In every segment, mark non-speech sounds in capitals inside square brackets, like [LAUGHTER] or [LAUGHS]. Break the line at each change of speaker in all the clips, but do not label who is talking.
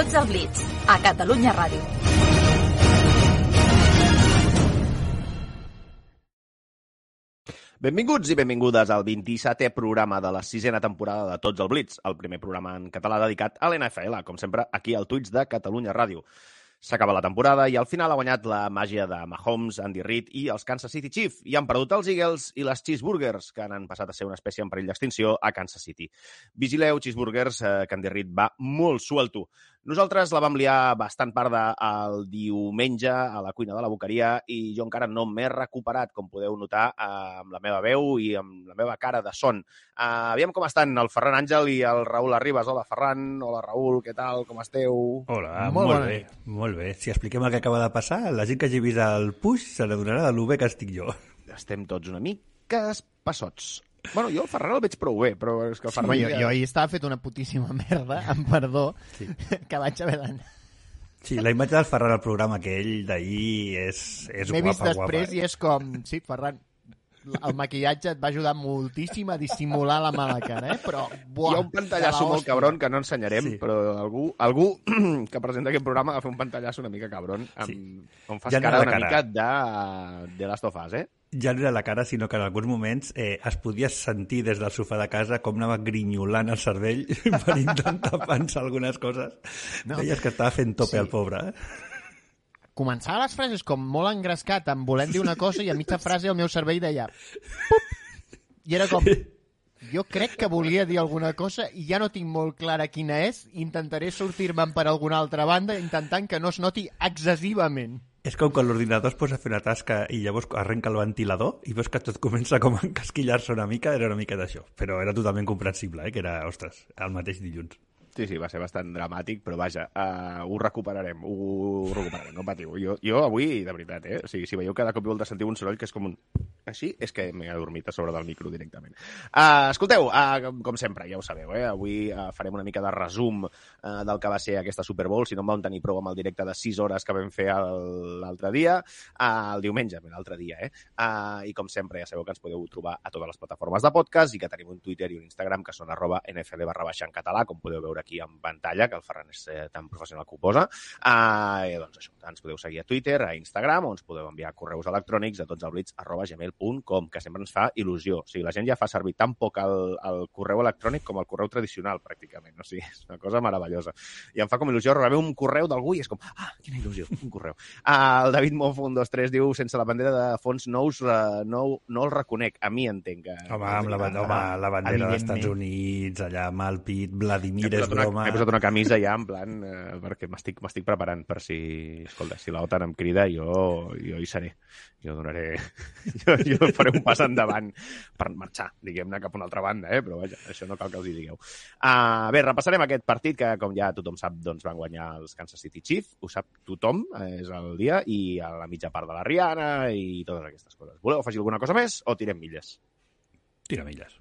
Tots al Blitz, a Catalunya Ràdio.
Benvinguts i benvingudes al 27è programa de la sisena temporada de Tots al Blitz, el primer programa en català dedicat a l'NFL, com sempre, aquí al Twitch de Catalunya Ràdio. S'acaba la temporada i al final ha guanyat la màgia de Mahomes, Andy Reid i els Kansas City Chiefs i han perdut els Eagles i les Cheeseburgers, que han passat a ser una espècie en perill d'extinció a Kansas City. Vigileu, Cheeseburgers, eh, que Andy Reid va molt suelto. Nosaltres la vam liar bastant part del diumenge a la cuina de la boqueria i jo encara no m'he recuperat, com podeu notar, eh, amb la meva veu i amb la meva cara de son. Uh, aviam com estan el Ferran Àngel i el Raül Arribas. Hola, Ferran. Hola, Raül. Què tal? Com esteu?
Hola,
Molt
molt, bé,
nit.
molt bé. Si expliquem el que acaba de passar, la gent que hagi vist el push se n'adonarà de lo bé que estic jo.
Estem tots una mica espassots. Bueno, jo el Ferran el veig prou bé, però és que el Ferran...
Home, jo, jo ahir estava fet una putíssima [LAUGHS] merda, amb perdó,
Sí. [LAUGHS]
que vaig haver d'anar.
Sí, la imatge del Ferran al programa aquell d'ahir és, és
M'he
guapa,
vist després
guapa.
i és com... Sí, Ferran, el maquillatge et va ajudar moltíssim a dissimular la mala cara, eh? Però, buah,
Hi ha un pantallasso molt cabron que no ensenyarem,
Sí.
però algú, algú [CLEARS THROAT] que presenta aquest programa va fer un pantallasso una mica cabron, amb,
Sí.
on fas
Ja
cara una
cara.
mica de, de Last of Us, eh?
Ja no era la cara, sinó que en alguns moments eh, es podia sentir des del sofà de casa com anava grinyolant el cervell [LAUGHS] per intentar pensar algunes coses.
No.
Veies que estava fent tope
Sí.
el pobre, eh?
Començava les frases com molt engrescat, amb volent dir una cosa, i a mitja frase el meu cervell deia... Pup! I era com... Jo crec que volia dir alguna cosa i ja no tinc molt clara quina és. Intentaré sortir-me'n per alguna altra banda intentant que no es noti excessivament.
És com quan l'ordinador es posa a fer una tasca i llavors arrenca el ventilador i veus que tot comença com a encasquillar-se una mica, era una mica d'això. Però era totalment comprensible, eh? que era, ostres, el mateix dilluns.
Sí, sí, va ser bastant dramàtic, però vaja, uh, ho recuperarem, ho recuperarem, no patiu. Jo, jo avui, de veritat, eh? O sigui, si veieu cada cop i volta sentiu un soroll que és com un... Així, és que m'he adormit a sobre del micro directament. Uh, escolteu, uh, com sempre, ja ho sabeu, eh? Avui uh, farem una mica de resum uh, del que va ser aquesta Super Bowl, si no en vam tenir prou amb el directe de 6 hores que vam fer l'altre dia, uh, el diumenge, l'altre dia, eh? Uh, I com sempre, ja sabeu que ens podeu trobar a totes les plataformes de podcast i que tenim un Twitter i un Instagram que són arroba nfl barra baixa en català, com podeu veure aquí en pantalla, que el Ferran és eh, tan professional que ho posa. Uh, i, doncs això, ens podeu seguir a Twitter, a Instagram, o ens podeu enviar correus electrònics a totsalblits arroba gmail.com, que sempre ens fa il·lusió. O sigui, la gent ja fa servir tan poc el, el correu electrònic com el correu tradicional, pràcticament. O sigui, és una cosa meravellosa. I em fa com il·lusió rebre un correu d'algú i és com, ah, quina il·lusió, un correu. Uh, el David Mofo, un, dos, tres, diu, sense la bandera de fons nous, uh, no, no el reconec. A mi entenc que...
Home, amb la, banda, home, la bandera dels. Estats Units, allà amb el pit, Vladimir és
posat, una,
broma...
m'he posat una camisa ja, en plan, eh, perquè m'estic m'estic preparant per si, escolta, si l'OTAN em crida, jo, jo hi seré. Jo donaré... [LAUGHS] Jo, jo faré un pas endavant per marxar, diguem-ne, cap a una altra banda, eh? però vaja, això no cal que els hi digueu. Uh, bé, repassarem aquest partit que, com ja tothom sap, doncs van guanyar els Kansas City Chiefs. Ho sap tothom, eh, és el dia, i a la mitja part de la Rihanna i totes aquestes coses. Voleu afegir alguna cosa més o tirem milles?
Tira milles.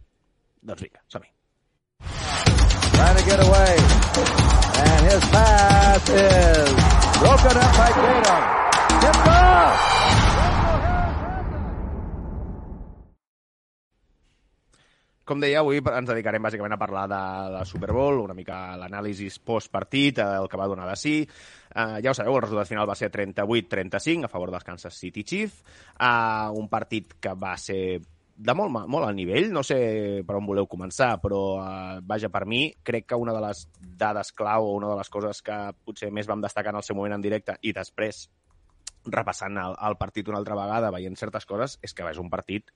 Doncs vinga, som-hi.
Trying to get away. And his pass is broken up by Tatum. Tipped off.
Com deia, avui ens dedicarem bàsicament a parlar de la Super Bowl, una mica l'anàlisi post-partit, el que va donar de sí. Uh, ja ho sabeu, el resultat final va ser 38-35 a favor dels Kansas City Chiefs. Uh, un partit que va ser de molt, molt al nivell, no sé per on voleu començar, però uh, vaja, per mi, crec que una de les dades clau o una de les coses que potser més vam destacar en el seu moment en directe i després repassant el, el partit una altra vegada, veient certes coses, és que és un partit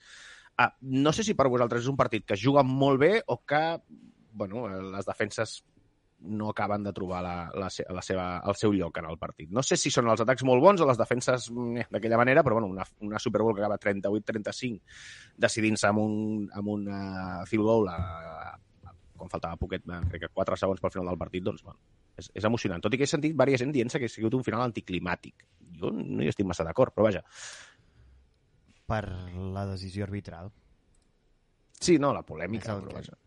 Uh, no sé si per vosaltres és un partit que juga molt bé o que bueno, les defenses no acaben de trobar la, la, la seva, el seu lloc en el partit. No sé si són els atacs molt bons o les defenses eh, d'aquella manera, però bueno, una, una Super Bowl que acaba 38-35 decidint-se amb un, amb un uh, field goal a, a, quan faltava poquet, eh, crec que 4 segons pel final del partit, doncs bueno, és, és emocionant. Tot i que he sentit diversa gent dient que ha sigut un final anticlimàtic. Jo no hi estic massa d'acord, però vaja.
Per la decisió arbitral.
Sí, no, la polèmica,
el
però
que-
vaja.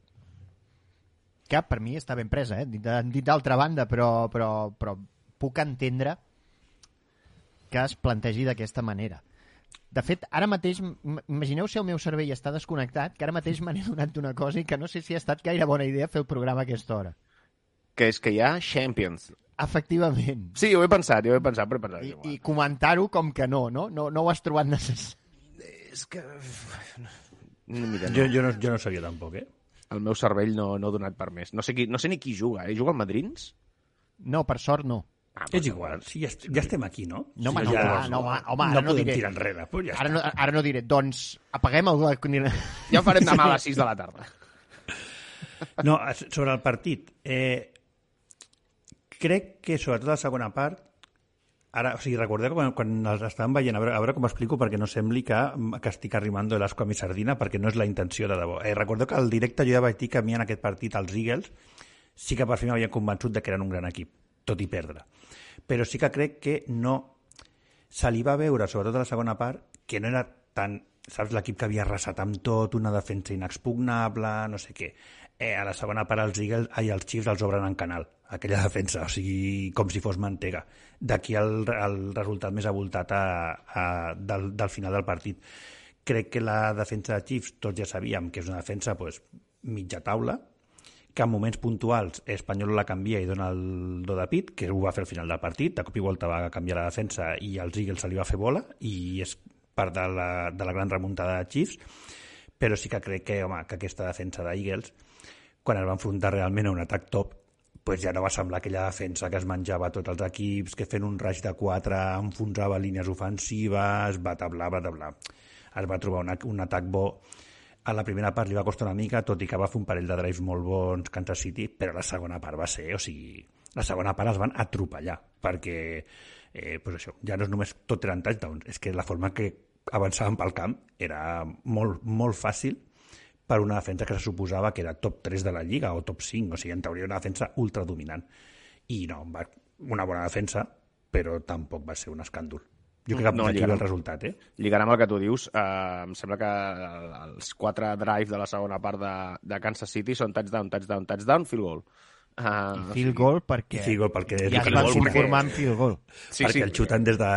Que per mi està ben presa, eh? Dit d'altra banda, però, però, però puc entendre que es plantegi d'aquesta manera. De fet, ara mateix, imagineu si el meu cervell està desconnectat, que ara mateix me n'he donat d'una cosa i que no sé si ha estat gaire bona idea fer el programa a aquesta hora.
Que és que hi ha Champions.
Efectivament.
Sí, ho he pensat, jo ho he pensat, però he pensat...
I,
igual.
i comentar-ho com que no, no? No, no ho has trobat necessari.
És que... No, mira, no.
Jo, jo, no, jo no sabia tampoc, eh?
El meu cervell no, no ha donat per més. No sé, qui, no sé ni qui juga, eh? Juga al Madrins?
No, per sort no.
Ah,
És igual, sí, ja, est- ja estem aquí, no?
No, home, no,
ja,
home, no, home, home, ara
no
no
podem
diré.
tirar enrere, però ja
Ara no, ara no diré, doncs apaguem el... [LAUGHS]
Ja ho farem demà a les 6 de la tarda.
No, sobre el partit, eh, crec que sobretot la segona part, ara, o sigui, recordeu quan, quan els estàvem veient, a veure, a veure com explico perquè no sembli que, que estic arrimando l'asco a mi sardina, perquè no és la intenció de debò. Eh, recordeu que al directe jo ja vaig dir que a mi en aquest partit els Eagles sí que per fi m'havien convençut de que eren un gran equip, tot i perdre. Però sí que crec que no se li va veure, sobretot a la segona part, que no era tan, saps, l'equip que havia arrasat amb tot, una defensa inexpugnable, no sé què. Eh, a la segona part els Eagles, ai, els Chiefs els obren en canal, aquella defensa, o sigui, com si fos mantega. D'aquí el, el resultat més avoltat a, a, del, del final del partit. Crec que la defensa de Chiefs, tots ja sabíem que és una defensa pues, mitja taula, que en moments puntuals Espanyol la canvia i dona el do de pit, que ho va fer al final del partit, de cop i volta va canviar la defensa i als Eagles se li va fer bola i és part de la, de la gran remuntada de Chiefs, però sí que crec que, home, que aquesta defensa d'Eagles, quan es va enfrontar realment a un atac top, pues ja no va semblar aquella defensa que es menjava tots els equips, que fent un raig de 4 enfonsava línies ofensives, va tablar, va tablar. Es va trobar un, un atac bo a la primera part li va costar una mica, tot i que va fer un parell de drives molt bons Kansas City, però la segona part va ser, o sigui, la segona part els van atropellar, perquè, eh, pues això, ja no és només tot eren touchdowns, és que la forma que avançaven pel camp era molt, molt fàcil per una defensa que se suposava que era top 3 de la Lliga o top 5, o sigui, en teoria una defensa ultradominant. I no, va, una bona defensa, però tampoc va ser un escàndol. Jo crec que
No,
aquí
lligarà.
el resultat, eh?
Lligant amb el que tu dius, eh, em sembla que els quatre drives de la segona part de, de Kansas City són touchdown, touchdown, touchdown, field goal. Uh,
Field goal perquè
I field goal perquè
ja es van amb field goal.
Sí,
perquè
sí.
el xuten des de,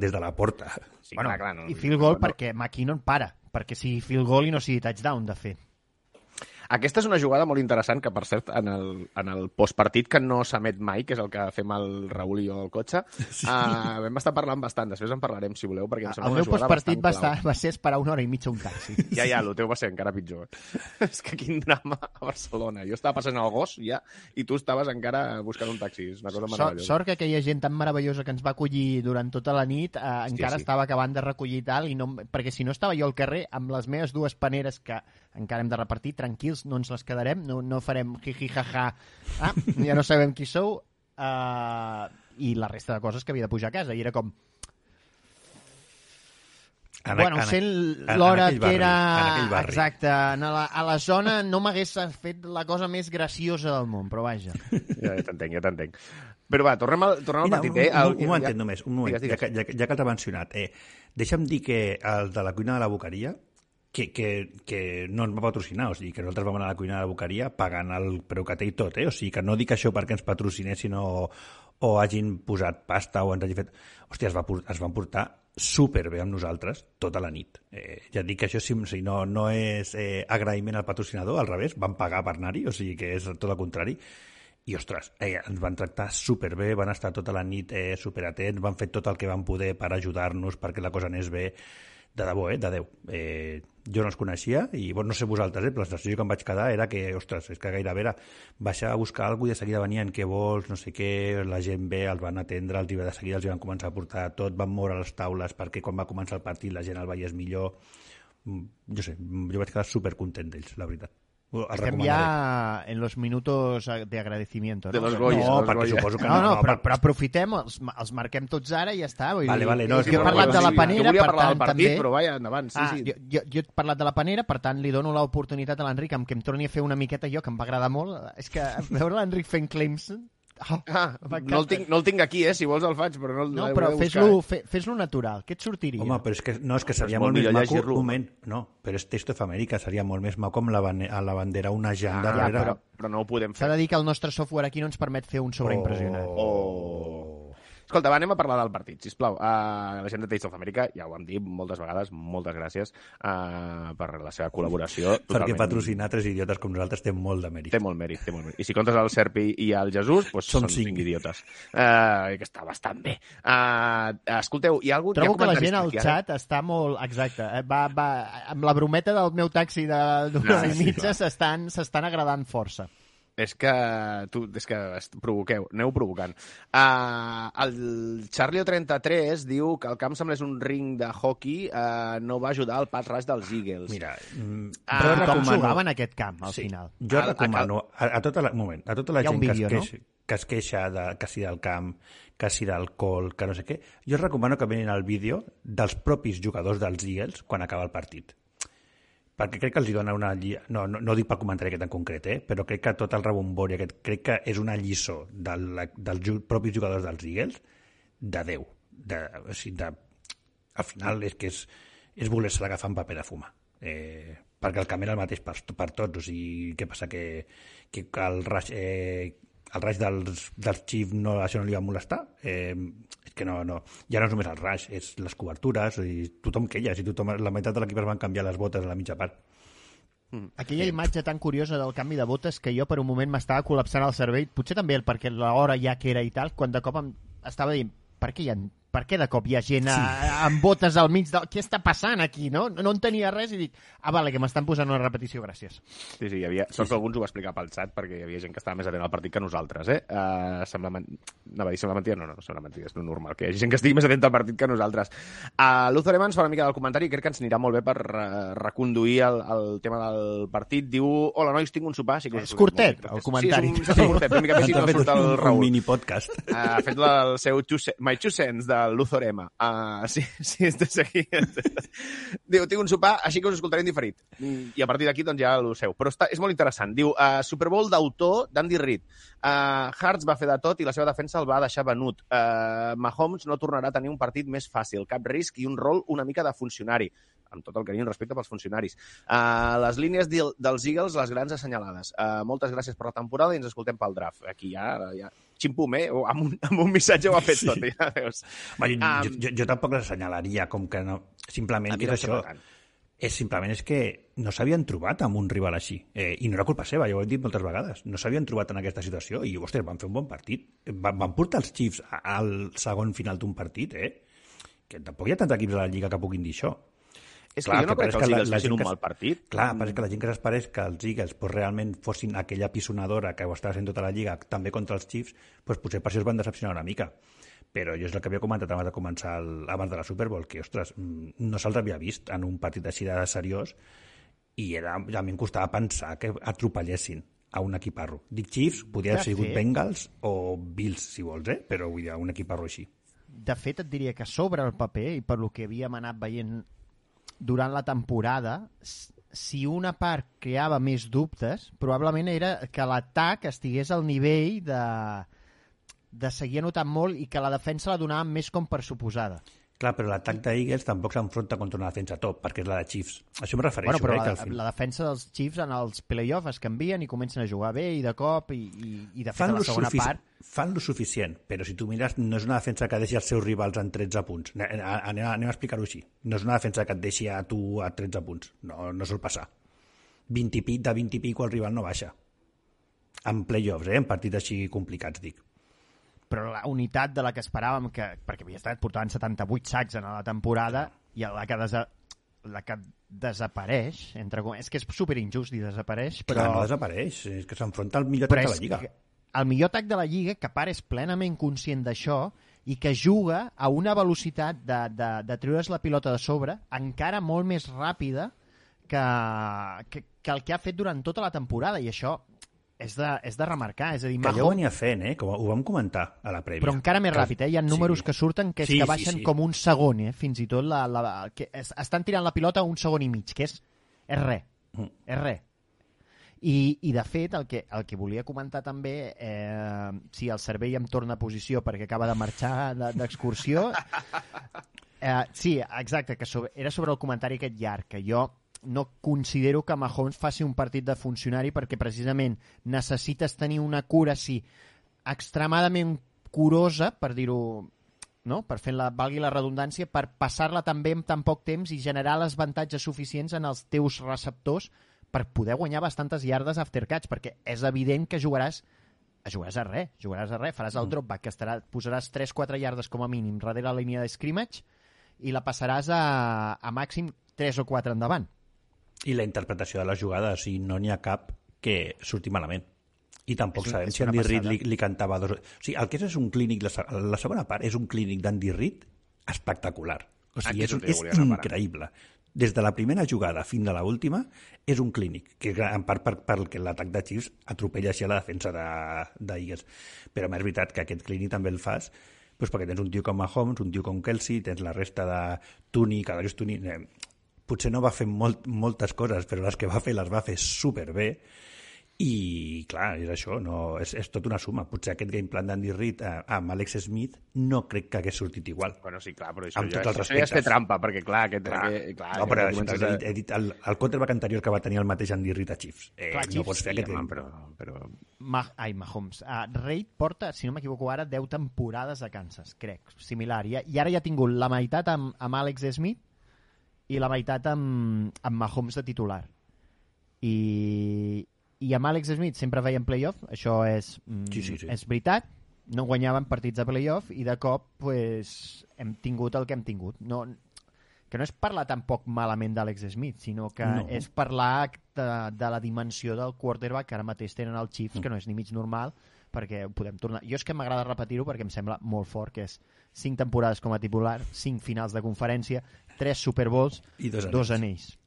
des de la porta.
Sí,
bueno,
clar, clar, no.
I field goal
no,
perquè McKinnon para, perquè sigui field goal i no sigui touchdown, de fet.
Aquesta és una jugada molt interessant que, per cert, en el, en el postpartit que no s'emet mai, que és el que fem el Raül i jo al cotxe, [LAUGHS] sí. uh, vam estar parlant bastant. Després en parlarem, si voleu, perquè em sembla
El
una jugada
postpartit va,
bastant
estar, va ser esperar una hora i mitja un taxi. [LAUGHS]
Ja, ja, el teu va ser encara pitjor. [LAUGHS] és que quin drama a Barcelona. Jo estava passant el gos ja i tu estaves encara buscant un taxi. És una cosa meravellosa.
sort que aquella gent tan meravellosa que ens va acollir durant tota la nit eh, encara
sí.
estava acabant de recollir tal, i no, perquè si no estava jo al carrer amb les meves dues paneres que encara hem de repartir, tranquils, no ens les quedarem, no, no farem jiji jaja, ah, ja no sabem qui sou, uh, i la resta de coses que havia de pujar a casa, i era com,
En,
bueno,
en-
sent
en- en
l'hora que
barri,
era...
En barri.
Exacte, en la, a la zona no m'hagués fet la cosa més graciosa del món, però vaja.
Ja, ja t'entenc, ja t'entenc. Però va, tornem al, tornem al
Mira,
partit.
un,
eh?
un,
El-
un momentet només, un moment,
Digues, digues.
Ja, que, ja, que- ja que t'ha mencionat. Eh, deixa'm dir que els de la cuina de la Boqueria, que, que, que no ens va patrocinar, o sigui, que nosaltres vam anar a la cuina de la Boqueria pagant el preu que té i tot, eh? O sigui, que no dic això perquè ens patrocinessin o, o hagin posat pasta o ens hagin fet... Hòstia, es, va, es van portar superbé amb nosaltres tota la nit. Eh, ja dic que això si, si no, no és eh, agraïment al patrocinador, al revés, van pagar per anar-hi, o sigui que és tot el contrari. I, ostres, eh, ens van tractar superbé, van estar tota la nit eh, superatents, van fer tot el que van poder per ajudar-nos, perquè la cosa anés bé. De debò, eh? De Déu. Eh, jo no els coneixia i, bueno, no sé vosaltres, eh? però la sensació que em vaig quedar era que, ostres, és que gairebé era baixar a buscar alguna cosa i de seguida venien què vols, no sé què, la gent bé, els van atendre, els, de seguida els van començar a portar tot, van moure les taules perquè quan va començar el partit la gent el veiés millor. mm, jo sé, jo vaig quedar supercontent d'ells, la veritat.
Estem ja en los minutos de agradecimiento.
De
no?
los Goyes,
No,
los
perquè suposo que
No, no,
no,
però,
per-
però aprofitem, els, els marquem tots ara i ja està. Vull
Vale,
dir,
vale, no, és
jo
que
he parlat de la panera,
jo volia
per
parlar
tant,
del partit,
també...
però vaja, endavant. Sí,
ah,
sí.
Jo, jo, jo he parlat de la panera, per tant, li dono l'oportunitat a l'Enric amb que em torni a fer una miqueta jo, que em va agradar molt. És que veure l'Enric fent claims... Oh,
Ah, no el, tinc, no el tinc aquí, eh? Si vols el faig, però no,
No,
l'hauré
però fes-lo
eh?
fe, fes natural. Què et sortiria?
Home, però és que, no, és que seria
és
molt,
molt
més maco... Un moment, no, però és Taste of America, seria molt més maco amb la, a la bandera una gent
Ah,
darrere.
però, però no ho podem
S'ha
fer.
de dir que el nostre software aquí no ens permet fer un sobreimpressionant.
Oh. Escolta, va, anem a parlar del partit, sisplau. Uh, la gent de Taste of America, ja ho hem dit moltes vegades, moltes gràcies uh, per la seva col·laboració.
Perquè
Totalment.
patrocinar tres idiotes com nosaltres té molt de mèrit.
Té molt mèrit, té molt mèrit. I si comptes el Serpi i el Jesús, doncs
Són
són,
cinc.
cinc idiotes. Uh, que està bastant bé. Uh, escolteu, hi ha algun...
Trobo
ha
que la gent al xat està molt... Exacte. eh, Va, va, amb la brometa del meu taxi de d'una
No,
i
sí,
mitja s'estan s'estan agradant força.
És que, tu, és que provoqueu, aneu provocant. Uh, el Charlie33 diu que el camp semblés un ring de hockey, uh, no va ajudar al pas rush dels Eagles.
Mira, mm,
Ah,
jo recomano...
jugava en aquest camp, al
sí,
final.
Jo
a
recomano a, a, tota la, moment, a tota la
Hi
gent
un
que,
vídeo,
es queixa, que es queixa de, que si del camp, que si d'alcohol, que no sé què, jo recomano que venin el vídeo dels propis jugadors dels Eagles quan acaba el partit. Perquè crec que els hi dona una... lli- No, no, no dic pel comentari aquest en concret, eh? però crec que tot el rebombori aquest, crec que és una lliçó de la, dels propis jugadors dels Eagles de Déu. De, o sigui, de, al final és que és, és voler-se l'agafar amb paper de fumar. Eh, perquè el camp era el mateix per, per tots. O sigui, què passa? Que, que el raig, eh, el raig dels, dels Chiefs no, això no li va molestar? Eh, és que no, no. Ja no és només el raig, és les cobertures, i tothom queia, si tothom, la meitat de l'equip es van canviar les botes a la mitja part.
Aquella imatge tan curiosa del canvi de botes que jo per un moment m'estava col·lapsant el cervell, potser també el perquè l'hora ja que era i tal, quan de cop em estava dient per què, hi ha, per què de cop hi ha gent a, amb botes al mig del... Què està passant aquí, no? No entenia res i dic, ah, vale, que m'estan posant una repetició, gràcies.
Sí, sí, hi havia... Sort que alguns ho va explicar pel xat, perquè hi havia gent que estava més atent al partit que nosaltres, eh? Uh, sembla... Men... Anava a dir sembla mentida? No, no, no sembla mentida, és lo normal, que hi hagi gent que estigui més atent al partit que nosaltres. Uh, Luther Evans fa una mica del comentari i crec que ens anirà molt bé per uh, reconduir el, el tema del partit. Diu, hola, nois, tinc un sopar. Sí que us
És curtet, el comentari.
Sí, és un, [LAUGHS] és un curtet, una mica més i
Ens ha
no surt el
un, mini podcast.
Uh, ha fet el seu two My Two Cents del Luzorema. Uh, sí, [LAUGHS] sí, de seguir. Diu, tinc un sopar, així que us escoltaré en diferit. I a partir d'aquí, doncs, ja el seu. Però està, és molt interessant. Diu, uh, Super Bowl d'autor d'Andy Reid. Uh, Hartz va fer de tot i la seva defensa el va deixar venut. Uh, Mahomes no tornarà a tenir un partit més fàcil, cap risc i un rol una mica de funcionari amb tot el carinyo i respecte pels funcionaris. Uh, les línies del, dels Eagles, les grans assenyalades. Uh, moltes gràcies per la temporada i ens escoltem pel draft. Aquí ja, ja ximpum, eh? O Amb un, [LAUGHS] amb un missatge ho ha fet tot, ja veus.
Va, jo,
Um,
jo, jo, jo tampoc les assenyalaria com que no... Simplement que és això.
tant.
És simplement és que no s'havien trobat amb un rival així. Eh, I no era culpa seva, ja ho he dit moltes vegades. No s'havien trobat en aquesta situació i, ostres, van fer un bon partit. Van, van portar els Chiefs al segon final d'un partit, eh? Que tampoc hi ha tants equips a la Lliga que puguin dir això.
És
Clar,
que jo no
que
crec que els
que la-
Eagles
gent
un
que
mal partit.
Clar, és que la gent que s'esperés que els Eagles pues, realment fossin aquella pisonadora que ho estava fent tota la Lliga, també contra els Chiefs, pues, potser per això es van decepcionar una mica. Però jo és el que havia comentat abans de començar el, abans de la Super Bowl, que, ostres, mm, no se'ls havia vist en un partit així de seriós i era, a mi em costava pensar que atropellessin a un equiparro. Dic Chiefs, podria haver sigut
fet-
Bengals o Bills, si vols, eh? però vull dir, un equiparro així.
De fet, et diria que sobre el paper, i per lo que havíem anat veient durant la temporada, si una part creava més dubtes, probablement era que l'atac estigués al nivell de, de seguir anotant molt i que la defensa la donaven més com per suposada.
Clar, però l'atac d'Eagles tampoc s'enfronta contra una defensa top, perquè és la de Chiefs. Això em refereixo,
Bueno, però
eh,
la, la defensa dels Chiefs en els playoffs es canvien i comencen a jugar bé i de cop i, i, i de fet
fan
a la segona
sufici-
part
fan lo suficient, però si tu mires, no és una defensa que deixi els seus rivals en 13 punts. Anem, anem, anem a explicar-ho així. No és una defensa que et deixi a tu a 13 punts. No, no sol passar. 20 i pic, de 20 i pico el rival no baixa. En playoffs, eh? en partits així complicats, dic.
Però la unitat de la que esperàvem que, perquè havia estat portant 78 sacs en la temporada i la que, desa, la que desapareix entre, és que és super injust dir desapareix
Però
però,
no desapareix, és que s'enfronta al millor atac de la Lliga.
el millor atac de la Lliga que pare és plenament conscient d'això i que juga a una velocitat de, de, de treure's la pilota de sobre encara molt més ràpida que, que, que el que ha fet durant tota la temporada i això és de, és de remarcar, és a dir,
Que ja ho venia fent, eh? Com ho vam comentar a la prèvia.
però encara més
Que-
ràpid, eh? Hi ha números
sí.
que surten que, és
Sí,
que
sí,
baixen
sí.
com un segon, eh? Fins i tot la, la, que es, estan tirant la pilota un segon i mig, que és, és res,
Mm.
és res. I, I, de fet, el que, el que volia comentar també, eh, si el cervell em torna a posició perquè acaba de marxar de- d'excursió... [LAUGHS] Eh, sí, exacte, que sobre, era sobre el comentari aquest llarg, que jo no considero que Mahomes faci un partit de funcionari perquè precisament necessites tenir una cura, sí, extremadament curosa, per dir-ho no? per fer la, valgui la redundància, per passar-la també en tan poc temps i generar les avantatges suficients en els teus receptors per poder guanyar bastantes yardes after catch, perquè és evident que jugaràs jugaràs a res, jugaràs a res, faràs el drop back, que estarà, posaràs 3-4 yardes com a mínim darrere la línia de scrimmage i la passaràs a, a màxim 3 o 4 endavant.
I la interpretació de la jugada, o sigui, no n'hi ha cap que surti malament. I tampoc
És
sabem
és
si Andy Reid li, li cantava dos... O sigui, el que és és un clínic, la, la segona part és un clínic d'Andy Reid espectacular. O sigui,
Aquí
és,
és
increïble. Des de la primera jugada fins a la última és un clínic, que en part per, perquè l'atac de Chiefs atropella així a la defensa de, de. Però és veritat que aquest clínic també el fas doncs perquè tens un tio com Mahomes, un tio com Kelsey, tens la resta de Tuni, Kadarius Tuni... Eh, potser no va fer molt, moltes coses, però les que va fer les va fer superbé i, clar, és això, no, és, és tot una suma. Potser aquest game plan d'Andy Reid eh, amb Alex Smith no crec que hagués sortit igual.
Bueno, sí, clar, però això,
Amb
ja,
els
això ja és fer trampa, perquè clar, aquest...
Clar,
aquest, clar
no, però he, dit, he dit el, el quarterback anterior que va tenir el mateix Andy Reid a Chiefs. Eh,
Clar,
no
Chiefs,
pots fer
Sí,
aquest
home,
game.
però, però...
Ma ai, Mahomes. Uh, Reid porta, si no m'equivoco ara, 10 temporades a Kansas, crec, similar. I, I ara ja ha tingut la meitat amb, amb Alex Smith i la meitat amb, amb Mahomes de titular. I, i amb Alex Smith sempre feien playoff, això és, mm,
Sí, sí, sí.
és veritat, no guanyaven partits de playoff i de cop pues, hem tingut el que hem tingut. No, que no és parlar tampoc malament d'Alex Smith, sinó que
No.
és parlar de, de la dimensió del quarterback que ara mateix tenen els Chiefs, que no és ni mig normal, perquè ho podem tornar... Jo és que m'agrada repetir-ho perquè em sembla molt fort, que és 5 temporades com a titular, 5 finals de conferència, 3 Super Bowls,
I dos
dos
anells.
anells.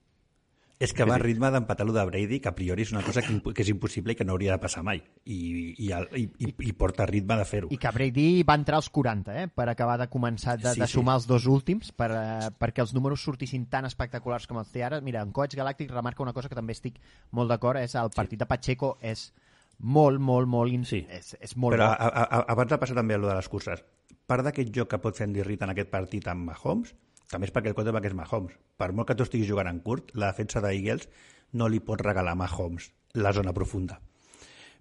És que va a ritme d'empatar-lo de Brady, que a priori és una cosa que, que és impossible i que no hauria de passar mai. I, i, i, i, i porta ritme de fer-ho.
I que Brady va entrar als 40, eh, per acabar de començar de,
Sí,
de
sí.
sumar els dos últims, per, eh, perquè els números sortissin tan espectaculars com els té ara. Mira, en Coach Galàctic remarca una cosa que també estic molt d'acord, és el partit de Pacheco és molt, molt, molt... in-
Sí.
És, és molt
Però a, a, a, abans de passar també a lo de les curses, part d'aquest joc que pot fer Andy Reid en aquest partit amb Mahomes, també és perquè el quarterback és Mahomes. Per molt que tu estiguis jugant en curt, la defensa d'Eagles no li pot regalar a Mahomes la zona profunda.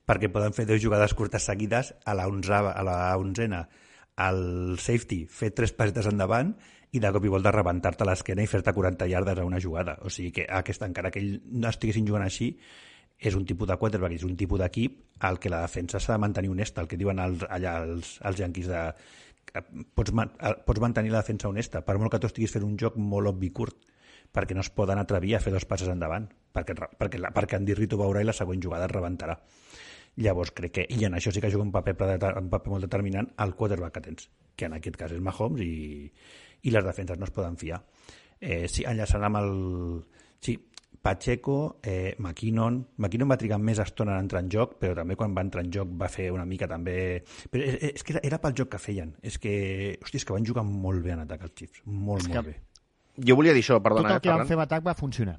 Perquè poden fer dues jugades curtes seguides a la, onzava, a la onzena el safety fer tres passetes endavant i de cop i volta rebentar-te l'esquena i fer-te 40 yardes a una jugada. O sigui que aquesta, encara que ell no estiguessin jugant així, és un tipus de quarterback, és un tipus d'equip al que la defensa s'ha de mantenir honesta, el que diuen els, allà els, els yanquis de pots, man, eh, pots mantenir la defensa honesta, per molt que tu estiguis fent un joc molt obvi curt, perquè no es poden atrevir a fer dos passes endavant, perquè, perquè, la- perquè Andy Reid ho veurà i la següent jugada es rebentarà. Llavors crec que, i en això sí que juga un paper, un paper molt determinant, el quarterback que tens, que en aquest cas és Mahomes i, i les defenses no es poden fiar. Eh, sí, enllaçant amb el... Sí, Pacheco, eh, McKinnon... McKinnon va trigar més estona en entrar en joc, però també quan va entrar en joc va fer una mica també... Però és, és que era, era pel joc que feien. És que, hòstia, és que van jugar molt bé en atac els Chiefs. Molt,
És
molt
que-
bé.
Jo volia dir això,
Tot
perdona,
el
eh,
que van
Ferran.
fer amb atac va funcionar.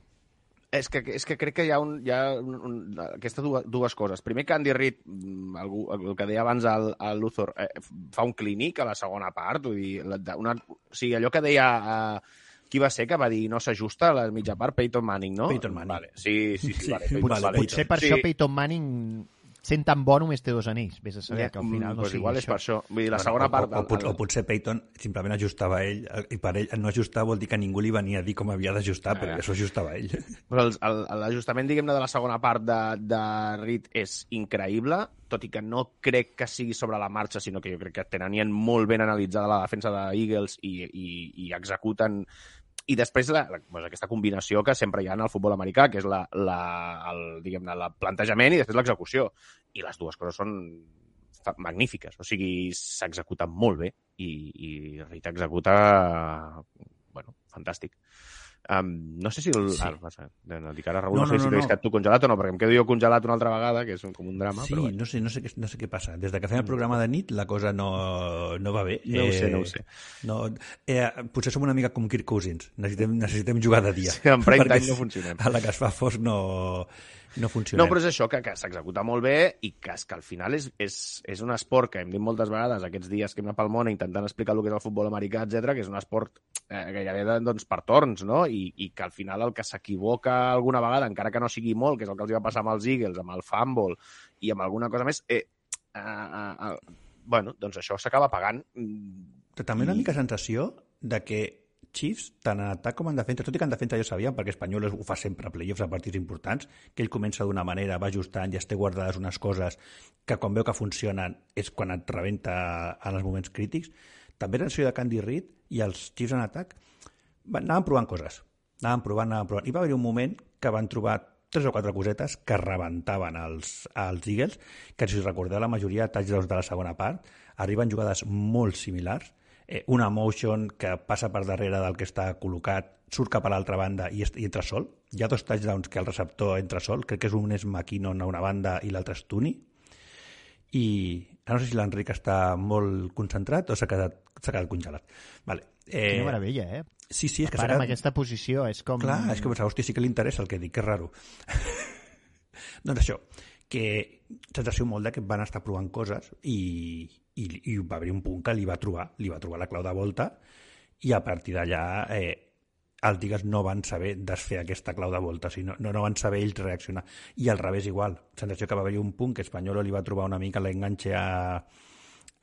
És que, és que crec que hi ha, un, hi ha un, un, aquestes dues, dues coses. Primer que Andy Reid, mm, algú, el que deia abans el, el Luthor, eh, fa un clínic a la segona part. Vull dir, una, o sigui, allò que deia... Eh, qui va ser que va dir no s'ajusta a la mitja part? Peyton Manning, no?
Peyton Manning.
Vale. Sí, sí, sí.
Sí,
vale, Peyton,
vale,
vale.
Potser per
sí.
això Peyton Manning, sent tan bo, només té dos anells. Vés a saber
Ja,
que al final no
pues
sigui
igual és
això.
per això. Vull dir, la
Bueno,
segona
o,
part...
O, o, pot, o potser Peyton simplement ajustava ell, eh, i per ell no ajustar vol dir que ningú li venia a dir com havia d'ajustar,
Ah.
perquè això ajustava ell.
Però el- el- l'ajustament, diguem-ne, de la segona part de, de Reed és increïble, tot i que no crec que sigui sobre la marxa, sinó que jo crec que tenien molt ben analitzada la defensa de Eagles i, i, i executen i després la, la, doncs aquesta combinació que sempre hi ha en el futbol americà, que és la, la, el, diguem-ne, el plantejament i després l'execució. I les dues coses són magnífiques. O sigui, s'executa molt bé i, i Rita executa, bueno, fantàstic. Um, no sé si el...
Sí.
Ah, passa, no, dic ara, Raül,
No,
no, no,
no,
sé si
no,
t'he
no.
quedat tu congelat o no, perquè em quedo jo congelat una altra vegada, que és un, com un drama,
Sí,
però bueno.
no sé, no, sé què, no sé què passa. Des de que fem el programa de nit la cosa no, no va bé.
No ho sé, no ho sé.
No, eh, potser som una mica com Kirk Cousins. Necessitem, necessitem jugar de dia.
Sí, en prime [LAUGHS] time no funcionem.
A la que es fa fosc no, no funciona.
No, però és això, que, que s'executa molt bé i que, que al final és, és, és un esport que hem dit moltes vegades aquests dies que hem anat pel món intentant explicar el que és el futbol americà, etc que és un esport eh, gairebé doncs, per torns, no? I, I que al final el que s'equivoca alguna vegada, encara que no sigui molt, que és el que els va passar amb els Eagles, amb el fumble i amb alguna cosa més, eh, eh, eh, eh, bueno, doncs això s'acaba pagant.
Però també una mica sensació de que Chiefs, tant en atac com en defensa, tot i que en defensa ja sabíem, perquè Espanyol ho fa sempre a playoffs, a partits importants, que ell comença d'una manera, va ajustant i es té guardades unes coses que quan veu que funcionen és quan et rebenta en els moments crítics. També sensació de Candy Reid i els Chiefs en atac van, anaven provant coses. Anaven provant, anaven provant. I va haver un moment que van trobar tres o quatre cosetes que rebentaven els, els Eagles, que si recordeu la majoria de touchdowns de la segona part, arriben jugades molt similars, eh, una motion que passa per darrere del que està col·locat, surt cap a l'altra banda i, i entra sol. Hi ha dos touchdowns que el receptor entra sol, crec que és un és McKinnon a una banda i l'altre és Tooney, i ara no sé si l'Enric està molt concentrat o s'ha quedat, quedat congelat. Vale. Eh,
Quina meravella, eh?
sí, sí, és que s'ha
amb
quedat...
aquesta posició, és com...
Clar, és que pensava, hòstia, sí que li interessa el que dic, que raro. [LAUGHS] doncs això, que sensació molt de que van estar provant coses i, i, i va haver un punt que li va trobar, li va trobar la clau de volta i a partir d'allà eh, els digues no van saber desfer aquesta clau de volta, sinó, no, no van saber ells reaccionar. I al revés igual, sensació que va haver un punt que Espanyol li va trobar una mica l'enganxe a,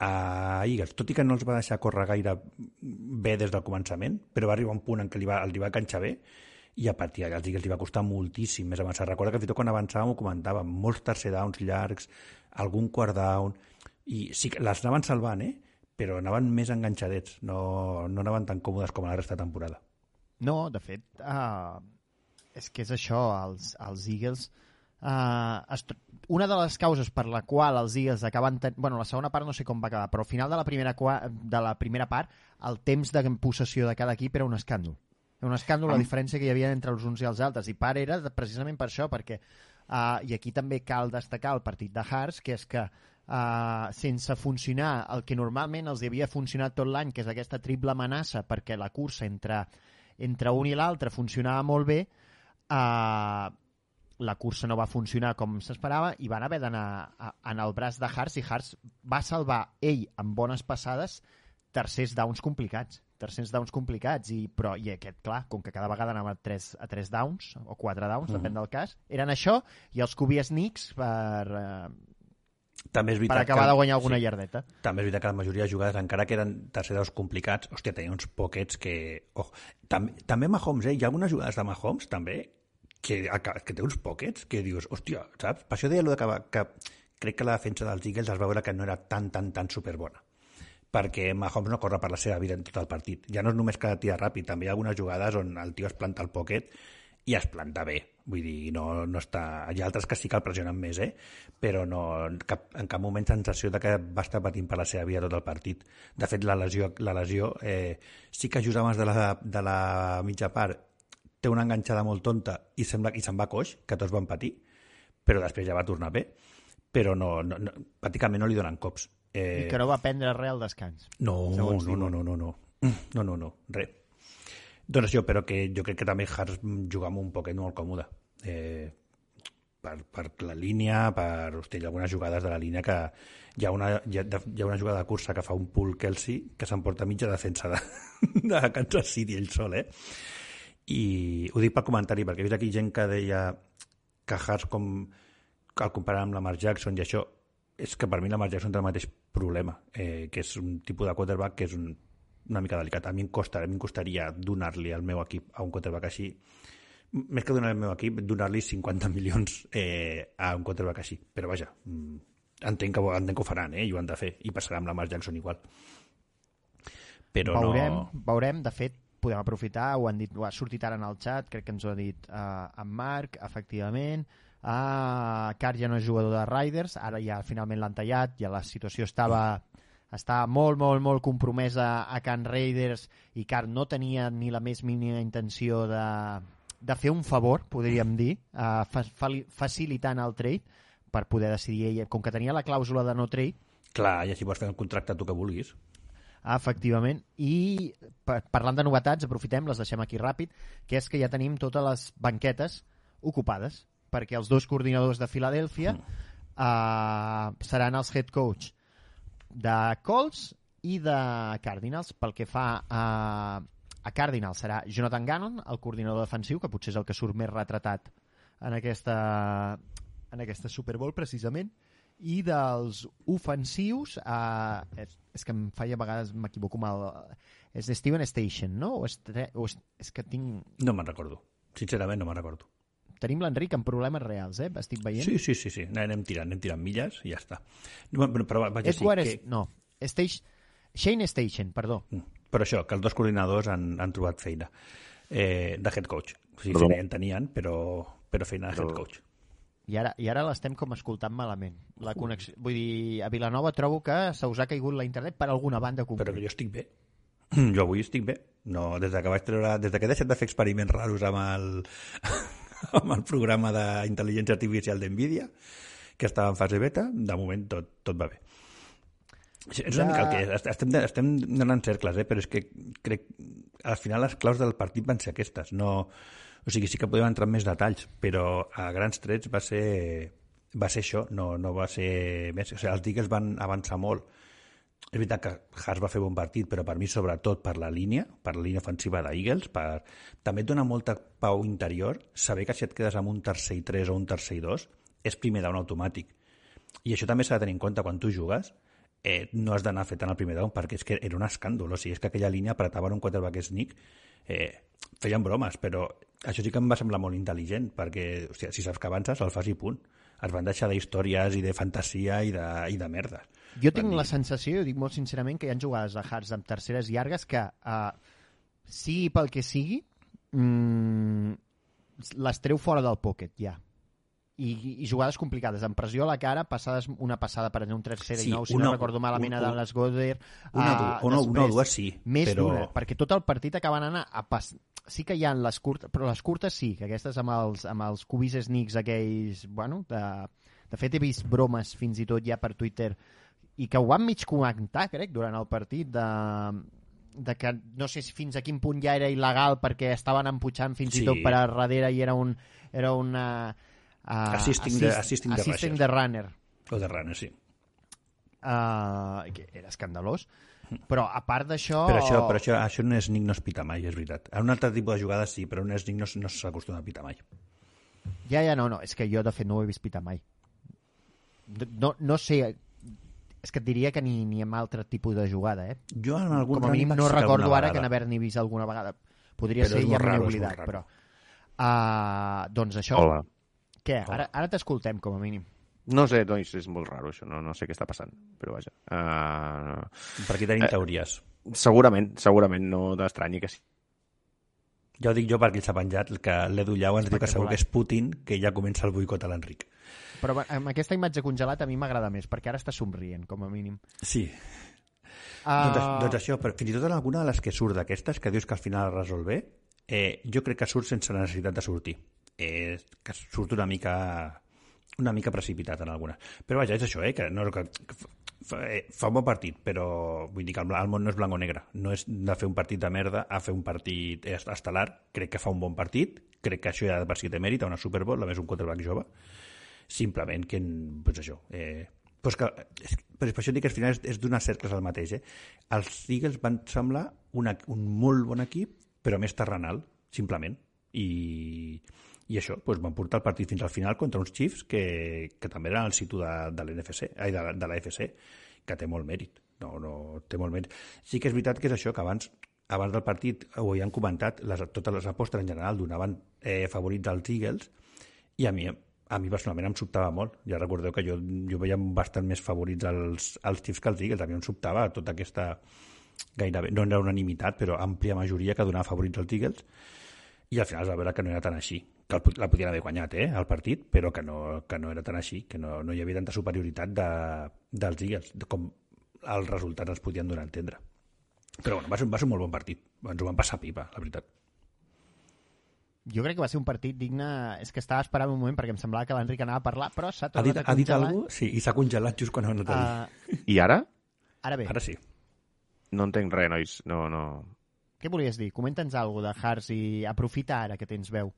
a Eagles, tot i que no els va deixar córrer gaire bé des del començament, però va arribar un punt en què li va, li va enganxar bé i a partir d'allà els li va costar moltíssim més avançar. Recorda que fins i tot quan avançàvem ho comentàvem, molts tercer downs llargs, algun quart down, i sí que les anaven salvant, eh? però anaven més enganxadets, no, no anaven tan còmodes com a la resta de temporada.
No, de fet, uh, és que és això, els, els Eagles... Uh, una de les causes per la qual els Eagles acaben... Ten... Bueno, la segona part no sé com va acabar, però al final de la primera, qua... de la primera part el temps de possessió de cada equip era un escàndol. Era un escàndol la diferència que hi havia entre els uns i els altres. I part era de, precisament per això, perquè... Uh, I aquí també cal destacar el partit de Hearts, que és que uh, sense funcionar el que normalment els havia funcionat tot l'any, que és aquesta triple amenaça perquè la cursa entre entre un i l'altre funcionava molt bé, eh, la cursa no va funcionar com s'esperava i van haver d'anar en el braç de Hars i Hars va salvar ell amb bones passades tercers downs complicats tercers downs complicats i, però, i aquest, clar, com que cada vegada anava a 3, a 3 downs o 4 downs, depèn del cas eren això i els Cubies Knicks per, eh,
També és
per acabar
que,
de guanyar alguna
sí,
llardeta
També és veritat que la majoria de jugades, encara que eren terceros complicats, hòstia, tenia uns poquets que... Oh, també, també Mahomes, eh? Hi ha algunes jugades de Mahomes, també, que, que té uns poquets que dius, hòstia, saps? Per això deia allò de que, que crec que la defensa dels Eagles es va veure que no era tan, tan, tan superbona perquè Mahomes no corre per la seva vida en tot el partit. Ja no és només que tira ràpid, també hi ha algunes jugades on el tio es planta al pocket i es planta bé. Vull dir, no, no està... Hi ha altres que sí que el pressionen més, eh? però no, en, cap, en cap moment sensació de que va estar patint per la seva vida tot el partit. De fet, la lesió, la lesió eh, sí que just abans de la, de la mitja part té una enganxada molt tonta i sembla i se'n va coix, que tots van patir, però després ja va tornar bé, però no, no, no pràcticament no li donen cops.
i
Eh,
que no va prendre res al descans
no,
segons
no, no,
diuen.
no, no, no. No, no, no, res. Doncs això, però que jo crec que també Hars juga amb un poquet molt còmode. Eh, per, per la línia, per hosti, algunes jugades de la línia que hi ha una, hi ha, hi ha una jugada de cursa que fa un pull Kelsey que s'emporta mitja defensa de, [LAUGHS] de Kansas City ell sol, eh? I ho dic per comentari, perquè he vist aquí gent que deia que Hars com que el comparant amb Lamar Jackson i això, és que per mi Lamar Jackson té el mateix problema, eh, que és un tipus de quarterback que és un, una mica delicat. A mi em, costa, a mi em costaria donar-li al meu equip a un quarterback així, més que donar al meu equip, donar-li 50 milions eh, a un quarterback així. Però vaja, mm, entenc que, entenc que ho faran, eh, i ho han de fer, i passarà amb Lamar Jackson igual. Però
veurem,
no...
veurem, de fet, podem aprofitar, ho, han dit, ho ha sortit ara en el xat, crec que ens ho ha dit uh, en Marc, efectivament, Uh, Carr ja no és jugador de Riders, ara ja finalment l'han tallat, ja la situació estava, estava molt, molt, molt compromesa a Can Raiders i Carr no tenia ni la més mínima intenció de, de fer un favor, podríem dir, uh, fa, fa, facilitant el trade per poder decidir ell, com que tenia la clàusula de no trade,
Clar, i així pots fer el contracte tu que vulguis.
Ah, efectivament. I pa- parlant de novetats, aprofitem, les deixem aquí ràpid, que és que ja tenim totes les banquetes ocupades, perquè els dos coordinadors de Filadèlfia uh, seran els head coach de Colts i de Cardinals. Pel que fa a, a Cardinals serà Jonathan Gannon, el coordinador defensiu, que potser és el que surt més retratat en aquesta, en aquesta Super Bowl, precisament, i dels ofensius eh, és, és que em faia a vegades m'equivoco el és Steven Station, no? O és, o és, és que tinc,
No me'n recordo. Sincerament, no me'n recordo.
Tenim l'Enric amb problemes reals, eh? Estic veient.
Sí, sí, sí, sí. Anem tirant, anem tirant milles i ja està. No, però, però sí,
Edward
que...
és... No, Stage... Shane Station, perdó.
Mm. Però això, que els dos coordinadors han, han trobat feina eh, de head coach. O sigui, feina ja en tenien, però, però feina de head
Però-
coach.
I ara, i ara l'estem com escoltant malament. La connexió... Vull dir, a Vilanova trobo que se us ha caigut la internet per alguna banda
Però
concreta.
que jo estic bé. [CLEARS THROAT] Jo avui estic bé. No, des de que vaig treure, des de que he deixat de fer experiments raros amb el, [LAUGHS] amb el programa d'intel·ligència artificial d'NVIDIA, que estava en fase beta, de moment tot, tot va bé. És una
Ja-
mica el que és. Estem, estem donant cercles, eh? però és que crec al final les claus del partit van ser aquestes. No, o sigui, sí que podem entrar en més detalls, però a grans trets va ser, va ser això, no, no va ser més. O sigui, els Eagles van avançar molt. És veritat que Haas va fer bon partit, però per mi sobretot per la línia, per la línia ofensiva d'Eagles, per... també et dona molta pau interior saber que si et quedes amb un tercer i 3 o un tercer i 2 és primer down automàtic. I això també s'ha de tenir en compte quan tu jugues, eh, no has d'anar fet tant el primer down perquè és que era un escàndol, o sigui, és que aquella línia apretaven un quarterback sneak, eh, feien bromes, però això sí que em va semblar molt intel·ligent, perquè sigui, si saps que avances, el fas i punt. Es van deixar d'històries i de fantasia i de, i de merda.
Jo tinc la sensació, dic molt sincerament, que hi ha jugades de Hearts amb terceres llargues que, uh, sigui pel que sigui, mm, les treu fora del pocket, ja. I, i jugades complicades, amb pressió a la cara, passades una passada per un tercera
Sí,
i nou, si
una-
no recordo malament,
un-
a
un-
les Goder...
Una,
ah,
du- una, una o dues sí,
Més
però...
d'una, perquè tot el partit acaben anant a pas... Sí que hi ha les curtes, però les curtes sí, que aquestes amb els, amb els cubis sneaks aquells, bueno, de, de fet he vist bromes fins i tot ja per Twitter i que ho van mig comentar, crec, durant el partit de, de que no sé si fins a quin punt ja era il·legal perquè estaven empujant fins
Sí.
i tot per a darrere i era un era una uh,
Assisting the- assisting the
assisting
rushers.
the runner
O de Runner, sí.
uh, que era escandalós però a part d'això
Però això, però això, això un sneak no es pita mai, és veritat. A un altre tipus de jugades sí, però un sneak no, no s'acostuma a pitar mai.
Ja, ja, no, no, és que jo de fet no ho he vist pitar mai. No, no sé, és que et diria que ni, ni amb altre tipus de jugada, eh?
Jo en algun
Com a mínim no recordo ara que n'haver-n'hi vist alguna vegada. Podria
Però
ser i ja m'he oblidat, però... Uh, doncs això,
Hola.
què? Ara, ara t'escoltem, com a mínim.
No sé, doncs és molt raro això, no, no sé què està passant, però vaja. Uh,
Per aquí tenim
Eh,
teories.
segurament, segurament no t'estranyi que sí.
Ja ho dic jo perquè s'ha penjat, que l'Edu Llau ens diu que segur que és Putin, que ja comença el boicot a l'Enric.
Però va, amb aquesta imatge congelat a mi m'agrada més, perquè ara està somrient, com a mínim.
Sí.
Uh,
Doncs, doncs això, però fins i tot en alguna de les que surt d'aquestes, que dius que al final es resol bé, eh, jo crec que surt sense la necessitat de sortir. Eh, que surt una mica una mica precipitat en algunes. Però vaja, és això, eh, que, no, que, que fa, eh, fa un bon partit, però vull dir que el, el món no és blanc o negre. No és de fer un partit de merda a fer un partit est- estel·lar. Crec que fa un bon partit, crec que això ja per si té mèrit a una Super Bowl, a més un quarterback jove. Simplement que, pues això, eh, pues que, per això dic que al final és, és donar cercles al mateix. Eh? Els Eagles van semblar una, un molt bon equip, però més terrenal, simplement. I, i això, doncs van portar el partit fins al final contra uns Chiefs que, que també eren el situ de, de l'NFC, ai, de, de la FC, que té molt mèrit. No, no, té molt mèrit. Sí que és veritat que és això, que abans abans del partit ho havien comentat, les, totes les apostes en general donaven eh, favorits als Eagles i a mi, a mi personalment em sobtava molt. Ja recordeu que jo, jo veia bastant més favorits als, als Chiefs que als Eagles. A mi em sobtava tota aquesta gairebé, no era unanimitat, però àmplia majoria que donava favorits als Eagles. i al final es va veure que no era tan així que el la podien haver guanyat, eh, el partit, però que no, que no era tan així, que no, no hi havia tanta superioritat de, dels Eagles, com els resultats ens podien donar a entendre. Però bueno, va ser, va ser un molt bon partit. Ens ho van passar pipa, la veritat.
Jo crec que va ser un partit digne... És que estava esperant un moment perquè em semblava que l'Enric anava a parlar, però s'ha
Ha dit,
tornat a
ha dit
congelar.
alguna cosa? Sí, i s'ha congelat just quan ha anat a dir.
Uh,
I ara?
ara bé,
Ara sí.
No entenc res, nois. No, no...
què volies dir? Comenta'ns alguna de Hearts i aprofita ara que tens veu.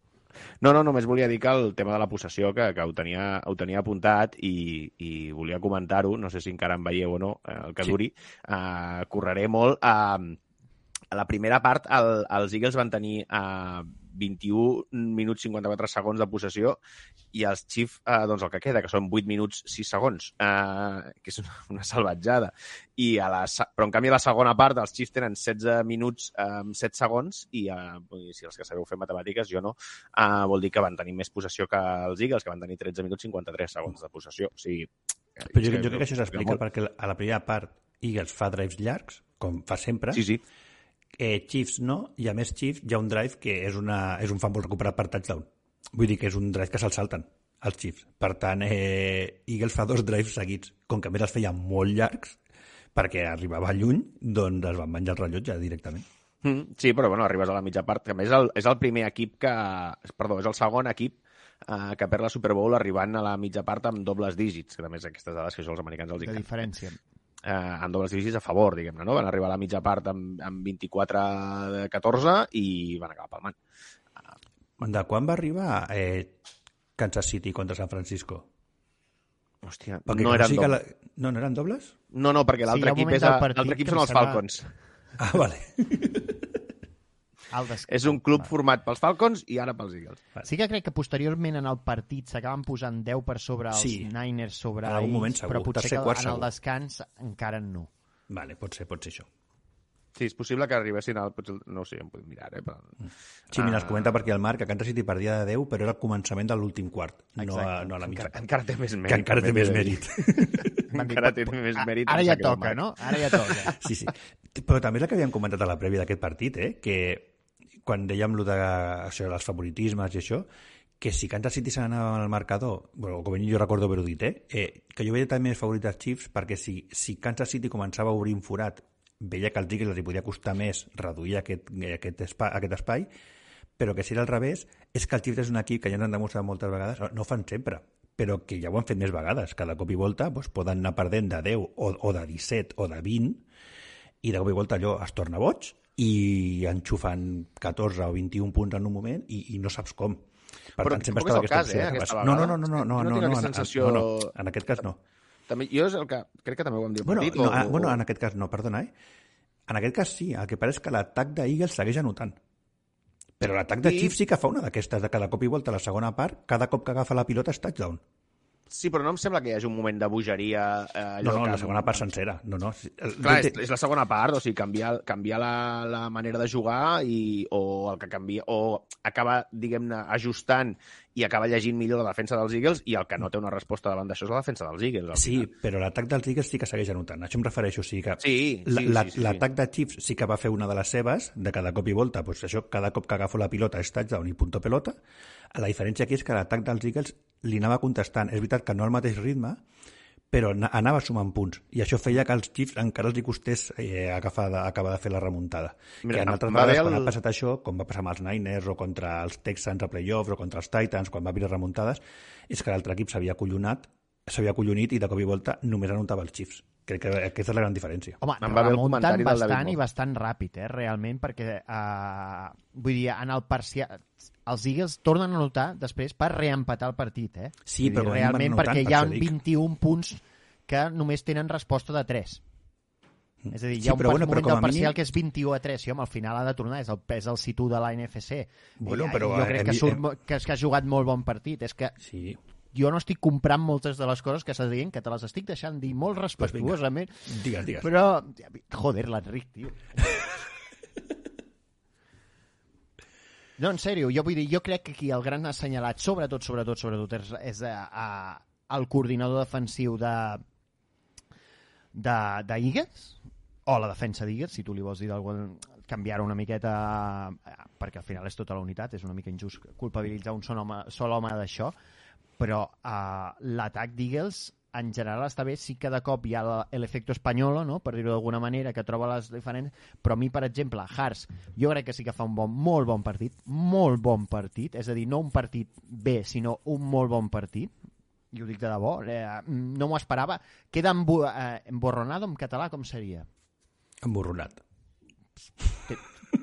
No, no, només volia dir que el tema de la possessió, que, que ho, tenia, ho tenia apuntat i, i volia comentar-ho, no sé si encara em veieu o no, eh, el que
Sí.
duri, uh, correré molt. Uh, a la primera part, el, els Eagles van tenir uh, 21 minuts 54 segons de possessió i els Chiefs, uh, doncs el que queda, que són 8 minuts 6 segons, uh, que és una, una salvatjada. I a la, però en canvi a la segona part els Chiefs tenen 16 minuts amb 7 segons i uh, si els que sabeu fer matemàtiques, jo no, uh, vol dir que van tenir més possessió que els Eagles, que van tenir 13 minuts 53 segons de possessió. O sigui,
Però jo, jo crec que això s'explica perquè a la primera part Eagles fa drives llargs, com fa sempre,
Sí, sí.
Eh, Chiefs no, i a més Chiefs hi ha un drive que és, una, és un fumble recuperat per touchdown. Vull dir que és un drive que se'l salten, els Chiefs. Per tant, eh, Eagles fa dos drives seguits. Com que a més els feia molt llargs, perquè arribava lluny, doncs es van menjar el rellotge directament.
Mm, sí, però bueno, arribes a la mitja part. que A més, el, és el primer equip que... Perdó, és el segon equip eh, que perd la Super Bowl arribant a la mitja part amb dobles dígits, que a més aquestes dades que això als americans els
De diferència.
Eh, amb dobles dígits a favor, diguem-ne, no? Van arribar a la mitja part amb, amb 24 de 14 i van acabar palmant.
De quan va arribar eh, Kansas City contra San Francisco?
Hòstia,
Perquè
no eren
sí
dobles.
la... No, no eren dobles?
No, no, perquè
Sí,
l'altre
un
equip, és a... l'altre equip són els Falcons.
Ah, vale. [LAUGHS]
El.
És un club format pels Falcons i ara pels Eagles.
Sí que crec que posteriorment en el partit s'acaben posant 10 per sobre els
Sí.
Niners sobre
En algun
ells,
moment segur.
però potser
Tercer
que
quart
en el
segur.
descans encara no.
Vale, pot ser, pot ser això.
Sí, és possible que arribessin al... No ho sé, em podem mirar, eh? Però...
Sí, mira, es
Ah.
comenta perquè el Marc, que Kansas City perdia de 10, però era el començament de l'últim quart, no a,
Exacte.
no a la mitja.
Encara, encara té més mèrit.
Que encara té més mèrit. [LAUGHS]
encara té més mèrit.
Ara ja toca, no? Ara ja toca.
Sí, sí. Però també és el que havíem comentat a la prèvia d'aquest partit, eh? que quan dèiem lo de això, dels favoritismes i això, que si Kansas City se n'anava al marcador, bueno, com jo recordo haver-ho dit, eh? eh? que jo veia també favorit als Chiefs perquè si, si Kansas City començava a obrir un forat, veia que als Eagles els hi podia costar més reduir aquest, aquest, espai, aquest espai, però que si era al revés, és que el Chiefs és un equip que ja ens han demostrat moltes vegades, no ho fan sempre, però que ja ho han fet més vegades. Cada cop i volta doncs, poden anar perdent de 10 o, o de 17 o de 20 i de cop i volta allò es torna boig i enxufen 14 o 21 punts en un moment i, i no saps com. Per
Però
tant, sempre està
el cas,
aquesta opció.
eh, aquesta
no, no, no, no, no, no,
no
no, no,
aquesta
en-
sensació-
no, no, en aquest cas no.
També, jo és el que... Crec que també ho dir al
Bueno,
partit.
no,
o,
ah,
o-
bueno, en aquest cas no, perdona, eh? En aquest cas sí, el que pare és que l'atac d'Eagles segueix anotant. Però l'atac de. Chiefs sí que fa una d'aquestes, de cada cop i volta a la segona part, cada cop que agafa la pilota és touchdown.
Sí, però no em sembla que hi hagi un moment de bogeria... Eh,
No, no,
que...
la segona part sencera. No, no.
Clar, és, és la segona part, o sigui, canviar, canviar la, la manera de jugar i, o el que canvia, o acaba, diguem-ne, ajustant i acaba llegint millor la defensa dels Eagles i el que no té una resposta davant d'això és la defensa dels Eagles.
Sí, però l'atac dels Eagles sí que segueix anotant. A això em refereixo. O sigui que
Sí, sí,
la- la-
sí, sí, sí.
l'atac de Chiefs sí que va fer una de les seves, de cada cop i volta, doncs això, cada cop que agafo la pilota és touchdown i punto pelota. La diferència aquí és que l'atac dels Eagles li anava contestant. És veritat que no al mateix ritme, però na- anava sumant punts. I això feia que als Chiefs encara els hi costés eh, agafar de, acabar de fer la remuntada.
Mira,
que en altres vegades, quan
el-
ha passat això, com va passar amb els Niners o contra els Texans a playoffs o contra els Titans, quan va haver remuntades, és que l'altre equip s'havia acollonat s'havia acollonit i de cop i volta només anotava els Chiefs. Crec que aquesta és la gran diferència.
Home,
Em va
remunten bastant i bastant ràpid, eh, realment, perquè, eh, vull dir, en el parcial... Els Eagles tornen a notar després per reempatar el partit, eh?
Sí,
dir,
però van
realment
anotant,
perquè
per
hi ha
això dic.
21 punts que només tenen resposta de 3. És a dir, hi
Sí,
ha un
però bueno,
moment
però
del parcial
mínim-
que és 21 a 3, i home, al final ha de tornar, és el pes del situ de la NFC.
Bueno,
I,
però,
jo
eh,
crec que, surt,
hem-
mo- que, que ha jugat molt bon partit. És que
Sí.
jo no estic comprant moltes de les coses que estàs dient, que te les estic deixant dir molt
Pues vinga.
respectuosament,
Digues, digues.
però, joder, l'Enric, tio. [LAUGHS] No, en sèrio, jo vull dir, jo crec que aquí el gran assenyalat, sobretot, sobretot, sobretot, és, és a, a, el coordinador defensiu de de, de o la defensa d'Eagles, si tu li vols dir d'algun... canviar una miqueta eh, perquè al final és tota la unitat, és una mica injust culpabilitzar un sol home, sol home d'això però uh, l'atac d'Eagles en general està bé, sí que de cop hi ha l'efecte espanyol, no? per dir-ho d'alguna manera, que troba les diferents, però a mi, per exemple, Hars, jo crec que sí que fa un bon, molt bon partit, molt bon partit, és a dir, no un partit bé, sinó un molt bon partit, i ho dic de debò, eh, no m'ho esperava. Queda embo eh, emborronado en català, com seria?
Emborronat.
Té,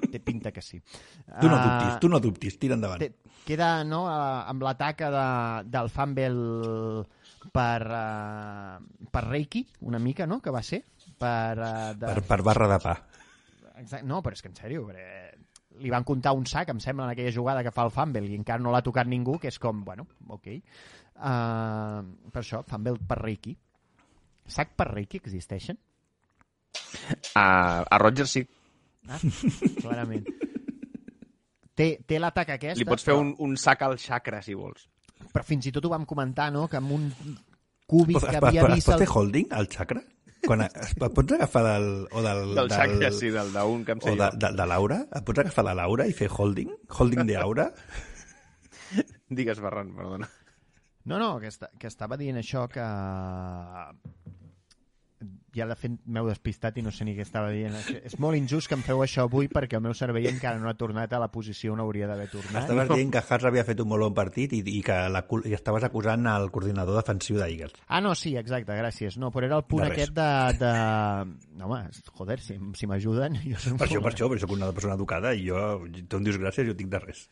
té pinta que sí.
Tu no
Ah,
dubtis, tu no dubtis, tira endavant.
Té, queda no, amb l'ataca de, del Fumble per, uh, per Reiki, una mica, no?, que va ser. Per, uh, de...
Per, per barra de pa.
Exacte. No, però és que en sèrio, perquè li van comptar un sac, em sembla, en aquella jugada que fa el Fumble i encara no l'ha tocat ningú, que és com, bueno, ok. Uh, per això, Fumble per Reiki. Sac per Reiki existeixen?
A, a Rodgers sí.
Ah, clarament. Té, té l'atac aquest.
Li pots fer un, un sac al xacra, si vols.
Però fins i tot ho vam comentar, no?, que amb un cúbic
Es,
que havia
es, es
vist...
pot fer holding al xacra? Quan es, pots agafar del... O del,
Del xacra, sí, del d'un que em
o
sé
de,
jo.
de, de Laura? Et pots agafar de Laura i fer holding? Holding d'Aura? [LAUGHS]
Digues, Ferran, perdona.
No, no, que, esta, que estava dient això que... Ja de fet m'heu despistat i no sé ni què estava dient. És molt injust que em feu això avui perquè el meu cervell encara no ha tornat a la posició on hauria d'haver tornat.
Estaves dient que Hars havia fet un molt bon partit i, i que la, i estaves acusant el coordinador defensiu d'Eagles.
Ah, no, sí, exacte, gràcies. No, però era el punt
De
aquest de... de... No, home, joder, si, si m'ajuden... [LAUGHS] Jo soc
Per això,
molt-
per això, perquè sóc una persona educada i jo, tu em dius gràcies, jo tinc de res.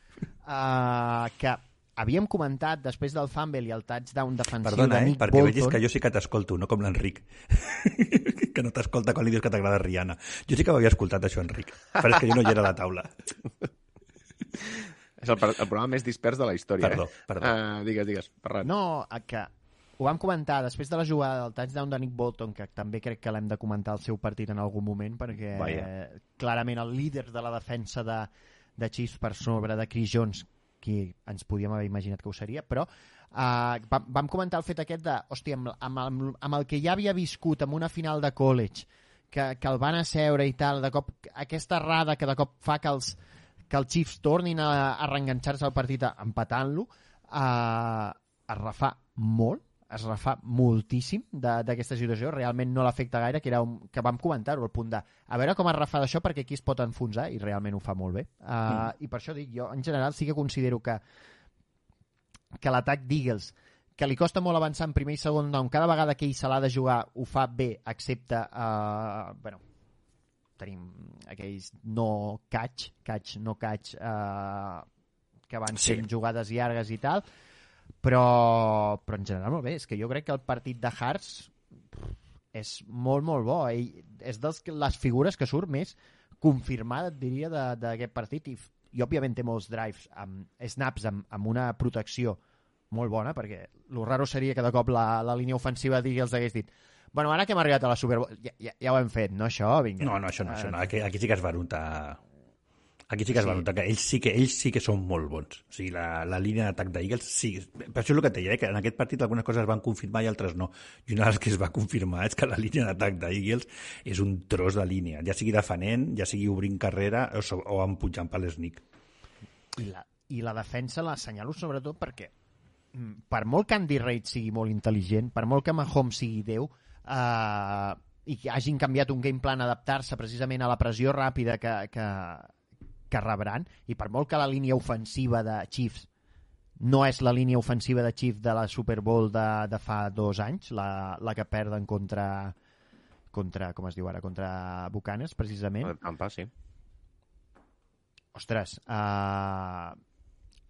Uh, que havíem comentat després del fumble i el touchdown defensiu
Perdona,
de
eh?
Nick
Perquè
Bolton...
vegis que jo sí que t'escolto, no com l'Enric. [LAUGHS] que no t'escolta quan li dius que t'agrada Rihanna. Jo sí que m'havia escoltat això, Enric. Però és que jo no hi era a la taula. [LAUGHS]
És el, el programa més dispers de la història,
Perdó,
eh?
perdó.
Uh, digues, digues, Ferran.
No, que ho vam comentar després de la jugada del touchdown de Nick Bolton, que també crec que l'hem de comentar el seu partit en algun moment, perquè eh, clarament el líder de la defensa de, de Chiefs per sobre de Chris Jones, qui ens podíem haver imaginat que ho seria, però eh, vam, vam comentar el fet aquest de, hòstia, amb, amb, amb, amb el que ja havia viscut en una final de college, que, que el van asseure i tal, de cop, aquesta errada que de cop fa que els, que els Chiefs tornin a, a reenganxar-se al partit empatant-lo, eh, es refà molt, es refà moltíssim d'aquesta situació, realment no l'afecta gaire, que, era un, que vam comentar-ho, el punt de a veure com es refà d'això perquè aquí es pot enfonsar i realment ho fa molt bé. Uh, mm. I per això dic, jo en general sí que considero que que l'atac d'Eagles que li costa molt avançar en primer i segon down, cada vegada que ell se l'ha de jugar ho fa bé, excepte uh, bueno, tenim aquells no catch, catch, no catch uh, que van
Sí.
fent jugades llargues i tal però, però en general molt bé, és que jo crec que el partit de Hearts és molt, molt bo. Ell és de les figures que surt més confirmada, et diria, d'aquest partit. I, I, òbviament, té molts drives, amb snaps, amb, amb una protecció molt bona, perquè el raro seria que de cop la, la línia ofensiva d'Eagles hagués dit bueno, ara que hem arribat a la Super Bowl, ja, ja, ja ho hem fet, no això? Vinga.
No, no, això no, això no. Aquí, aquí sí que es va notar... Aquí sí que es va notar que ells sí que, ells sí que són molt bons. O sigui, la, la línia d'atac d'Eagles sí. Per això és el que et deia, eh, que en aquest partit algunes coses es van confirmar i altres no. I una de les que es va confirmar és que la línia d'atac d'Eagles és un tros de línia, ja sigui defenent, ja sigui obrint carrera o, o empujant per l'esnic.
I la, I la defensa l'assenyalo sobretot perquè mm, per molt que Andy Reid sigui molt intel·ligent, per molt que Mahomes sigui Déu, eh, i que hagin canviat un game plan a adaptar-se precisament a la pressió ràpida que, que, que rebran, i per molt que la línia ofensiva de Chiefs no és la línia ofensiva de Chiefs de la Super Bowl de, de fa dos anys, la, la que perden contra, contra, com es diu ara, contra Bucanes, precisament
Tampa, sí.
ostres, uh,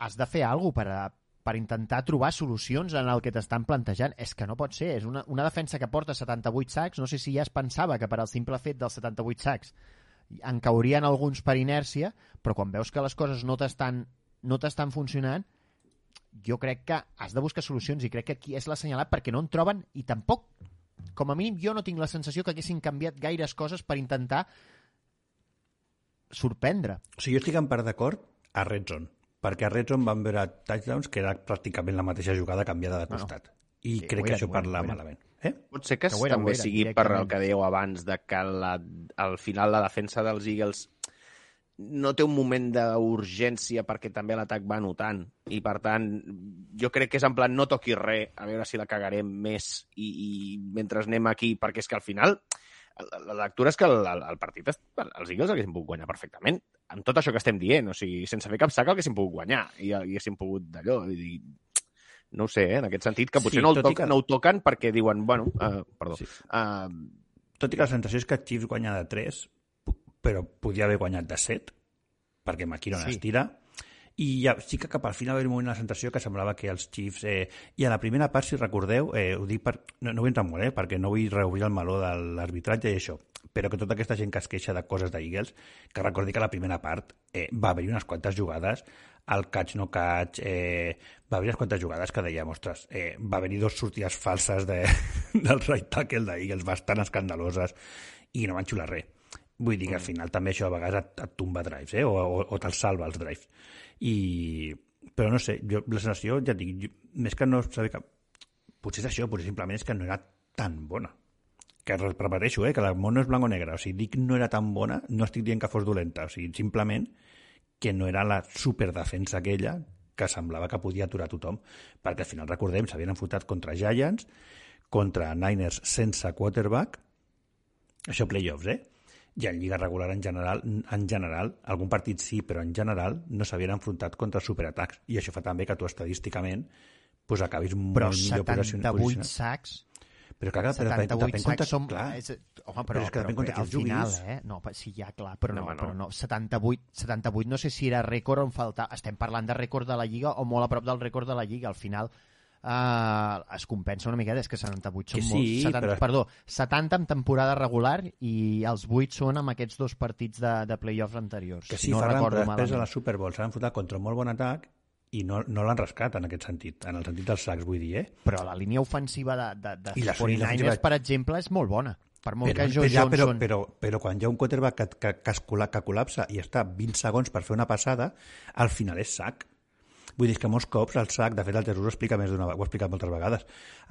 has de fer alguna per, a, per intentar trobar solucions en el que t'estan plantejant. És que no pot ser. És una, una defensa que porta 78 sacs. No sé si ja es pensava que per al simple fet dels 78 sacs en caurien alguns per inèrcia, però quan veus que les coses no t'estan no t'estan funcionant, jo crec que has de buscar solucions i crec que aquí és l'assenyalat perquè no en troben i tampoc, com a mínim jo no tinc la sensació que haguessin canviat gaires coses per intentar sorprendre.
O sigui, jo estic en part d'acord a Red Zone, perquè a Red Zone van veure touchdowns que era pràcticament la mateixa jugada canviada de
Bueno,
costat. I
sí,
crec que això
era,
parla malament. Eh?
Pot ser que,
Que era,
també
era,
sigui per el que dèieu abans, de que la, al final la defensa dels Eagles no té un moment d'urgència perquè també l'atac va notant. I per tant jo crec que és en plan no toqui res a veure si la cagarem més i, i mentre anem aquí perquè és que al final la, la lectura és que el, el, el partit es- els Eagles haguessin pogut guanyar perfectament amb tot això que estem dient, o sigui, sense fer cap sac haguessin pogut guanyar i haguessin pogut d'allò no ho sé, eh, en aquest sentit, que potser
Sí,
no, el toc,
que-
no ho toquen perquè diuen, bueno, uh, perdó,
Sí.
uh,
Tot i que la sensació és que Chiefs guanya de 3, però podia haver guanyat de 7, perquè McKinnon
sí.
es tira, i ja, sí que cap al final va haver un moment la sensació que semblava que els Chiefs... Eh, I a la primera part, si recordeu, eh, ho dic per, no, no vull entrar molt, eh, perquè no vull reobrir el meló de l'arbitratge i això, però que tota aquesta gent que es queixa de coses d'Eagles, que recordi que a la primera part eh, va haver-hi unes quantes jugades, el catch no catch, eh, va haver unes quantes jugades que dèiem, ostres, eh, va haver-hi dos sortides falses de, [LAUGHS] del right tackle d'Eagles bastant escandaloses i no van xular res. Vull dir que al final també això a vegades et, et tomba drives, eh? o, o, o te'ls salva els drives. I... Però no sé, jo, la sensació, ja dic, jo, més que no saber que... Potser és això, potser simplement és que no era tan bona. Que re- repeteixo, eh, que el món no és blanc o negre. O sigui, dic no era tan bona, no estic dient que fos dolenta. O sigui, simplement que no era la superdefensa aquella que semblava que podia aturar tothom. Perquè al final, recordem, s'havien enfrontat contra Giants, contra Niners sense quarterback, això playoffs, eh? I en Lliga regular en general, en general, algun partit sí, però en general no s'havien enfrontat contra superatacs. I això fa també que tu estadísticament pues, acabis
Però
molt millor posicionat.
78 sacs
Però clar, clar, però depèn,
78
depèn compte,
som...
clar,
És, home, però,
Però és que depèn contra qui
al
els juguis.
final, eh? No, sí, ja, clar, però no,
No, no.
però no. 78, 78 no sé si era rècord o em falta... Estem parlant de rècord de la Lliga o molt a prop del rècord de la Lliga. Al final eh, es compensa una miqueta, és que 78 són
Que sí,
molts. 70,
però-
Perdó, 70 en temporada regular i els 8 són amb aquests dos partits de, de playoffs anteriors.
que
si
sí,
no
Ferran, però després a
malament.
la Super Bowl s'han enfrontat contra un molt bon atac i no, no l'han rascat en aquest sentit, en el sentit dels sacs, vull dir, eh?
Però la línia ofensiva de, de, de
I la línia
49ers,
ofensiva-
per exemple, és molt bona. Per molt
però,
que Joe
ja, però,
Johnson...
però, però quan hi ha un quarterback que, que, que, es que col·lapsa i està 20 segons per fer una passada, al final és sac. Vull dir que molts cops el sac, de fet el Jesús ho explica més d'una ho ha explicat moltes vegades,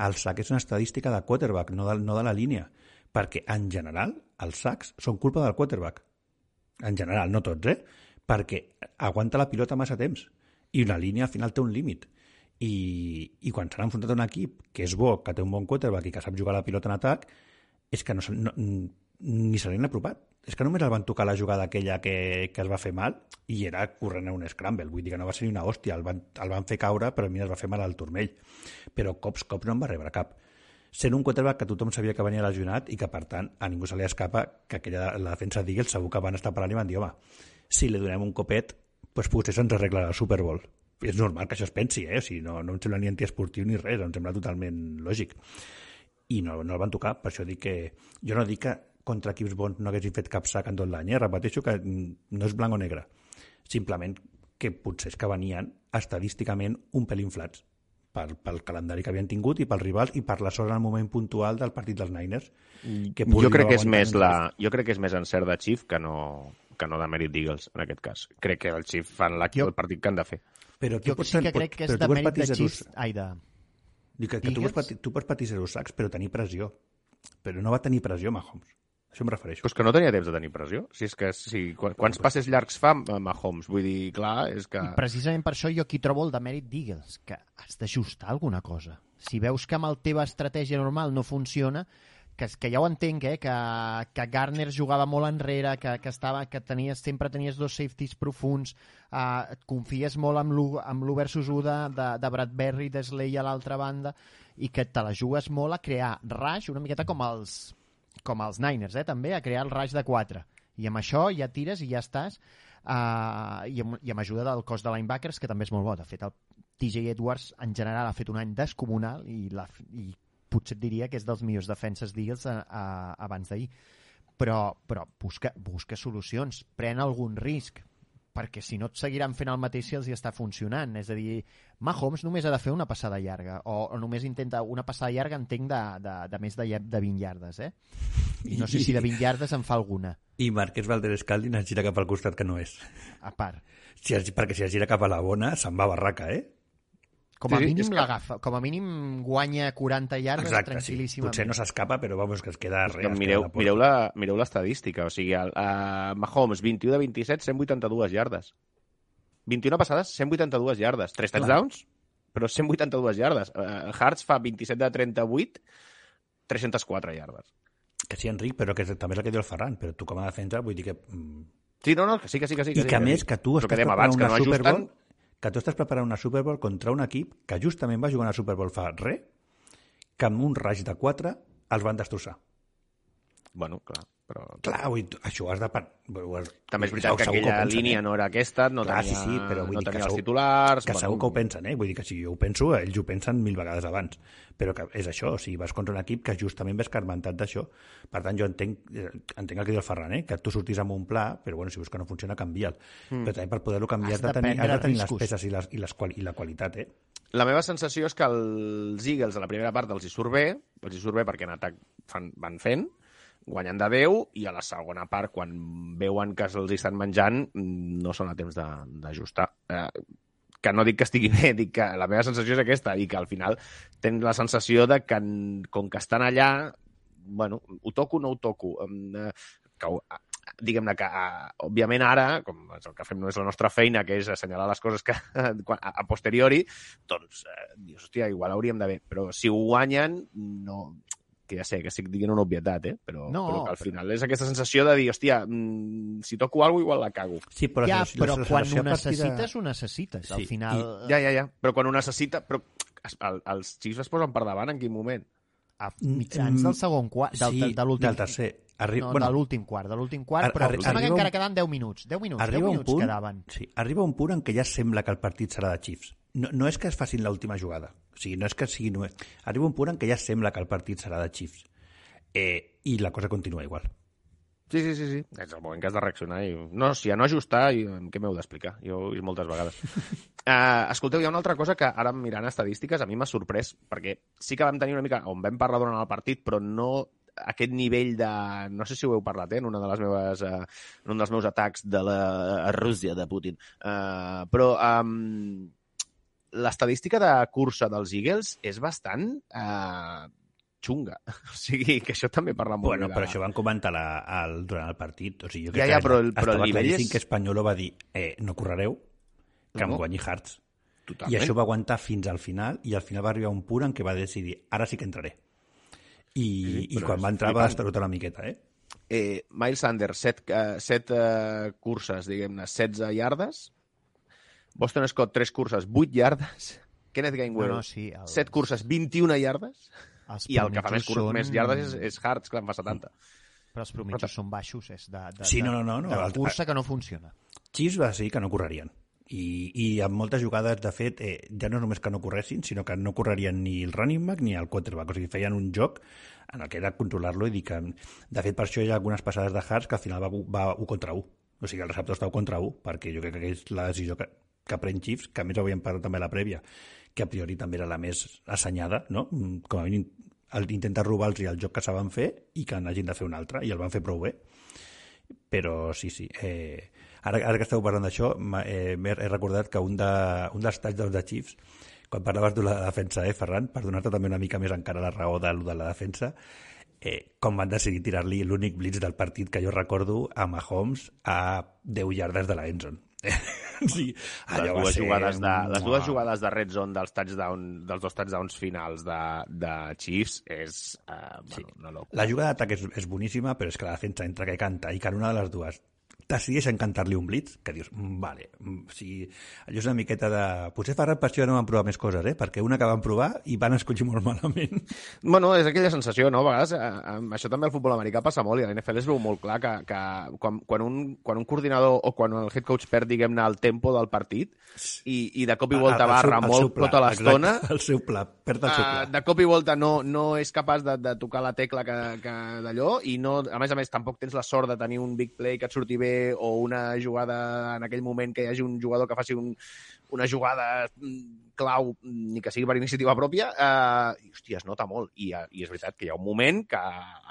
el sac és una estadística de quarterback, no de, no de la línia, perquè en general els sacs són culpa del quarterback. En general, no tots, eh? Perquè aguanta la pilota massa temps i una línia al final té un límit. I, i quan s'han enfrontat a un equip que és bo, que té un bon quarterback i que sap jugar la pilota en atac, és que no, no, ni se l'han apropat. És que només el van tocar la jugada aquella que, que es va fer mal i era corrent a un scramble. Vull dir que no va ser ni una hòstia. El van, el van fer caure, però mira, es va fer mal al turmell. Però cops, cops no en va rebre cap. Sent un quarterback que tothom sabia que venia lesionat i que, per tant, a ningú se li escapa que aquella, la defensa d'Eagles segur que van estar parlant i van dir, home, si li donem un copet, doncs potser se'ns arregla el Super Bowl. És normal que això es pensi, eh? O sigui, no, no em sembla ni antiesportiu ni res, em sembla totalment lògic i no, no el van tocar. Per això dic que... Jo no dic que contra equips bons no haguessin fet cap sac en tot l'any, eh? repeteixo que mm, no és blanc o negre. Simplement que potser és que venien estadísticament un pel inflats pel, pel calendari que havien tingut i pels rivals i per la sort en el moment puntual del partit dels Niners. Que
jo crec que és més la, jo crec que és més encert de Chief que no, que no de mèrit d'Eagles, en aquest cas. Crec que el Chief fan la,
Jo-
el partit que han de fer.
Però tu
Jo
pots
sí que crec que és de mèrit de Chiefs... Ai, de...
Dic que, que tu, pots tu pots patir zero sacs, però tenir pressió. Però no va tenir pressió, Mahomes. Això em refereixo.
Però que no tenia temps de tenir pressió. Si és que si, quan, quants passes llargs fa Mahomes? Vull dir, clar, és que...
I precisament per això jo aquí trobo el demèrit d'Eagles, que has d'ajustar alguna cosa. Si veus que amb la teva estratègia normal no funciona, que, que ja ho entenc, eh? que, que Garner jugava molt enrere, que, que, estava, que tenies, sempre tenies dos safeties profuns, eh, et confies molt amb l'1 amb l'1 versus 1 de, de, de Bradbury, de Slay a l'altra banda, i que te la jugues molt a crear rush, una miqueta com els, com els Niners, eh, també, a crear el rush de 4. I amb això ja tires i ja estàs. Uh, i, amb, I amb ajuda del cos de linebackers, que també és molt bo. De fet, el TJ Edwards en general ha fet un any descomunal i, la, i potser et diria que és dels millors defenses d'Eagles a, abans d'ahir. Però, però busca, busca solucions, pren algun risc, perquè si no et seguiran fent el mateix si els hi està funcionant. És a dir, Mahomes només ha de fer una passada llarga, o, o només intenta una passada llarga, entenc, de, de, de més de, de 20 llardes, eh? I no sé si de 20 llardes en fa alguna,
I Marquès Valdés Caldin es gira cap al costat que no és.
a part.
Si es, perquè si es gira cap a la bona, se'n va a barraca, eh?
Com a
Sí, sí,
mínim
que-
l'agafa, com a mínim guanya 40 llardes
Exacte, sí.
tranquil·líssimament.
Potser no s'escapa, però vamos, que es queda res.
que mireu,
queda a la
mireu, la, mireu l'estadística. O sigui, el, uh, Mahomes, 21 de 27, 182 yardes. 21 passades, 182 yardes. 3 touchdowns, però 182 yardes. Uh, Hartz fa 27 de 38, 304 yardes.
Que sí, Enric, però que és- també és el que diu el Ferran, però tu com a defensa vull dir que... mm,
Sí, no, no, que sí, que sí, que sí.
I
sí,
que a
sí.
més que tu estàs preparant
que
una
no
Super
ajusten,
Bowl que tu estàs preparant una Super Bowl contra un equip que justament va jugar una Super Bowl fa res, que amb un raig de 4 els van destrossar.
Bueno, clar, però...
Clar, vull, això ho has de... par- ho has-
També és veritat que aquella
pensen,
línia
eh?
no era aquesta, no
Clar,
tenia,
sí, sí, però vull
no
dir que
tenia els
segur-
titulars...
Que segur que ho pensen, eh? Vull dir que si jo ho penso, ells ho pensen mil vegades abans. Però que és això, o sigui, vas contra un equip que justament ve escarmentat d'això. Per tant, jo entenc, eh, entenc el que diu el Ferran, eh? que tu sortis amb un pla, però bueno, si veus que no funciona, canvia'l. Mm. Però també per poder-lo canviar
Has
de, tenir, has de tenir les
riscos.
peces i, les, i, les quali, i la qualitat, eh?
La meva sensació és que els Eagles a la primera part els hi surt bé, els hi surt bé perquè en atac fan, van fent, guanyen de 10, i a la segona part, quan veuen que se'ls estan menjant, no són a temps d'ajustar. Eh, que no dic que estigui bé, dic que la meva sensació és aquesta, i que al final tens la sensació de que, com que estan allà, bueno, ho toco o no ho toco, eh, que ho, diguem-ne que, uh, òbviament ara, com el que fem no és la nostra feina, que és assenyalar les coses que, [LAUGHS] a, a posteriori, doncs eh, dius, hòstia, igual hauríem d'haver... Però si ho guanyen, no... Que ja sé que estic dient una obvietat, eh? Però,
No,
però que al
però-
final és aquesta sensació de dir, hòstia, mm, si toco alguna cosa, igual la cago.
Sí, però
ja,
la, sensació-
però
la
quan ho necessites, ho necessites. Al
Sí,
final...
I, ja, ja, ja. Però quan ho necessita... Però es- el, els Chiefs es posen per davant en quin moment?
a mitjans del segon quart, del,
sí,
de l'últim...
del tercer. Arri...
No,
bueno,
de l'últim quart, de l'últim quart,
Ar-
però
arri-
em sembla que
arriba
encara
un-
quedaven 10 minuts. 10 minuts, 10
arriba un
minuts
punt,
quedaven.
sí, arriba un punt en què ja sembla que el partit serà de Chiefs. No, no és que es facin l'última jugada. O sigui, no és que sigui... No... Arriba un punt en què ja sembla que el partit serà de Chiefs. Eh, I la cosa continua igual.
Sí, sí, sí, sí. És el moment que has de reaccionar. I... No, si a no ajustar, i... què m'heu d'explicar? Jo ho he vist moltes vegades. uh, [LAUGHS] escolteu, hi ha una altra cosa que ara mirant estadístiques a mi m'ha sorprès, perquè sí que vam tenir una mica, on vam parlar durant el partit, però no aquest nivell de... No sé si ho heu parlat, eh, en una de les meves, uh, en un dels meus atacs de la Rússia de Putin. Uh, però um, l'estadística de cursa dels Eagles és bastant uh, xunga. [LAUGHS] O sigui, que això també parla molt
Bueno,
bé.
però
de-
això van comentar la, el, durant el partit. O sigui, jo
Ja,
crec
ja,
que
però el- però el
estava
nivell
claríssim
és-
que Espanyolo va dir eh, no correreu, que
No.
em guanyi Hearts.
Totalment.
I això va aguantar fins al final, i al final va arribar un punt en què va decidir ara sí que entraré. I,
Sí,
i
però
quan va entrar va estarotar una miqueta, eh?
eh, Miles Sanders, 7, uh, set, uh, curses, diguem-ne, 16 yardes. Boston Scott, 3 curses, 8 yardes. [LAUGHS] Kenneth Gainwell,
No, no, sí, el-
7 curses, 21 yardes.
Els
I el que fa més,
són-
més yardes és, és Hartz, que en fa 70.
Però els prometjos són baixos, és de, de,
Sí,
de,
no, no, no, no,
de cursa que no funciona.
Chiefs va decidir que no correrien. I, i amb moltes jugades, de fet, eh, ja no només que no corressin, sinó que no correrien ni el running back ni el quarterback. O sigui, feien un joc en el que era controlar-lo i dir que... De fet, per això hi ha algunes passades de Hartz que al final va, va 1 contra 1. O sigui, el receptor està 1 contra 1, perquè jo crec que és la decisió que, que pren Chiefs, que a més havíem parlat també a la prèvia, que a priori també era la més assenyada, no? Mm, Com a mínim el robar-los el joc que saben fer i que n'hagin de fer un altre, i el van fer prou bé. Però sí, sí. Eh, ara, ara que esteu parlant d'això, eh, he recordat que un, de, un dels touchdowns de Chiefs, quan parlaves de la defensa, eh, Ferran, per donar-te també una mica més encara la raó de, de la defensa, eh, com van decidir tirar-li l'únic blitz del partit que jo recordo a Mahomes a 10 yardes de la endzone. [LAUGHS] sí,
Les
allò va
dues,
ser...
jugades de, les dues jugades de red zone dels, touchdown, dels dos touchdowns finals de, de Chiefs és uh, bueno, una locura.
La jugada d'atac és, és boníssima, però és que la defensa entre que canta i que en una de les dues decideixen cantar-li un blitz, que dius, mm, vale, mm, o sigui, allò és una miqueta de... Potser Ferran per això no van provar més coses, eh? perquè una que van provar i van escollir molt malament. [LAUGHS]
Bueno, és aquella sensació, no? A vegades, eh, això també al futbol americà passa molt i a la NFL es veu molt clar que, que quan, quan, un, quan un coordinador o quan el head coach perd, diguem-ne, el tempo del partit i, i de cop i volta
El- el
va
pla,
tota l'estona,
El seu pla, perd el seu pla.
Uh, de cop i volta no, no és capaç de, de tocar la tecla que, que d'allò i no, a més a més tampoc tens la sort de tenir un big play que et surti bé o una jugada en aquell moment que hi hagi un jugador que faci un, una jugada mm, clau, ni que sigui per iniciativa pròpia, eh, i, hòstia, es nota molt. I, eh, I és veritat que hi ha un moment que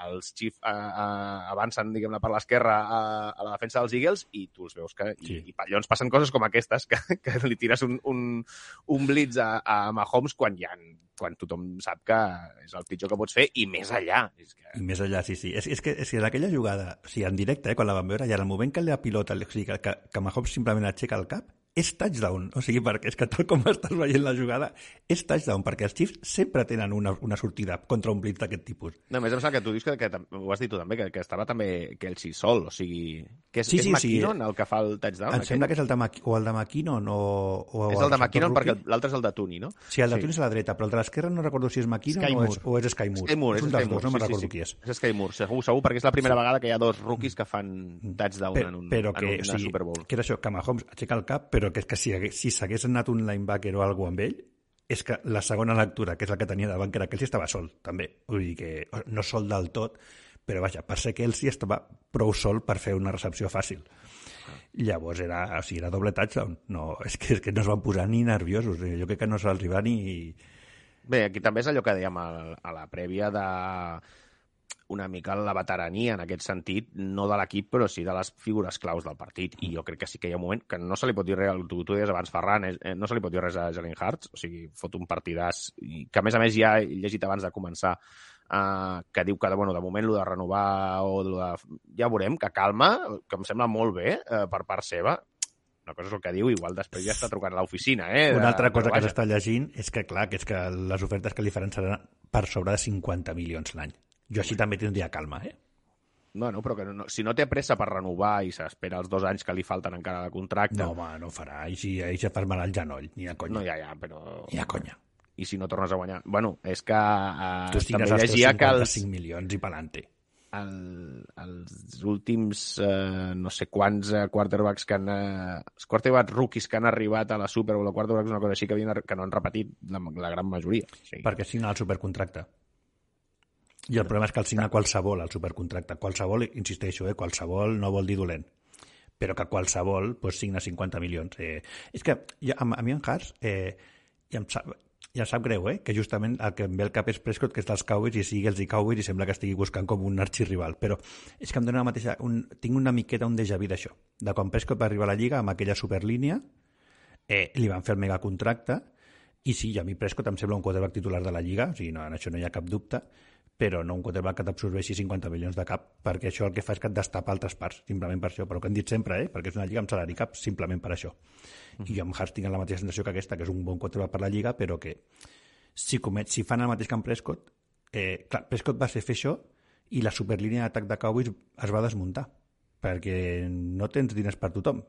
els Chiefs eh, eh, avancen, diguem-ne, per l'esquerra a, a la defensa dels Eagles i tu els veus que... I,
Sí.
i llavors passen coses com aquestes, que, [LAUGHS] que li tires un, un, un blitz a, a Mahomes quan ja quan tothom sap que és el pitjor que pots fer i més allà. És que...
I més enllà, sí, sí. És, és que, és que aquella jugada, o sigui, en directe, eh, quan la vam veure, i en el moment que la pilota, o sigui, que, que, que Mahomes simplement aixeca el cap, és touchdown. O sigui, perquè és que tal com estàs veient la jugada, és touchdown, perquè els Chiefs sempre tenen una, una sortida contra un blitz d'aquest tipus.
No, a més em sembla que tu dius que, que ho has dit tu també, que, que estava també que sí sol, o sigui... Que és,
Sí,
és
sí, sí.
McKinnon el que fa el touchdown?
Em sembla que és el de, Mc, o el de McKinnon o, o
És el de McKinnon perquè l'altre és el de Tooney, no?
Sí, el de Tunis és a la dreta, però el de l'esquerra no recordo si és McKinnon
Sky
o és, o és Sky Moore.
Sky Moore,
és
és
un dels
Sky
dos,
Moore,
no me'n
sí,
recordo
sí,
qui és.
És Sky Moore, segur, segur, perquè és la primera vegada que hi ha dos rookies que fan touchdown
Però,
en un,
però que,
en una
sigui,
Super Bowl.
que era això, que Mahomes aixeca el cap, però que, és que si, si s'hagués anat un linebacker o alguna amb ell, és que la segona lectura, que és la que tenia davant, que era sí estava sol, també. Vull dir que no sol del tot, però vaja, per ser sí estava prou sol per fer una recepció fàcil. Llavors era, o sigui, era doble touchdown. No, és que, és que no es van posar ni nerviosos. Eh, Jo crec que no se'ls va ni...
Bé, aquí també és allò que dèiem a la prèvia de una mica la veterania en aquest sentit, no de l'equip, però sí de les figures claus del partit. I jo crec que sí que hi ha un moment que no se li pot dir res, tu, tu deies abans, Ferran, eh, no se li pot dir res a Jalen Hurts, o sigui, fot un partidàs, i que a més a més ja he llegit abans de començar eh, que diu que, bueno, de moment, lo de renovar o lo de... Ja veurem, que calma, que em sembla molt bé eh, per part seva. Una cosa és el que diu, igual després ja està trucant a l'oficina, eh?
Una altra cosa
però
que s'està llegint és que, clar, que és que les ofertes que li faran seran per sobre de 50 milions l'any. Jo així també tindria calma, eh?
Bueno, però que no, si no té pressa per renovar i s'espera els dos anys que li falten encara de contracte...
No, home, no farà. I si ell ja farà el genoll, ni a conya.
no ja, ja, però...
Ni a conya.
I si no tornes a guanyar... Bueno, és que eh,
Tu estigues
també llegia que els,
55 milions i pelante.
el, els últims eh, no sé quants eh, quarterbacks que han... Eh, els quarterbacks rookies que han arribat a la Super Bowl o quarterbacks una cosa així que, havien, que no han repetit la, la gran majoria. O sigui,
Perquè signa el supercontracte. I el problema és que el signa qualsevol, el supercontracte. Qualsevol, insisteixo, eh, qualsevol no vol dir dolent. Però que qualsevol pues, signa 50 milions. Eh, és que ja, a, a mi en Hars eh, ja, em sap, ja sap greu, eh, que justament el que em ve el cap és Prescott, que és dels Cowboys, i sigui els i Cowboys, i sembla que estigui buscant com un arxirrival. Però és que em dóna la mateixa... Un, tinc una miqueta un déjà vu d'això. De quan Prescott va arribar a la Lliga amb aquella superlínia, eh, li van fer el megacontracte, i sí, a mi Prescott em sembla un quarterback titular de la Lliga, o sigui, no, en això no hi ha cap dubte, però no un quarterback que t'absorbeixi 50 milions de cap, perquè això el que fa és que et destapa altres parts, simplement per això, però que hem dit sempre, eh? perquè és una lliga amb salari cap, simplement per això. I jo amb Hurts tinc la mateixa sensació que aquesta, que és un bon quarterback per la lliga, però que si, comet, si fan el mateix que amb Prescott, eh, clar, Prescott va ser fer això i la superlínia d'atac de Cowboys es va desmuntar, perquè no tens diners per tothom.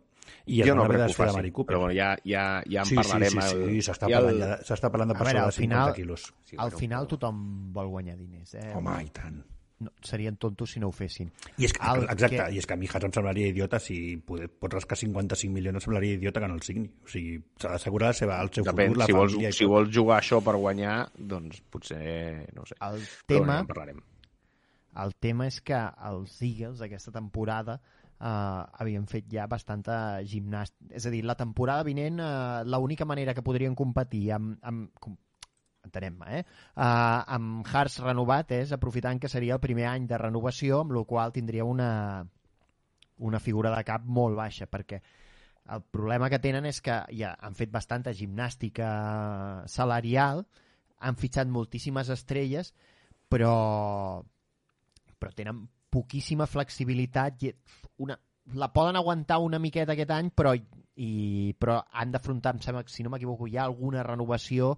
I
jo no crec
de
que ho faci,
Mari Cooper.
però bueno, ja, ja, ja en
sí,
parlarem.
sí, sí,
el-
sí, s'està
el-
parlant, ja- s'està parlant de
A
per
veure,
sobre
al
de 50
final-
quilos.
Sí,
Al final tothom vol guanyar diners, eh?
Home, i tant.
No, serien tontos si no ho fessin.
I és que,
El
exacte,
que-
i és que a mi Haas em semblaria idiota si poder, pots rascar 55 milions em semblaria idiota que no el signi. O sigui, s'ha d'assegurar el seu
Depèn,
futur, la
si vols,
família i
si
tot.
vols jugar això per guanyar, doncs potser, no ho sé.
El
Però
tema,
bueno, ja en parlarem.
el tema és que els Eagles aquesta temporada eh, havien fet ja bastanta gimnàstica. És a dir, la temporada vinent eh, l'única manera que podrien competir amb, amb com, entenem-me, eh? Uh, amb Hearts renovat és aprofitant que seria el primer any de renovació, amb la qual tindria una, una figura de cap molt baixa, perquè el problema que tenen és que ja han fet bastanta gimnàstica salarial, han fitxat moltíssimes estrelles, però, però tenen poquíssima flexibilitat i una, la poden aguantar una miqueta aquest any, però, i, però han d'afrontar, si no m'equivoco, hi ha alguna renovació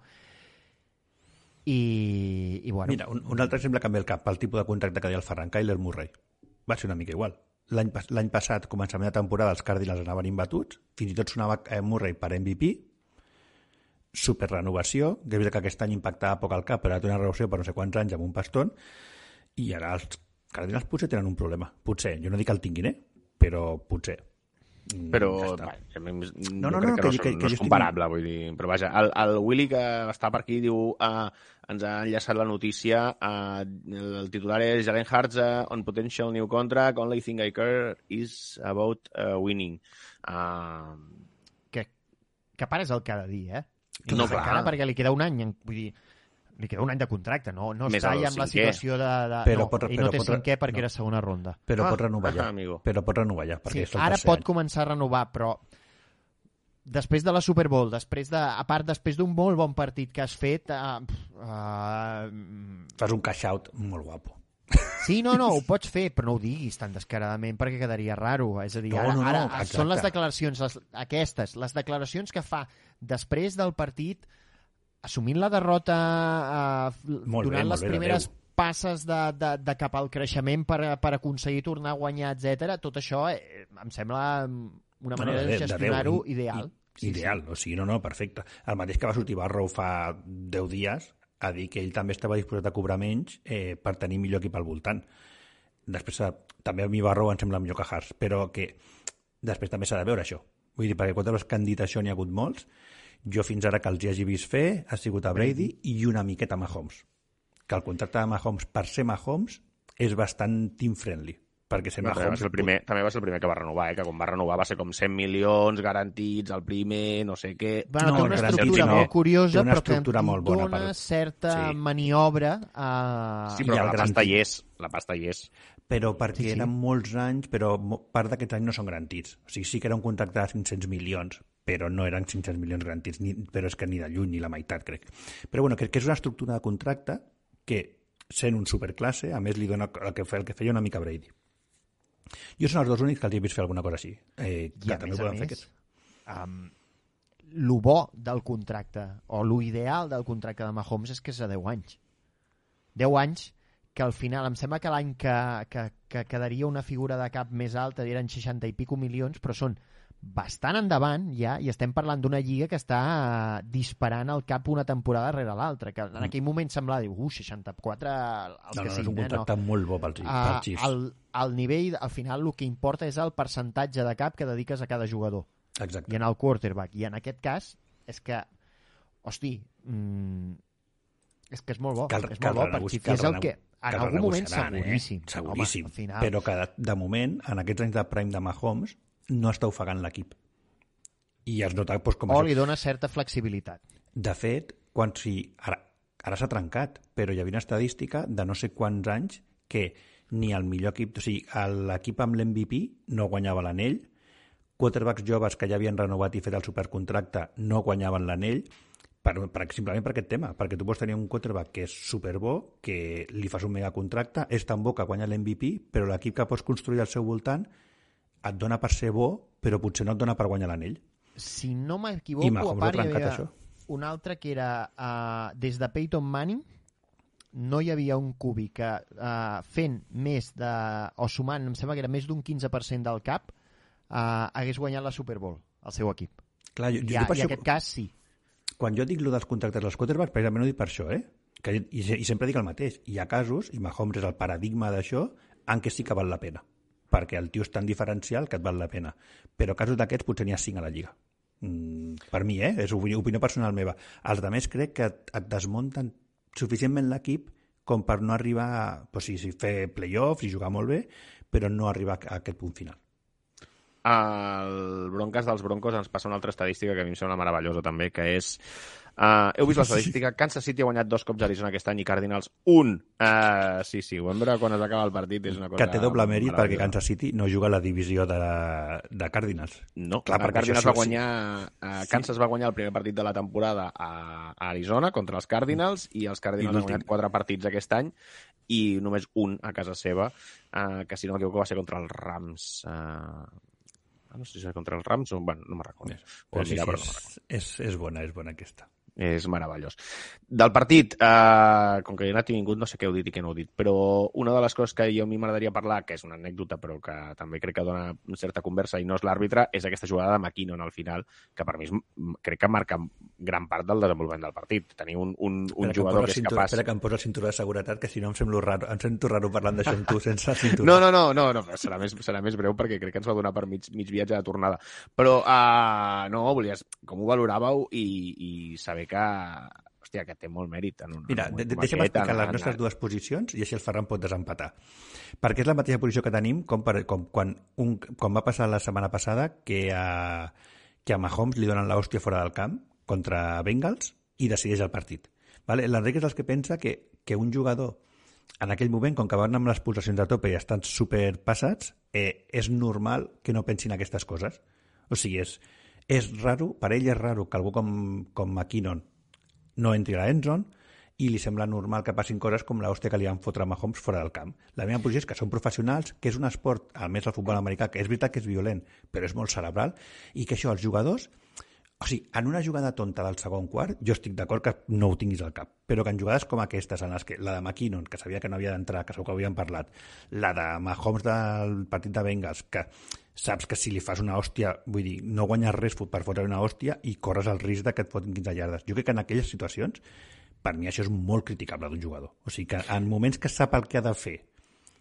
i, i bueno,
Mira, un, un altre exemple que em ve al cap, pel tipus de contracte que deia el Ferran, Kyler Murray. Va ser una mica igual. L'any pas- l'any passat, començament de temporada, els Cardinals anaven imbatuts, fins i tot sonava eh, Murray per MVP, superrenovació, que és que aquest any impactava poc al cap, però ara té una renovació per no sé quants anys amb un paston, i ara els Cardinals potser tenen un problema. Potser, jo no dic que el tinguin, eh? Però potser. Mm,
Però
ja
va, a mi,
No,
no,
no,
crec
no,
que,
que-
no,
que- que
no és
estic-
comparable, vull dir, però vaja, el, el Willy que està per aquí diu uh, ens ha enllaçat la notícia uh, el titular és Jalen Hurts uh, on potential new contract, only thing I care is about uh, winning. Uh,
que que pares el cada dia, eh? I
No,
més
clar.
encara perquè li queda un any, vull dir, li queda un any de contracte, no, no
Més
està ja en la situació de... de
Però
no,
pot-
I
però
no té
pot-
cinquè perquè
no.
era segona ronda.
Però
Ah,
pot renovar ja.
ah, amigo.
Però pot renovar ja, perquè
Sí, ara pot
any.
començar a renovar, però després de la Super Bowl, després de, a part, després d'un molt bon partit que has fet, uh, uh,
Fas un cash out molt guapo.
Sí, no, no, ho [LAUGHS] pots fer, però no ho diguis tan descaradament perquè quedaria raro. És a dir,
No,
ara,
no, no,
ara
exacte.
són les declaracions, les, aquestes, les declaracions que fa després del partit, assumint la derrota, eh,
Molt bé,
donant
molt
les
bé,
primeres
Déu.
passes de, de, de cap al creixement per, per aconseguir tornar a guanyar, etc. Tot això eh, em sembla una manera
No,
de,
de- de
gestionar-ho
i-
ideal.
i- Ideal, o sigui, no, no, perfecte. El mateix que va sortir Barrow fa 10 dies a dir que ell també estava disposat a cobrar menys eh, per tenir millor equip al voltant. Després, eh, també a mi Barrow em sembla millor que Hars, però que després també s'ha de veure això. Vull dir, perquè quatre que han dit això n'hi ha hagut molts. Jo fins ara que els hi hagi vist fer ha sigut a Brady i una miqueta a Mahomes. Que el contracte de Mahomes, per ser Mahomes, és bastant team-friendly. Perquè ser
No, també, va
Mahomes...
ser el primer, també va ser el primer que va renovar, eh? que quan va renovar va ser com 100 milions garantits, el primer, no sé què...
Bueno,
No,
té una estructura
no.
molt curiosa,
Té una
però que
estructura molt bona
dona
per-
certa
Sí.
maniobra a...
Sí, però la
garantit.
pasta hi és, la pasta hi és.
però perquè
Sí,
sí, eren molts anys, però part d'aquests anys no són garantits. O sigui, sí que era un contracte de 500 milions, però no eren 500 milions garantits, ni, però és que ni de lluny, ni la meitat, crec. Però bueno, crec que és una estructura de contracte que, sent un superclasse, a més li dona el que, el que feia una mica Brady. Jo són els dos únics que els he vist fer alguna cosa així. Eh,
I
que
a
també
més a més,
aquests.
um, lo bo del contracte, o lo ideal del contracte de Mahomes és que és a 10 anys. 10 anys que al final, em sembla que l'any que, que, que quedaria una figura de cap més alta eren 60 i pico milions, però són bastant endavant ja, i estem parlant d'una lliga que està eh, disparant el cap una temporada rere l'altra, que en aquell moment semblava, dir, uh, 64 els
Mm. No,
que
no, és un
signen,
contracte molt bo pels,
Ah,
pels Chiefs.
al, al nivell, al final el que importa és el percentatge de cap que dediques a cada jugador
Exacte.
i en el quarterback. I en aquest cas és que, hosti, mm, és que és molt bo.
Cal-
és
cal
molt bo per
renego-
Chiefs.
cal
És el que en algun moment seguríssim.
Eh? Seguríssim.
Home, al final,
Però que de, de moment, en aquests anys de prime de Mahomes, no està ofegant l'equip. I es nota doncs, com
o
això.
li dona certa flexibilitat.
De fet, quan si... Ara, ara s'ha trencat, però hi havia una estadística de no sé quants anys que ni el millor equip... O sigui, l'equip amb l'MVP no guanyava l'anell, quarterbacks joves que ja havien renovat i fet el supercontracte no guanyaven l'anell, per, per, simplement per aquest tema, perquè tu pots tenir un quarterback que és superbo, que li fas un megacontracte, és tan bo que guanya l'MVP, però l'equip que pots construir al seu voltant et dona per ser bo, però potser no et dona per guanyar l'anell.
Si no m'equivoco, a part hi havia
això.
un altre que era uh, des de Peyton Manning no hi havia un cubi que uh, fent més de, o sumant, em sembla que era més d'un 15% del cap, uh, hagués guanyat la Super Bowl, el seu equip.
Clar, jo,
I,
jo, per
I
això,
aquest cas sí.
quan jo dic lo dels contractes dels quarterbacks, precisament ho dic per això, eh? Que, i, i sempre dic el mateix. Hi ha casos, i Mahomes és el paradigma d'això, en què sí que val la pena. Perquè el tio és tan diferencial que et val la pena. Però casos d'aquests potser n'hi ha cinc a la Lliga. Mm, per mi, eh? És opinió, opinió personal meva. Els de més crec que et, et desmunten suficientment l'equip com per no arribar a pues, sí, sí, fer playoffs i jugar molt bé, però no arribar a aquest punt final.
El Broncas dels Broncos ens passa una altra estadística que a mi em sembla meravellosa també, que és... Uh, heu vist l'estadística? [LAUGHS] Kansas City ha guanyat dos cops a Arizona aquest any i Cardinals un. Uh, sí, sí, ho vam veure quan es va acabar el partit. És una cosa
Que té doble mèrit perquè. Kansas City no juga a la divisió de, de Cardinals.
No,
Clar,
el
perquè
Cardinals
això
va
sí-
guanyar... Uh, Kansas va guanyar el primer partit de la temporada a, a Arizona contra els Cardinals i els
I
Cardinals han
l'últim.
guanyat quatre partits aquest any i només un a casa seva, uh, que si no m'equivoco va ser contra els Rams. Uh, no sé si és contra els Rams o... Bueno, no me'n recordo.
Sí, sí,
però no
és, és bona, és bona aquesta.
És meravellós. Del partit, eh, com que jo no he vingut, no sé què heu dit i què no heu dit, però una de les coses que jo a mi m'agradaria parlar, que és una anècdota, però que també crec que dona una certa conversa i no és l'àrbitre, és aquesta jugada de McKinnon al final, que per mi és, crec que marca gran part del desenvolupament del partit. Tenir un, un, un
Espera
jugador
que,
que és
el cinturó,
capaç...
espera que em poso el cinturó de seguretat, que si no em semblo raro, em sento raro parlant d'això amb tu sense cinturó.
No, no, no, no, no però serà, més, serà més breu perquè crec que ens va donar per mig, mig viatge de tornada. Però, uh, no, volies, com ho valoràveu i, i saber que, hòstia, que té molt mèrit en un,
Mira,
en un
de, de, deixa'm explicar
en-
les
en-
nostres dues posicions i així el Ferran pot desempatar. Perquè és la mateixa posició que tenim com, per, com quan, un, com va passar la setmana passada que, uh, que a Mahomes li donen l'hòstia fora del camp contra Bengals i decideix el partit. Vale? L'Enric és dels que pensa que, que un jugador en aquell moment, com que van amb les pulsacions a tope i estan superpassats, eh, és normal que no pensin aquestes coses. O sigui, és, és raro, per ell és raro que algú com, com McKinnon no entri a la endzone i li sembla normal que passin coses com l'hòstia que li van fotre a Mahomes fora del camp. La meva posició és que són professionals, que és un esport, a més el futbol americà, que és veritat que és violent, però és molt cerebral, i que això els jugadors o sigui, en una jugada tonta del segon quart, jo estic d'acord que no ho tinguis al cap, però que en jugades com aquestes, en les que la de McKinnon, que sabia que no havia d'entrar, que segur que ho havíem parlat, la de Mahomes del partit de Bengals, que saps que si li fas una hòstia, vull dir, no guanyes res per fotre una hòstia i corres el risc de que et fotin 15 llardes. Jo crec que en aquelles situacions, per mi això és molt criticable d'un jugador. O sigui que en moments que sap el que ha de fer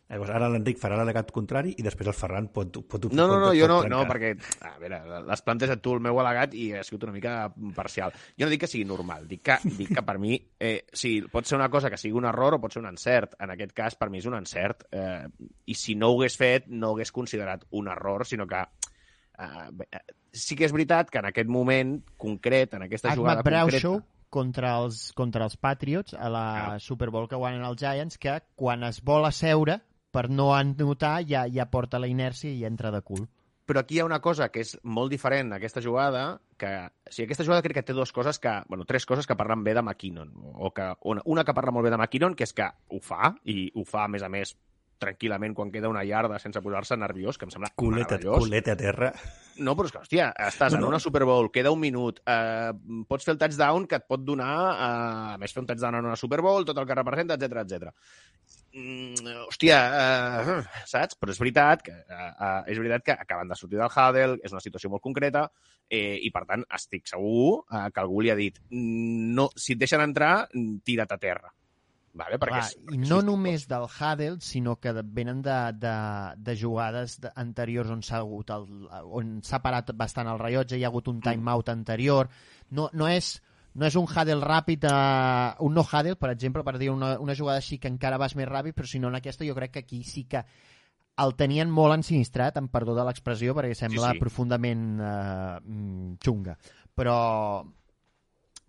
Llavors, ara l'Enric farà l'al·legat contrari i després el Ferran pot... pot
No, no, no,
pot,
jo no,
pot
no, perquè, a veure, l'has plantejat tu el meu al·legat i ha sigut una mica parcial. Jo no dic que sigui normal, dic que, dic que per mi, eh, sí, pot ser una cosa que sigui un error o pot ser un encert. En aquest cas, per mi és un encert. Eh, I si no ho hagués fet, no ho hagués considerat un error, sinó que eh, eh, sí que és veritat que en aquest moment concret, en aquesta jugada concreta...
contra els, contra els Patriots a la
Ah.
Super Bowl que guanyen els Giants, que quan es vol asseure, per no anotar, ja, ja porta la inèrcia i entra de cul.
però aquí hi ha una cosa que és molt diferent a aquesta jugada, que o sigui, aquesta jugada crec que té dues coses que, bueno, tres coses que parlen bé de McKinnon, o que, una, una que parla molt bé de McKinnon, que és que ho fa, i ho fa, a més a més, tranquil·lament quan queda una yarda sense posar-se nerviós, que em sembla
Culete,
meravellós.
culete a terra.
No, però és que, hòstia, estàs
No,
en
no.
una Super Bowl, queda un minut, eh, pots fer el touchdown que et pot donar, eh, a més fer un touchdown en una Super Bowl, tot el que representa, etc etc. Mm, hòstia, eh, saps? Però és veritat que eh, eh, és veritat que acaben de sortir del Huddle, és una situació molt concreta, eh, i per tant estic segur eh, que algú li ha dit "Mm, no, si et deixen entrar, mm, tira't a terra. Vale? Perquè,
Clar,
és-
I
perquè
no
és-
només del Huddle, sinó que venen de, de, de jugades de- anteriors on s'ha on s'ha parat bastant el rellotge, hi ha hagut un timeout anterior. No, no és no és un huddle ràpid, uh, un no huddle, per exemple, per dir una, una jugada així que encara vas més ràpid, però si no en aquesta jo crec que aquí sí que el tenien molt ensinistrat, amb perdó de l'expressió, perquè sembla
sí.
profundament uh, mm, xunga. Però,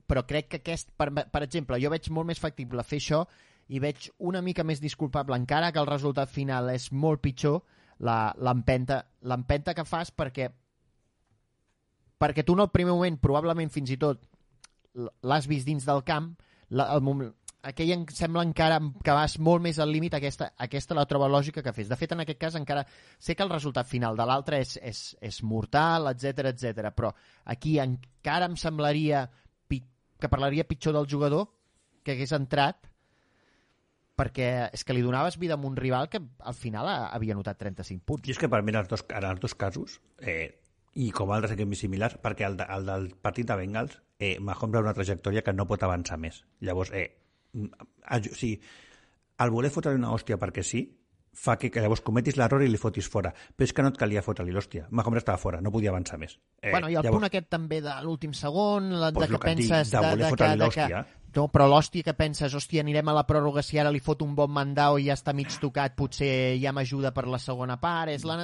però crec que aquest, per, per exemple, jo veig molt més factible fer això i veig una mica més disculpable, encara que el resultat final és molt pitjor, la- l'empenta que fas perquè perquè tu en el primer moment, probablement fins i tot l'has vist dins del camp, la, el moment, aquell em sembla encara que vas molt més al límit, aquesta, aquesta la troba lògica que fes. De fet, en aquest cas encara sé que el resultat final de l'altre és, és, és mortal, etc etc. però aquí encara em semblaria que parlaria pitjor del jugador que hagués entrat perquè és que li donaves vida a un rival que al final ha- havia notat 35 punts.
I és que per mi en els dos, en els dos casos, eh, i com altres equips similars, perquè el, de, el del partit de Bengals, eh, Mahomes ha una trajectòria que no pot avançar més. Llavors, eh, a- o sigui, el voler fotre una hòstia perquè sí, fa que, que llavors cometis l'error i li fotis fora. Però és que no et calia fotre-li l'hòstia. Mahomes estava fora, no podia avançar més. Eh,
bueno, i el
llavors,
punt aquest també de l'últim segon, la,
Pues
de
lo
que
que et dic,
penses...
de
que,
fotre-li
de
l'hòstia.
No, però l'hòstia que penses, hòstia, anirem a la pròrroga si ara li fot un bon mandau i ja està mig tocat, potser ja m'ajuda per la segona part, és, la,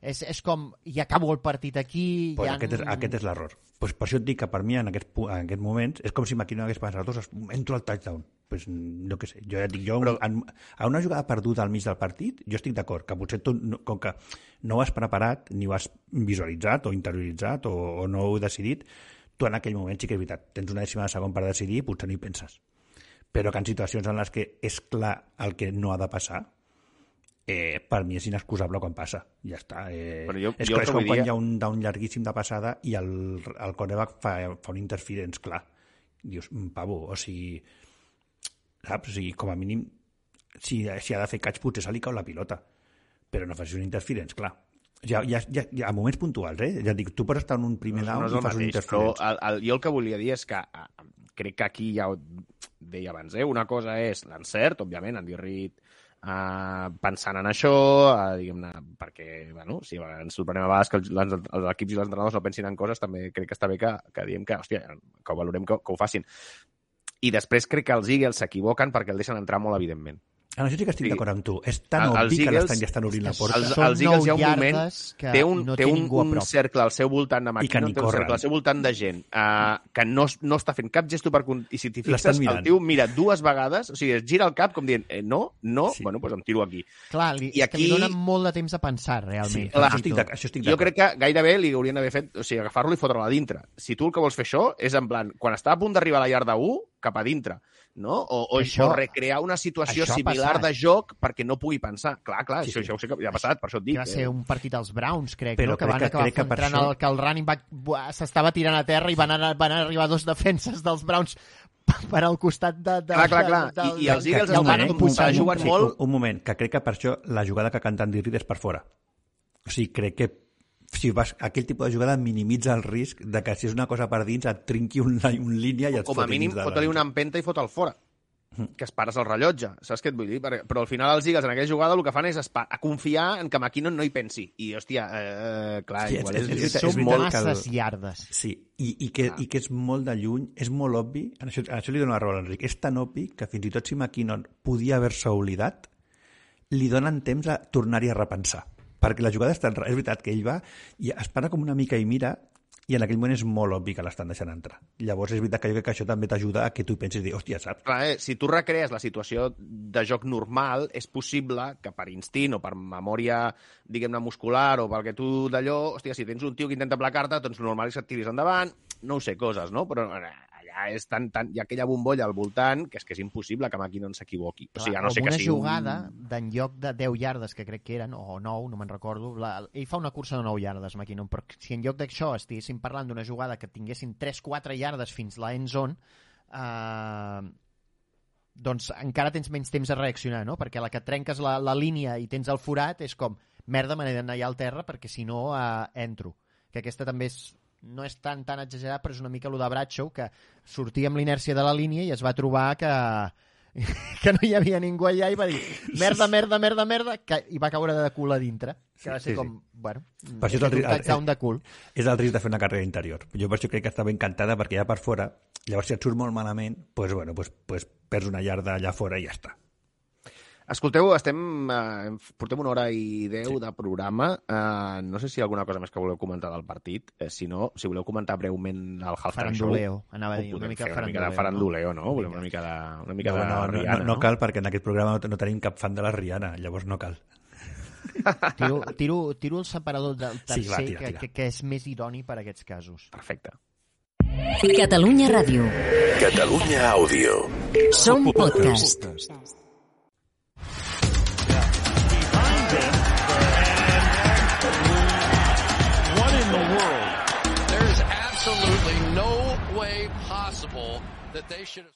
és, és com, i acabo el partit aquí...
Pues
ja...
aquest, és, aquest és l'error. Pues per això et dic que per mi en aquests, pu- en aquests moments és com si McKinnon hagués passat dos, entro al touchdown. Pues, no què sé, jo ja dic, jo
Però-
en, a una jugada perduda al mig del partit, jo estic d'acord, que potser tu, no, com que no ho has preparat, ni ho has visualitzat o interioritzat o, o no ho heu decidit, tu en aquell moment sí que és veritat, tens una dècima de segon per decidir i potser no hi penses. Però que en situacions en les que és clar el que no ha de passar, eh, per mi és inexcusable quan passa. Ja està. Eh,
Però jo-
és,
jo el
és com quan
dir-
hi ha un down llarguíssim de passada i el, el cornerback fa, fa un interference clar. Dius, "Mm, pavo, o sigui... Saps? O sigui, com a mínim, si, si ha de fer catch, potser se li cau la pilota. Però no facis un interference, clar. Ja, ja, ja, ja, a moments puntuals, eh? Ja dic, tu pots estar en un primer down
és
i fas un
però el, el, jo el que volia dir és que eh, crec que aquí ja ho deia abans, eh? una cosa és l'encert, òbviament, Andy Reid eh, pensant en això, eh, diguem-ne, perquè, bueno, si ens sorprenem a vegades que els, les, els equips i els entrenadors no pensin en coses, també crec que està bé que, que diguem que, hòstia, que ho valorem, que, que ho facin. I després crec que els Eagles s'equivoquen perquè el deixen entrar molt evidentment.
En això sí que estic
Sí.
d'acord amb tu. És tan obvi que
Eagles-
l'estan ja estan obrint la porta.
Els, els Eagles hi ha un moment...
que
té un,
no
té un, un cercle al seu voltant de
que
McKinnon,
ni
té un cercle al seu voltant de gent uh, que no, no està fent cap gesto per... con- I si t'hi fixes, el tio mira dues vegades, o sigui, es gira el cap com dient eh, no, no,
Sí.
bueno, doncs em tiro aquí.
Clar, li,
I
és que li
aquí-
donen molt de temps a pensar,
Sí,
realment.
clar.
això estic. Això estic
Jo crec que gairebé li haurien d'haver fet, o sigui, agafar-lo i fotre-lo a dintre. Si tu el que vols fer això és en plan, quan està a punt d'arribar a la yarda 1, cap a dintre, no? O, o,
Això-
o recrear una situació similar
passat.
de joc perquè no pugui pensar. Clar, clar,
Sí,
això,
sí.
això ho sé que ja ha passat, per això et dic.
que va ser
eh.
un partit als Browns, crec,
Però
no? que
crec
van
que-
acabar
que
entrant
això-
el, que el running back s'estava tirant a terra i van, anar, van arribar dos defenses dels Browns [LAUGHS] per al costat de... de
Clar, clar, clar.
de-
I- i els
de-
Eagles
el van
està jugant
sí,
molt-
Un, un moment, que crec que per això la jugada que canta Andy Reid és per fora. O sigui, crec que si vas, aquell tipus de jugada minimitza el risc de que si és una cosa per dins et trinqui un, un línia i et
com a mínim fot-li una empenta i fot-el fora que es pares el rellotge, saps què et vull dir? Però al final els Eagles en aquella jugada el que fan és a confiar en que McKinnon no hi pensi. I, hòstia, eh, clar,
Sí,
igual
és-
és,
és
Són
és veritat
masses
el-
iardes.
Sí, i, i, que, i que és molt de lluny, és molt obvi, en això, en això li dono la raó a l'Enric, és tan obvi que fins i tot si McKinnon podia haver-se oblidat, li donen temps a tornar-hi a repensar. Perquè la jugada és tan... És veritat que ell va i es para com una mica i mira i en aquell moment és molt obvi que l'estan deixant entrar. Llavors és veritat que jo crec que això també t'ajuda a que tu pensis dir, hòstia, saps?
Clar, eh? si tu recrees la situació de joc normal, és possible que per instint o per memòria, diguem-ne, muscular o pel que tu d'allò, hòstia, si tens un tio que intenta placar-te, doncs normal és que et tiris endavant, no ho sé, coses, no? Però allà és tan, tan, hi ha aquella bombolla al voltant que és que és impossible que Maki no s'equivoqui. O sigui, a no sé que
una
sigui
jugada
un...
d'en lloc de 10 yardes, que crec que eren, o 9, no me'n recordo, la, ell fa una cursa de 9 yardes, McKinnon, però si en lloc d'això estiguéssim parlant d'una jugada que tinguessin 3-4 yardes fins la end zone, eh, doncs encara tens menys temps a reaccionar, no? Perquè la que trenques la, la línia i tens el forat és com, merda, me n'he d'anar allà al terra perquè si no eh, entro. Que aquesta també és, no és tan tan exagerat, però és una mica el de Bradshaw, que sortia amb l'inèrcia de la línia i es va trobar que [LAUGHS] que no hi havia ningú allà i va dir merda, merda, merda, merda, que, i va caure de cul a dintre. Que va ser
Sí, sí.
com, bueno,
Per això és el
un touchdown de cul.
És el risc de fer una carrera interior. Jo per això crec que estava encantada perquè ja per fora, llavors si et surt molt malament, doncs, bueno, doncs, doncs perds una yarda allà fora i ja està.
Escolteu, estem, eh, portem una hora i deu de programa. Eh, no sé si hi ha alguna cosa més que voleu comentar del partit. Eh, si no, si voleu comentar breument el halftime show...
Faranduleo, anava a dir, una mica
una mica de
faranduleo,
no? Volem una mica de, una mica
No,
de
no, no,
Rihanna,
no, no cal perquè en aquest programa no, no tenim cap fan de la Rihanna, llavors no cal.
Tiro, tiro, tiro el separador del tercer,
Sí, va, tira,
que,
tira.
que, que és més idoni per a aquests casos.
Perfecte.
Catalunya Ràdio.
Catalunya Àudio.
Som podcast.
behind him. And what in the world?
There's absolutely no way possible that they should have.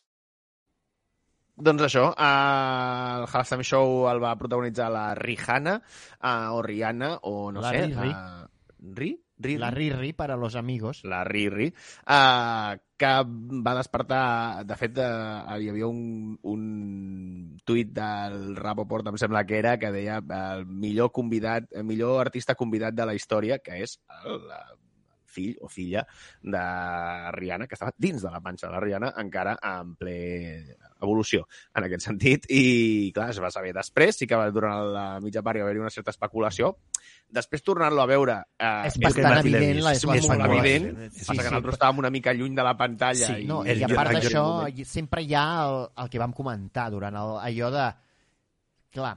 Doncs això, eh, el halftime show el va protagonitzar la Rihanna, eh, o Rihanna, o no
La
sé...
Riri.
eh, Ri? Riri?
La Riri per a los amigos.
la Riri, uh, que va despertar... De fet, uh, hi havia un, un tuit del Rapoport, em sembla que era, que deia el millor convidat, el millor artista convidat de la història, que és el, fill o filla de Rihanna, que estava dins de la panxa de la Rihanna, encara en ple evolució, en aquest sentit. I, clar, es va saber després, sí que va- durant la mitja part hi va haver una certa especulació. Després tornar-lo a veure... Eh,
és
és
bastant
que
evident la
és molt
especulació.
evident.
Sí,
Passa que
sí,
nosaltres estàvem una mica lluny de la pantalla.
Sí,
i,
No,
És
i a part d'això, sempre hi ha el, el que vam comentar durant el, allò de... Clar,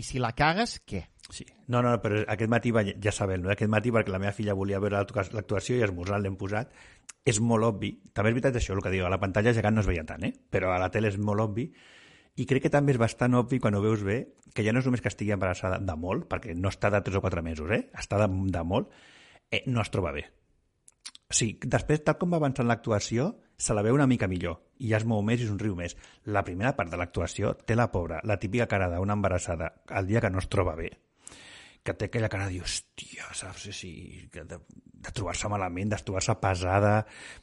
i si la cagues, què?
Sí. No, no, però aquest matí va, ja sabem, no? aquest matí perquè la meva filla volia veure l'actu- l'actuació i esmorzar l'hem posat. És molt obvi. També és veritat això, el que diu, a la pantalla gegant no es veia tant, eh? però a la tele és molt obvi. I crec que també és bastant obvi quan ho veus bé, que ja no és només que estigui embarassada de molt, perquè no està de 3 o 4 mesos, eh? està de, de molt, eh, no es troba bé. O sigui, després, tal com va avançant l'actuació, se la veu una mica millor i ja es mou més i somriu més. La primera part de l'actuació té la pobra, la típica cara d'una embarassada el dia que no es troba bé, que té aquella cara de dir, hòstia, saps? Sí, sí, que de, de trobar-se malament, de trobar-se pesada,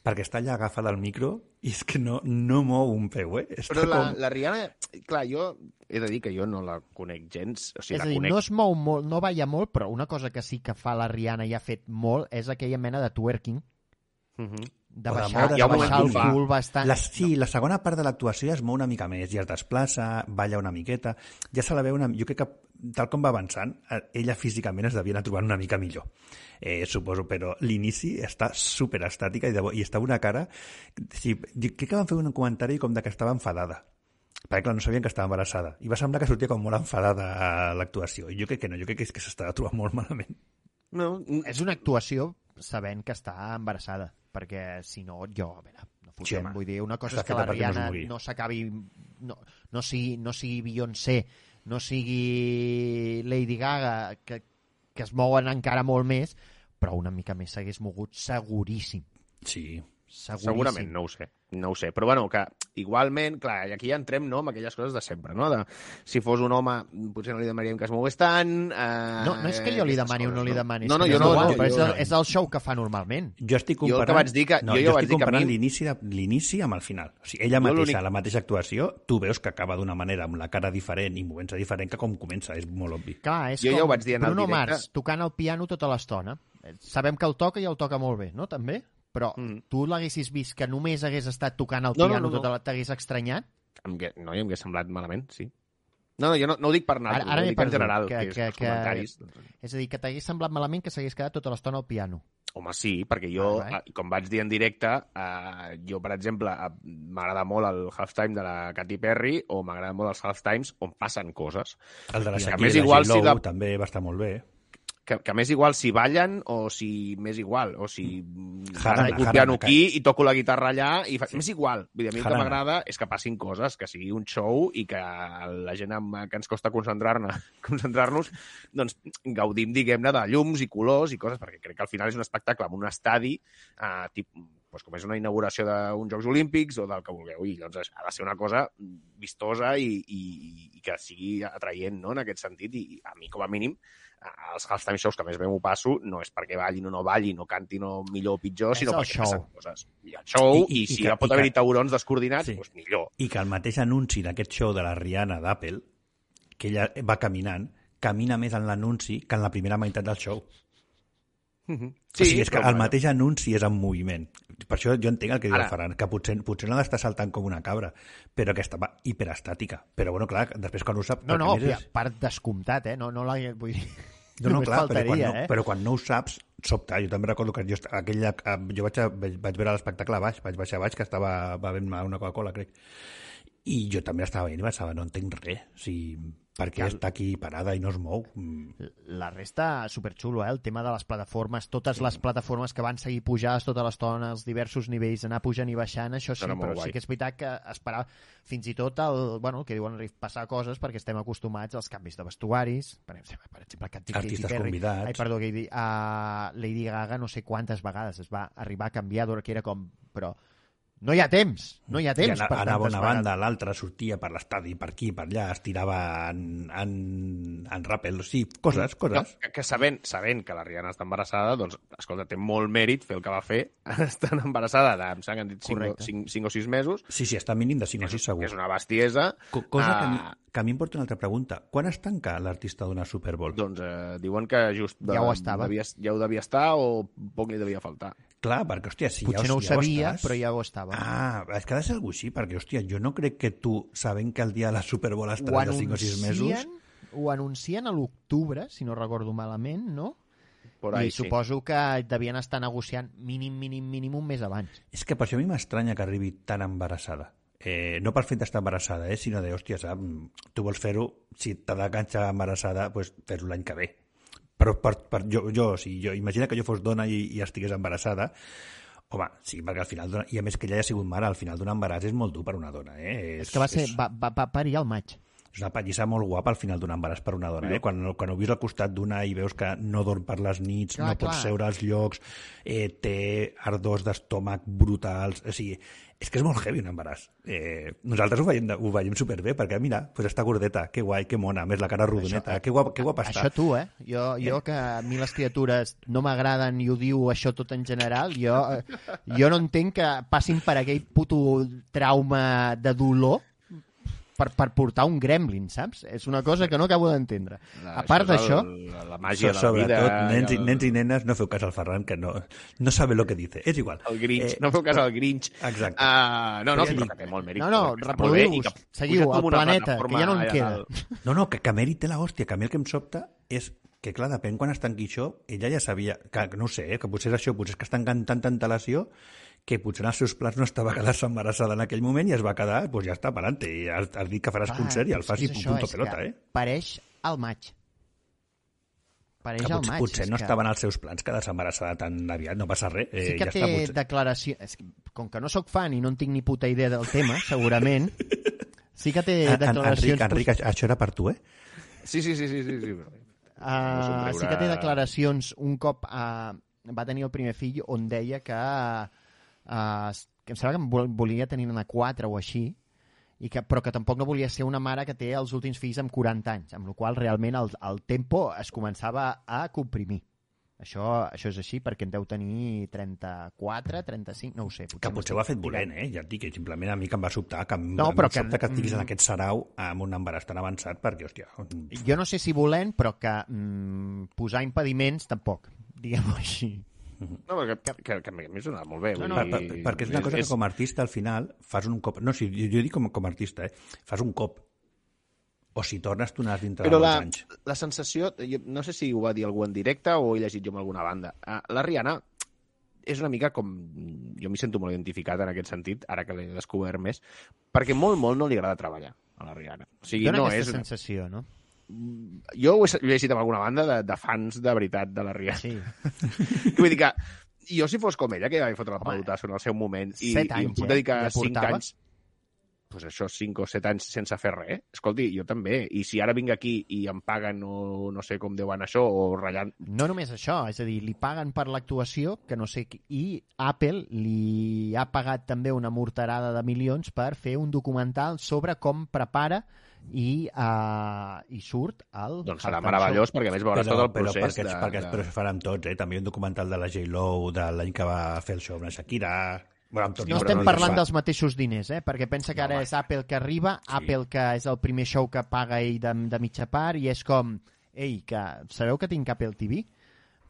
perquè està allà agafada al micro i és que no, no mou un peu, eh? Està
Però la,
com...
la Rihanna, clar, jo he de dir que jo no la conec gens, o sigui,
és a
la
dir,
conec...
no es mou molt, no balla molt, però una cosa que sí que fa la Rihanna i ha fet molt és aquella mena de twerking,
Uh -huh.
De baixar, de baixar el cul bastant...
La, sí, la segona part de l'actuació ja es mou una mica més, ja es desplaça, balla una miqueta, ja se la veu una... Jo crec que, tal com va avançant, eh, ella físicament es devia anar trobant una mica millor, eh, suposo, però l'inici està super estàtica i, de, i està una cara... Sí, jo crec que van fer un comentari com de que estava enfadada, perquè clar, no sabien que estava embarassada, i va semblar que sortia com molt enfadada a l'actuació, i jo crec que no, jo crec que és que s'estava trobant molt malament.
No,
És una actuació sabent que està embarassada, perquè si no, jo, a veure, no
Sí,
fotem,
home.
vull dir, una cosa
Està
és que la
no
Rihanna
mogui.
no s'acabi... No, no, sigui, no sigui Beyoncé, no sigui Lady Gaga, que, que es mouen encara molt més, però una mica més s'hagués mogut seguríssim.
Sí,
Seguríssim.
Segurament, no ho sé. No ho sé. Però bueno, que igualment, clar, i aquí ja entrem no, amb aquelles coses de sempre, no? De, si fos un home, potser no li demanaríem que es mogués tant... Eh,
No, no és que jo li demani o no
coses,
li demani,
No, no, jo no,
igual,
no,
però és,
jo,
el, és el show que fa normalment.
Jo estic
Jo el que
comparant...
vaig dir que-
no,
jo
jo,
ja vaig
estic
dir que a
comparant
mi-
l'inici amb el final. O sigui, ella
Jo
mateixa, la mateixa actuació, tu veus que acaba d'una manera, amb la cara diferent i movent-se diferent que com comença, és molt obvi.
Clar, és
Jo ja
com
ho vaig dir en el
Bruno
directe.
Mars tocant el piano tota l'estona. Eh, Sabem que el toca i el toca molt bé, no? També? Però
Mm.
tu l'haguessis vist que només hagués estat tocant el
No, no,
piano
no, no.
tota la... t'hagués estranyat?
Em, no, i em hauria semblat malament, sí. No, no, jo no, no ho dic per
Ara-
naltros,
ara
ho dic en general,
que-
que, que,
que- que-
comentaris.
És a dir, que t'hagués semblat malament que s'hagués quedat tota l'estona al piano.
Home, sí, perquè jo,
Right, right.
eh, com vaig dir en directe, eh, jo, per exemple, eh, m'agrada molt el halftime de la Katy Perry o m'agrada molt els halftimes on passen coses.
El de la Shakira
més igual si la-
també va estar molt bé.
Que, que més igual si ballen o si més igual, o si toco un piano aquí i toco la guitarra allà, i fa... m'és igual. Vull dir, a mi el que m'agrada és que passin coses, que sigui un show i que la gent amb, que ens costa [LAUGHS] concentrar-nos, doncs gaudim, diguem-ne, de llums i colors i coses, perquè crec que al final és un espectacle amb un estadi, eh, tip, doncs com és una inauguració d'uns Jocs Olímpics o del que vulgueu, i doncs ha de ser una cosa vistosa i, i, i que sigui atraient, no?, en aquest sentit, i a mi, com a mínim, els halftime shows que més bé m'ho passo no és perquè ballin o no ballin, o cantin o millor o pitjor,
És
sinó
el
perquè
show.
passen coses. Hi ha show,
I-
i,
i-
i,
i
si
que-
ja pot
i
haver-hi taurons descoordinats,
Sí.
doncs millor.
I que el mateix anunci d'aquest show de la Rihanna d'Apple, que ella va caminant, camina més en l'anunci que en la primera meitat del show. Sí, o sigui, és que el mateix anunci és en moviment. Per això jo entenc el que diu
Ara-
el Ferran, que potser, potser no l'està saltant com una cabra, però que estava hiperestàtica. Però bueno, clar, després quan ho sap...
No, no,
a
és... part descomptat, eh? No, no la... Vull dir...
No, no, clar, però quan
faltaria,
no,
eh?
però quan no ho saps, sobta. Jo també recordo que jo, aquella, eh, jo vaig, a, vaig, vaig veure l'espectacle a baix, vaig baixar a baix, que estava bevent una Coca-Cola, crec. I jo també estava veient i pensava, no entenc res. O sigui, per què està aquí parada i no es mou? Mm,
La resta, superxulo, eh? El tema de les plataformes, totes les plataformes que van seguir pujades tota l'estona, els diversos nivells, anar pujant i baixant, això sí, però
guai.
sí que és veritat que esperar fins i tot el, bueno, el que diuen passar coses perquè estem acostumats als canvis de vestuaris, per exemple, per exemple Katy
Artistes
Perry,
convidats.
Ai, perdó, Katy, uh, Lady Gaga no sé quantes vegades es va arribar a canviar d'hora que era com... Però no hi ha temps, no hi ha
I
temps
ana-
per
anava una
vegades.
banda, l'altra sortia per l'estadi, per aquí, per allà, es tirava en, en, en rappel. Sí, coses,
No,
coses.
que, que sabent, sabent que la Rihanna està embarassada, doncs, escolta, té molt mèrit fer el que va fer, [LAUGHS] estant embarassada de, em sembla que han dit 5,
Correcte.
5, 5 o 6 mesos,
Sí, sí, està mínim de 5 o 6 segur.
és una bestiesa.
Co- Cosa que, a mi,
Ah,
que a mi em porta una altra pregunta. Quan es tanca l'artista d'una Super Bowl?
Doncs eh, diuen que just de,
Ja ho estava.
Devia, ja ho devia estar o poc li devia faltar.
Clar, perquè, hòstia, si
Potser
ja,
no ho
ja
sabia,
estàs...
però ja ho estava.
Ah, és que ha de ser alguna així, perquè, hòstia, jo no crec que tu, sabent que el dia de la Super Bowl
ho
estaràs de 5 o 6 mesos...
ho anuncien a l'octubre, si no recordo malament, no?
Por
I
ahí, sí.
suposo que devien estar negociant mínim, mínim, mínim un mes abans.
És que per això a mi m'estranya que arribi tan embarassada. Eh, no per fet d'estar embarassada, eh, sinó de, hòstia, sap, tu vols fer-ho, si t'ha de ganxar embarassada, pues, fer-ho l'any que ve. Però per, per, jo, jo, o sigui, jo, imagina que jo fos dona i, i estigués embarassada, home, sí, perquè al final, d'una- i a més que ella hagi sigut mare, al final d'un embaràs és molt dur per una dona, eh?
És que va, ser, va, va, va parir al maig.
És una pallissa molt guapa al final d'un embaràs per una dona, eh? Quan, quan ho vius al costat d'una i veus que no dorm per les nits,
Clar,
no pot
clar.
seure als llocs, eh, té ardors d'estómac brutals... O sigui, és que és molt heavy un embaràs. Eh, nosaltres ho veiem, de- ho veiem superbé, perquè mira, pues està gordeta, que guai, que mona, més la cara rodoneta, que guapa, que guapa està.
Això tu, eh? Jo, jo que a mi les criatures no m'agraden i ho diu això tot en general, jo, eh, jo no entenc que passin per aquell puto trauma de dolor per, per portar un gremlin, saps? És una cosa que no acabo d'entendre. A part d'això,
La, la màgia de la
Sobretot,
vida...
nens, i,
el,
nens i nenes, no feu cas al Ferran, que no, no sabe lo que dice. És igual.
el Grinch.
Eh,
no feu cas al Grinch.
Exacte.
Uh, no, no,
ja
però que té molt mèrit.
No, no, reproduïu-vos. Seguiu, el planeta, que ja no en queda. [LAUGHS]
No, no, que, que Mary té l'hòstia, que a mi el que em sobta és que, clar, depèn quan es tanqui això, ella ja sabia, que, no ho sé, eh, que potser és això, potser és que estan amb tanta antelació que potser en els seus plans no estava quedar-se embarassada en aquell moment i es va quedar, doncs ja està, per i has, has dit que faràs concert i el fas i punto pelota, eh?
Pareix al maig. Pareix
Que
al
potser,
maig.
potser no
que...
estaven als seus plans quedar-se embarassada tan aviat, no passa res. Eh,
Sí que
ja
té
està, potser...
declaració... És que, com que no sóc fan i no en tinc ni puta idea del tema, [LAUGHS] segurament, sí que té
En- en-
declaracions...
Enric, Enric, això era per tu, eh?
Sí, sí, sí, sí, sí, sí.
Uh,
somriure.
sí que té declaracions un cop uh, va tenir el primer fill on deia que, uh, que em sembla que volia tenir-ne quatre o així i que, però que tampoc no volia ser una mare que té els últims fills amb 40 anys, amb la qual realment el, el tempo es començava a comprimir. Això, això és així perquè en deu tenir 34, 35, no ho sé.
Que potser ho ha fet volent, eh? Ja et dic que simplement a mi que em va sobtar, que
No,
em
però que-
que estiguis en
mm.
aquest sarau amb un embaràs tan avançat, perquè, hòstia...
Jo no sé si volent, però que mm, posar impediments tampoc, diguem-ho així.
No, perquè que, que, que a mi sona molt bé.
No, no,
Per, per,
dir,
perquè és una cosa que com a artista al final fas un cop... No, sí, jo, jo dic com, com a artista, eh? Fas un cop. O si tornes, tu n'has dintre
Però
de
la,
molts anys.
la sensació, jo no sé si ho va dir algú en directe o ho he llegit jo en alguna banda. Uh, la Rihanna és una mica com... Jo m'hi sento molt identificat en aquest sentit, ara que l'he descobert més, perquè molt, molt no li agrada treballar a la Rihanna. O sigui,
Dóna
no
aquesta
és... Una...
sensació, no?
Jo ho he, llegit en alguna banda de, de fans de veritat de la Rihanna.
Sí. [LAUGHS]
Vull dir que jo si fos com ella, que va fotre la pelotassa en el seu moment, i,
set
i em
anys,
puc
eh,
dedicar
ja
5
portava.
anys pues això, 5 o 7 anys sense fer res. Escolti, jo també. I si ara vinc aquí i em paguen o no sé com deu anar això, o ratllant...
No només això, és a dir, li paguen per l'actuació, que no sé, qui- i Apple li ha pagat també una morterada de milions per fer un documental sobre com prepara i, uh, i surt el
Doncs serà
halftime
meravellós, perquè a més veuràs tot el
però
procés
perquè,
de...
perquè
de...
després faran tots, eh? També un documental de la J-Lo de l'any que va fer el show amb la Shakira... Bueno, amb tot
No estem
que
parlant dels mateixos diners, eh? perquè pensa que ara és Apple que arriba, sí. Apple que és el primer show que paga ell de, de mitja part, i és com, ei, que sabeu que tinc Apple TV?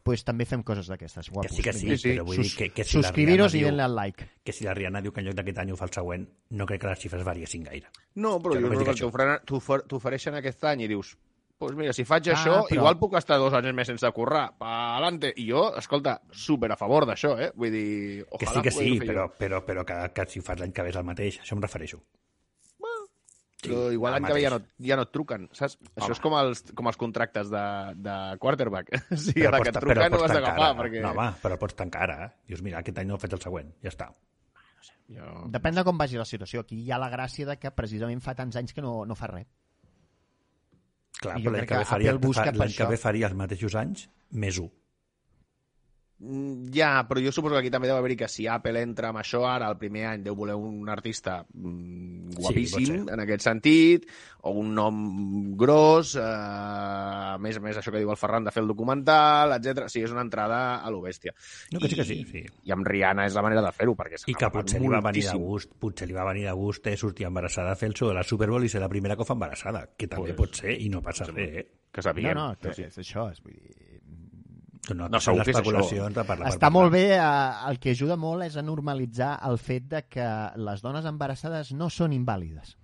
Pues també fem coses d'aquestes,
Que sí, que sí,
Vinga.
sí.
però vull dir que, que si la
Suscribiros i denle al like.
que si la Rihanna diu que en lloc d'aquest any ho fa el següent, no crec que les xifres variessin gaire.
No, però
Jo
jo
només
crec que t'ofereixen aquest any i dius pues mira, si faig
Ah,
això,
però-
igual puc estar dos anys més sense currar. Pa'lante. I jo, escolta, super a favor d'això, eh? Vull dir,
Que
ojalà
sí, que sí,
poder-ho fer
però, però, però que, que si fas l'any que ve és el mateix, això em refereixo.
Però igual
el
l'any que ve ja no, ja no et truquen, saps? Això
Home.
és com els, com els contractes de, de quarterback. [LAUGHS] sí,
Però
ara
pots
que et
ta- però
truquen no
pots
has
tancar
d'agafar, perquè...
No, home, però pots tancar ara. eh? Dius, mira, aquest any no he fet el següent, ja està.
Jo...
Depèn de com vagi la situació. Aquí hi ha la gràcia de que precisament fa tants anys que no, no fa res.
Clar,
I
però l'any
crec
que, ve
que
faria, l'any que
això.
ve faria els mateixos anys, més 1.
Mm, Ja, però jo suposo que aquí també deu haver-hi que si Apple entra amb això ara, el primer any deu voler un artista mm, guapíssim,
ser.
en aquest sentit, o un nom gros, eh, a més a més això que diu el Ferran de fer el documental, etc. Sí, és una entrada a lo bèstia.
No, que sí que sí, sí.
I amb Rihanna és la manera de fer-ho, perquè
I que potser li va venir de gust, potser li va venir de gust eh, sortir embarassada a fer el show de la Super Bowl i ser la primera que ho fa embarassada, que també
Pues-
pot ser i no passa res, eh?
Que sapiguem.
no, no, que
Sí.
és això. És, vull dir,
No,
No, segur que és
especulacions de parlar per
Està molt bé, eh, el que ajuda molt és a normalitzar el fet de que les dones embarassades no són invàlides,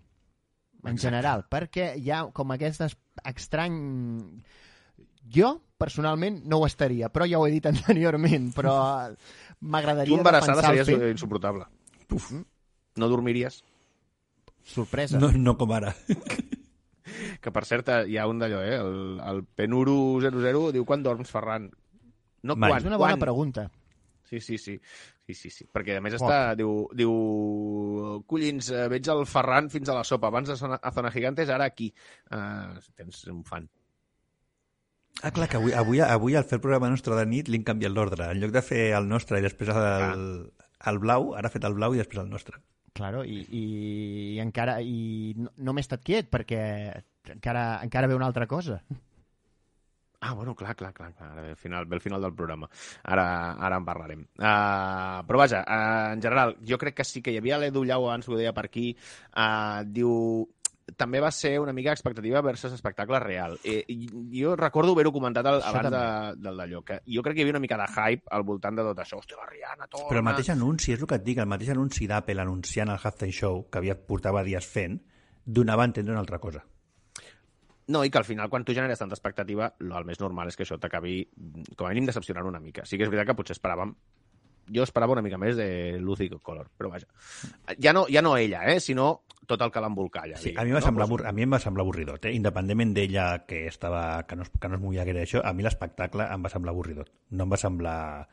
en general, perquè hi ha com aquest es- estrany... Jo, personalment, no ho estaria, però ja ho he dit [LAUGHS] anteriorment, però m'agradaria
Tu embarassada series
fet...
insuportable. Uf. No dormiries?
Sorpresa.
No, no com ara.
Que, per cert, hi ha un d'allò, eh? El, el Penuru 00 diu, quan dorms, Ferran? No
Mai.
quan,
És una bona
quan?
pregunta.
Sí, sí, sí. Sí, sí, sí. Perquè, a més, està... Diu, diu... Collins, eh, veig el Ferran fins a la sopa. Abans a Zona, a Zona Gigantes, ara aquí. Uh, tens un fan.
Ah, clar, que avui, avui, avui al fer el programa nostre de nit li han canviat l'ordre. En lloc de fer el nostre i després el, el blau, ara ha fet el blau i després el nostre.
Claro, i, i, i encara i no, no m'he estat quiet perquè encara, encara ve una altra cosa.
Ah, bueno, clar, clar, clar. clar. Ara ve el final, ve el final del programa. Ara, ara en parlarem. Uh, però vaja, uh, en general, jo crec que sí que hi havia l'Edu Llau, abans ho deia per aquí, uh, diu també va ser una mica expectativa versus espectacle real. Eh, i- jo recordo haver-ho comentat al,
Això
abans de, del d'allò, que jo crec que hi havia una mica de hype al voltant de tot això. Hòstia, la Rihanna, torna...
Però el mateix anunci, és el que et dic, el mateix anunci d'Apple anunciant el Halftime Show, que havia portava dies fent, donava a entendre una altra cosa.
No, i que al final, quan tu generes tanta expectativa, lo- el més normal és que això t'acabi, com a mínim, decepcionant una mica. Sí que és veritat que potser esperàvem jo esperava una mica més de Lucy Color, però vaja. Ja no, ja no ella, eh, sinó tot el que l'embolcalla.
Sí, a mi, va
no?
semblar, a mi em va semblar avorridot, eh? independentment d'ella que, estava, que, no, es- que no es movia gaire això, a mi l'espectacle em va semblar avorridot. No em va semblar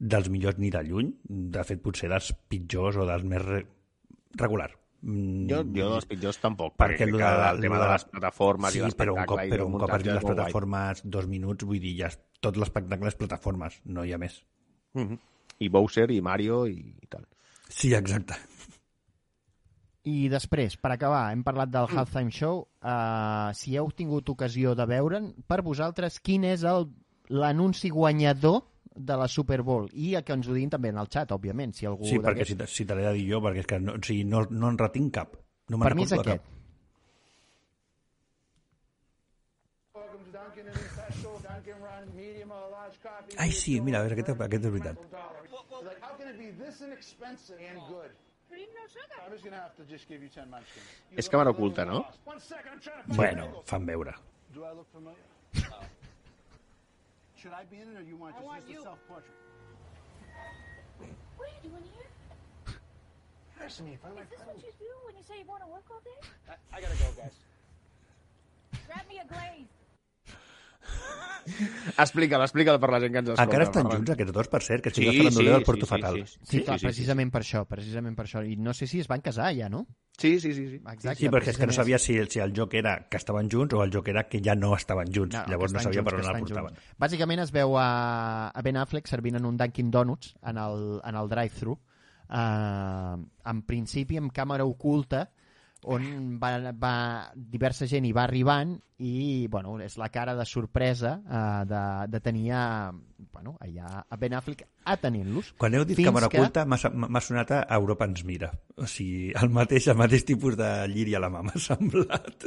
dels millors ni de lluny, de fet potser dels pitjors o dels més re... regular. Mm,
Jo, jo dels pitjors tampoc,
perquè
perquè que el tema de les plataformes
sí,
i
però un cop, però
el
un cop vist les
molt guai.
plataformes dos minuts, vull dir, ja és, tot l'espectacle és plataformes, no hi ha més.
Mhm. I Bowser i Mario i, i tal.
Sí, exacte.
I després, per acabar, hem parlat del Halftime Show. Uh, si heu tingut ocasió de veure'n, per vosaltres, quin és el l'anunci guanyador de la Super Bowl? I que ens ho diguin també en el xat, òbviament, si algú...
Sí, perquè si, te- si te l'he de dir jo, perquè és que no, o sigui, no, no en retinc cap. No
Per mi és aquest.
cap. Ai, sí, mira, a veure, aquest, aquest és veritat.
Like, how can it be this inexpensive and good? I'm just gonna have to just give you 10 munchkins. You
És càmera
a
oculta, no?
Bueno, fan veure. [LAUGHS]
Should I be in it or you want just, just a self-portrait?
What are you doing here?
Ask me if I
Is
like
this what you do when you say you want to work all day?
I, I gotta go, guys.
Grab me a glaze. [LAUGHS]
Explica'l, explica'l per la gent que ens escolta.
Encara estan junts aquests dos, per cert, que estic
Sí,
sí,
sí,
sí, del
sí,
Porto
sí,
Fatal.
sí, sí.
Sí, clar, precisament per això, precisament per això. I no sé si es van casar ja, no?
Sí, sí, sí. sí.
Exacte.
Sí, perquè és que no sabia si, si el joc era que estaven junts o el joc era que ja no estaven junts.
No,
Llavors no sabia
junts,
per on el
estan
portaven.
junts. Bàsicament es veu a, a Ben Affleck servint en un Dunkin' Donuts en el, en el drive-thru, uh, en principi amb càmera oculta, on va, va, diversa gent hi va arribant i bueno, és la cara de sorpresa uh, de, de tenir a, bueno, allà a Ben Affleck atenent-los.
Quan heu dit
Fins
càmera
que-
oculta, m'ha m'ha sonat a Europa ens mira. O sigui, el mateix, el mateix tipus de lliri a la mà m'ha semblat.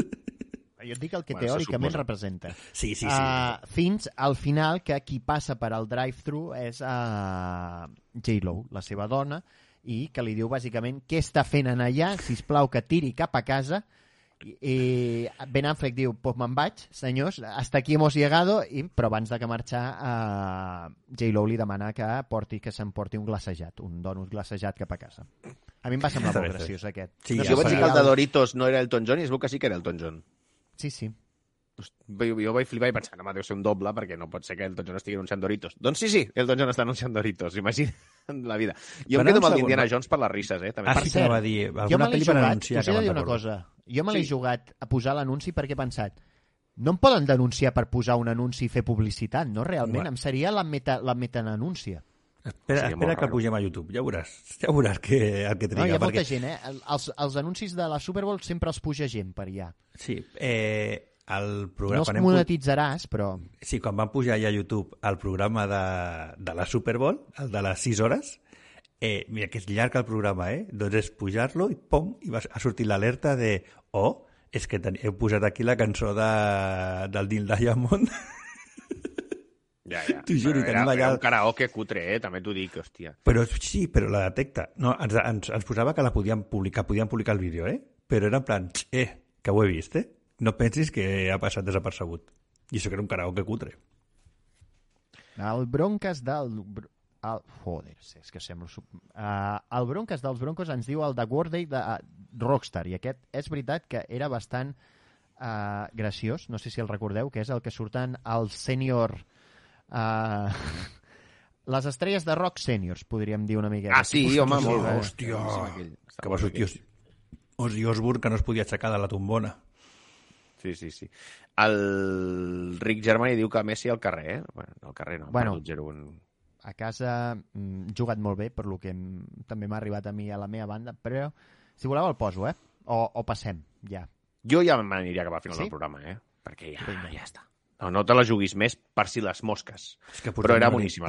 Jo et dic el que
Bueno,
teòricament representa.
Sí, sí, sí.
Uh, fins al final que qui passa per al drive-thru és uh, J-Lo, la seva dona, i que li diu bàsicament què està fent en allà, si plau que tiri cap a casa, i, Ben Affleck diu, pues me'n vaig, senyors, hasta aquí hemos llegado, i, però abans de que marxar, uh, J-Lo li demana que porti que s'emporti un glacejat, un donut glacejat cap a casa. A mi em va semblar molt graciós, aquest.
Sí,
No
Jo vaig dir que el de
el-
Doritos no era Elton John i es veu que sí que era Elton John.
Sí, sí.
Jo, jo vaig flipar i pensar, no, deu ser un doble, perquè no pot ser que Elton John estigui anunciant Doritos. Doncs sí, sí, Elton John està anunciant Doritos, imagina't la vida. Jo
Van
em quedo amb el d'Indiana Jones per les risses, eh? També.
Ah,
Per
sí que
cert,
va dir,
jo
alguna
me l'he
pel·li
jugat,
anunciar
us he
que
de
me'n
dir una cosa. Jo me l'he
Sí.
jugat a posar l'anunci perquè he pensat no em poden denunciar per posar un anunci i fer publicitat, no? Realment, em seria la, meta, la metananúncia.
Espera,
Seria molt
espera que
raro.
pugem a YouTube, ja veuràs, ja veuràs que, el que
No,
triga.
hi ha
perquè...
molta gent, eh? El- Els, els anuncis de la Super Bowl sempre els puja gent per allà.
Sí, eh, el
No
programa...
els
quan hem pu-
monetitzaràs, però...
Sí, quan van pujar ja a YouTube el programa de, de la Super Bowl, el de les 6 hores, eh, mira que és llarg el programa, eh? Doncs és pujar-lo i pom, i va, ha sortit l'alerta de oh, és que ten, heu posat aquí la cançó de, del Neil Diamond. [LAUGHS]
Ja, ja.
T'ho juro,
Però
tenim
era,
allà-
era un karaoke cutre, eh? També t'ho dic, hòstia.
Però sí, però la detecta. No, ens, ens, ens posava que la podíem publicar, podíem publicar el vídeo, eh? Però era en plan, eh, que ho he vist, eh? No pensis que ha passat desapercebut. I això que era un karaoke cutre.
El Broncas del... El, joder, és que sembla... Uh, el Broncas dels Broncos ens diu el de Worday de uh, Rockstar, i aquest és veritat que era bastant uh, graciós, no sé si el recordeu, que és el que surten els sènior... Uh, [LAUGHS] les estrelles de rock sèniors, podríem dir una miqueta.
Ah, sí, home, molt bo.
hòstia. Que va sortir Ozzy Osbourne que no es podia aixecar de la tombona.
Sí, sí, sí. El Rick Germany diu que Messi al carrer, eh? Bueno, al carrer no,
Bueno.
0-1.
a casa mm, jugat molt bé, per lo que em, també m'ha arribat a mi a la meva banda, però si voleu el poso, eh? O, o passem, ja.
Jo ja m'aniria cap al final
Sí?
del programa, eh? Perquè ja,
Vinga.
ja està. No, no te la juguis més per si les mosques.
És que
Però era
portem
L'anunci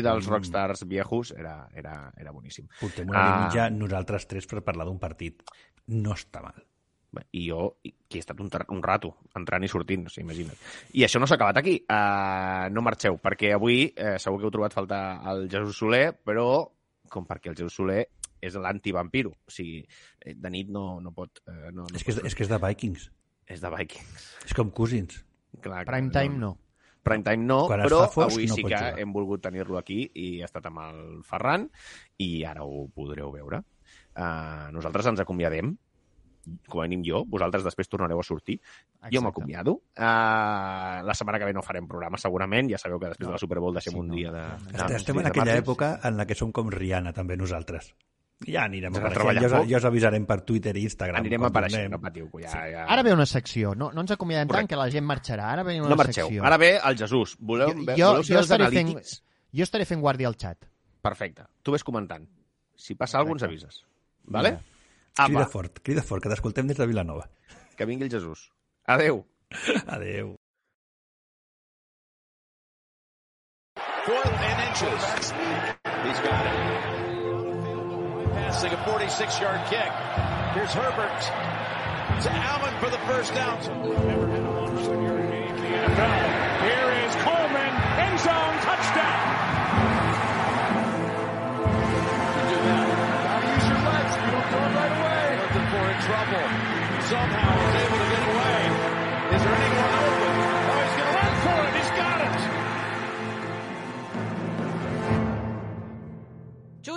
de,
portem-
dels rockstars viejos era, era, era boníssim.
Portem una
Ah.
mitja nosaltres tres per parlar d'un partit. No està mal.
Bé, I jo, que he estat un, un rato, entrant i sortint, o sigui, imagina't. I això no s'ha acabat aquí. Uh, no marxeu, perquè avui uh, segur que heu trobat faltar el Jesús Soler, però com perquè el Jesús Soler és l'antivampiro. O sigui, eh, de nit no, no pot... Uh, no, no
És que és, és que és de Vikings.
és de Vikings.
És com Cousins.
Clar,
Prime time no.
Prime time no,
Quan
però
fosc,
avui
no
sí que
jugar.
hem volgut tenir-lo aquí i ha estat amb el Ferran i ara ho podreu veure. Uh, nosaltres ens acomiadem, com a mínim jo, vosaltres després tornareu a sortir. Jo
Exacte.
m'acomiado. Uh, la setmana que ve no farem programa, segurament. Ja sabeu que després de la Super Bowl deixem
Sí,
un
no.
dia de...
Estem,
de-
estem en aquella època en la que som com Rihanna, també nosaltres. Ja anirem apareixent.
treballant
Ja ja us avisarem per Twitter i Instagram.
Anirem apareixent, no patiu. Ja, ja...
Ara ve una secció. No, no ens acomiadem tant
Correcte.
que la gent marxarà. Ara ve una
No marxeu.
secció.
Ara ve el Jesús. Voleu,
jo, jo,
voleu
jo,
ser els
estaré fent, jo estaré fent guàrdia al xat.
Perfecte. Tu ves comentant. Si passa alguna cosa, ens avises. Vale?
Mira.
Crida
Apa,
fort, crida fort, que t'escoltem des de Vilanova.
que vingui el Jesús. Adeu.
Adeu.
Fourth and inches. He's got it. Passing a 46-yard kick. Here's Herbert to Allen for the first down. Never had a 100-yard game in the NFL.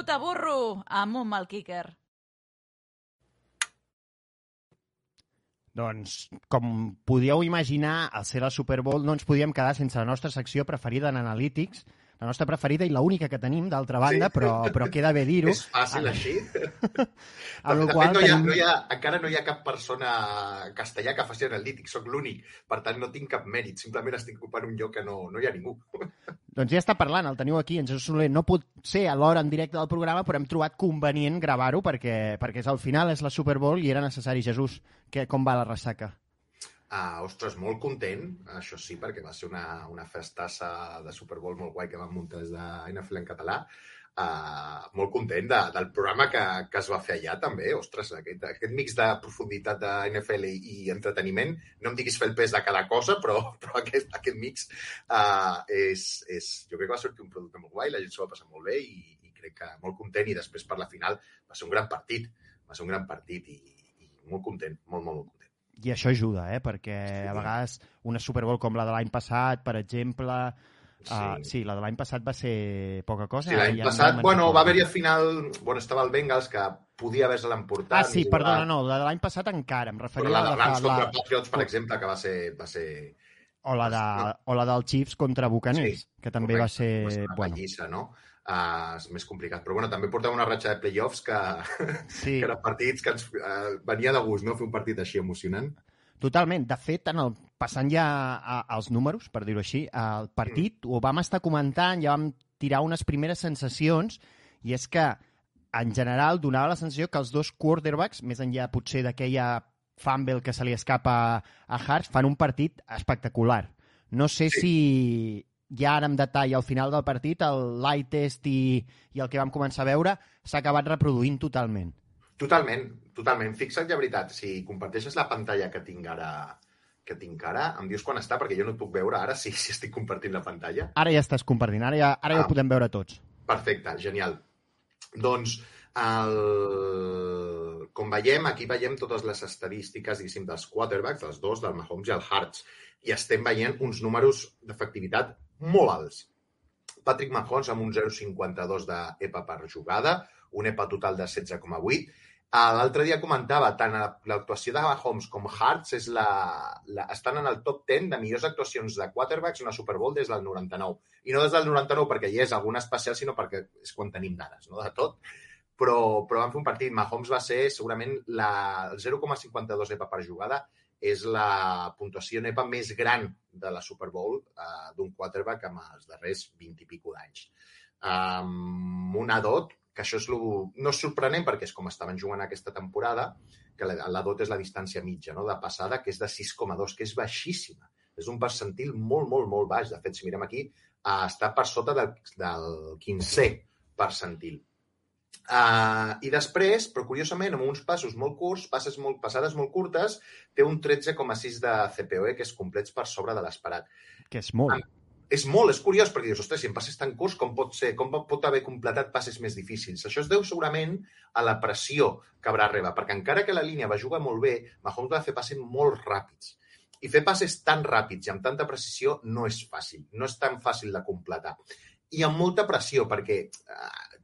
Xuta, burro! Amb el kicker.
Doncs, com podíeu imaginar, al ser la Super Bowl no ens podíem quedar sense la nostra secció preferida en Analytics, la nostra preferida i l'única que tenim, d'altra banda,
Sí.
però, però queda bé dir-ho.
És fàcil, així. [LAUGHS]
Amb
de
qual
fet, no hi ha,
tenim...
no hi ha, encara no hi ha cap persona castellà que faci analític, sóc l'únic. Per tant, no tinc cap mèrit, simplement estic ocupant un lloc que no, no hi ha ningú. [LAUGHS]
Doncs ja està parlant, el teniu aquí, en Jesús Soler. No pot ser a l'hora en directe del programa, però hem trobat convenient gravar-ho perquè, perquè és al final és la Super Bowl i era necessari. Jesús, que, com va la ressaca?
Ah, ostres, molt content, això sí, perquè va ser una, una festassa de Super Bowl molt guai que vam muntar des de en català. Uh, molt content de, del programa que, que es va fer allà també. Ostres, aquest, aquest mix de profunditat de NFL i, i entreteniment, no em diguis fer el pes de cada cosa, però, però aquest, aquest mix uh, és, és... Jo crec que va sortir un producte molt guai, la gent s'ho va passar molt bé i, i crec que molt content i després per la final va ser un gran partit. Va ser un gran partit i, i molt content, molt, molt, molt content.
I això ajuda, eh? perquè a vegades una Super Bowl com la de l'any passat, per exemple... Sí. Uh, sí, la de l'any passat va ser poca cosa.
Sí, l'any
ja
passat, bueno, va haver-hi al final... Bueno, estava el Bengals, que podia haver-se l'emportat.
Ah, sí, perdona, no, la de l'any passat encara, em
Però
referia
la
a
de
la,
Rams
la,
contra Patriots, per exemple, que va ser... Va ser
o la, de,
no.
o la del Chiefs contra Bucaners,
Sí,
que també va ser...
va ser
Bueno,
pallissa, no? Uh, és més complicat. Però bueno, també portava una ratxa de playoffs que,
sí,
que eren partits que ens uh, venia de gust, no? Fer un partit així emocionant.
totalment. De fet, en el, passant ja a, als números, per dir-ho així, el partit
Mm.
ho vam estar comentant, ja vam tirar unes primeres sensacions, i és que, en general, donava la sensació que els dos quarterbacks, més enllà potser d'aquella fumble que se li escapa a Hart, fan un partit espectacular. No sé
Sí.
si ja ara en detall al final del partit, el light test i, i el que vam començar a veure s'ha acabat reproduint totalment.
Totalment, totalment. Fixa't, de veritat, si comparteixes la pantalla que tinc ara, que tinc ara, em dius quan està, perquè jo no et puc veure ara si, si estic compartint la pantalla.
Ara ja estàs compartint, ara ja, ara ja
Ah.
ho podem veure tots.
Perfecte, genial. Doncs, el... com veiem, aquí veiem totes les estadístiques, diguéssim, dels quarterbacks, dels dos, del Mahomes i el Hartz, i estem veient uns números d'efectivitat molt alts. Patrick Mahomes amb un 0,52 d'EPA per jugada, un EPA total de 16,8. Ah, L'altre dia comentava, tant l'actuació de Mahomes com Hartz és la, la, estan en el top 10 de millors actuacions de quarterbacks en una Super Bowl des del 99. I no des del 99 perquè hi és alguna especial, sinó perquè és quan tenim dades, no?, de tot. Però, però van fer un partit. Mahomes va ser segurament la, el 0,52 EPA per jugada és la puntuació NEPA més gran de la Super Bowl uh, d'un quarterback amb els darrers 20 i pico d'anys. Um, una dot, que això és lo, no és sorprenent perquè és com estaven jugant aquesta temporada, que la, la dot és la distància mitja no? de passada, que és de 6,2, que és baixíssima. És un percentil molt, molt, molt baix. De fet, si mirem aquí, uh, està per sota del, del 15è percentil. Uh, I després, però curiosament, amb uns passos molt curts, passes molt, passades molt curtes, té un 13,6 de CPOE, que és complets per sobre de l'esperat.
Que és molt.
És molt, és curiós, perquè dius, ostres, si en passes tan curts, com pot ser? Com pot haver completat passes més difícils? Això es deu segurament a la pressió que haurà reba, perquè encara que la línia va jugar molt bé, Mahomes va fer passes molt ràpids. I fer passes tan ràpids i amb tanta precisió no és fàcil, no és tan fàcil de completar. I amb molta pressió, perquè eh,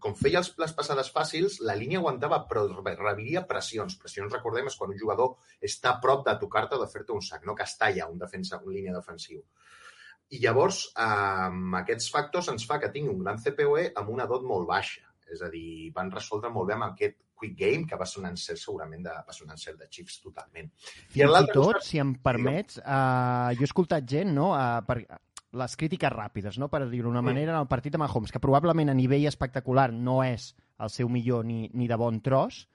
com feia els, les passades fàcils, la línia aguantava, però rebiria pressions. Pressions, recordem, és quan un jugador està a prop de tocar-te o de fer-te un sac, no que està allà un defensa, un línia defensiu. I llavors, amb aquests factors ens fa que tingui un gran CPOE amb una dot molt baixa. És a dir, van resoldre molt bé amb aquest quick game, que va ser un encert segurament de, va ser un encert de Chiefs totalment.
I, I tot, si em permets, uh, jo he escoltat gent, no?, uh, per, les crítiques ràpides, no? per dir-ho d'una manera, en el partit de Mahomes, que probablement a nivell espectacular no és el seu millor ni, ni de bon tros,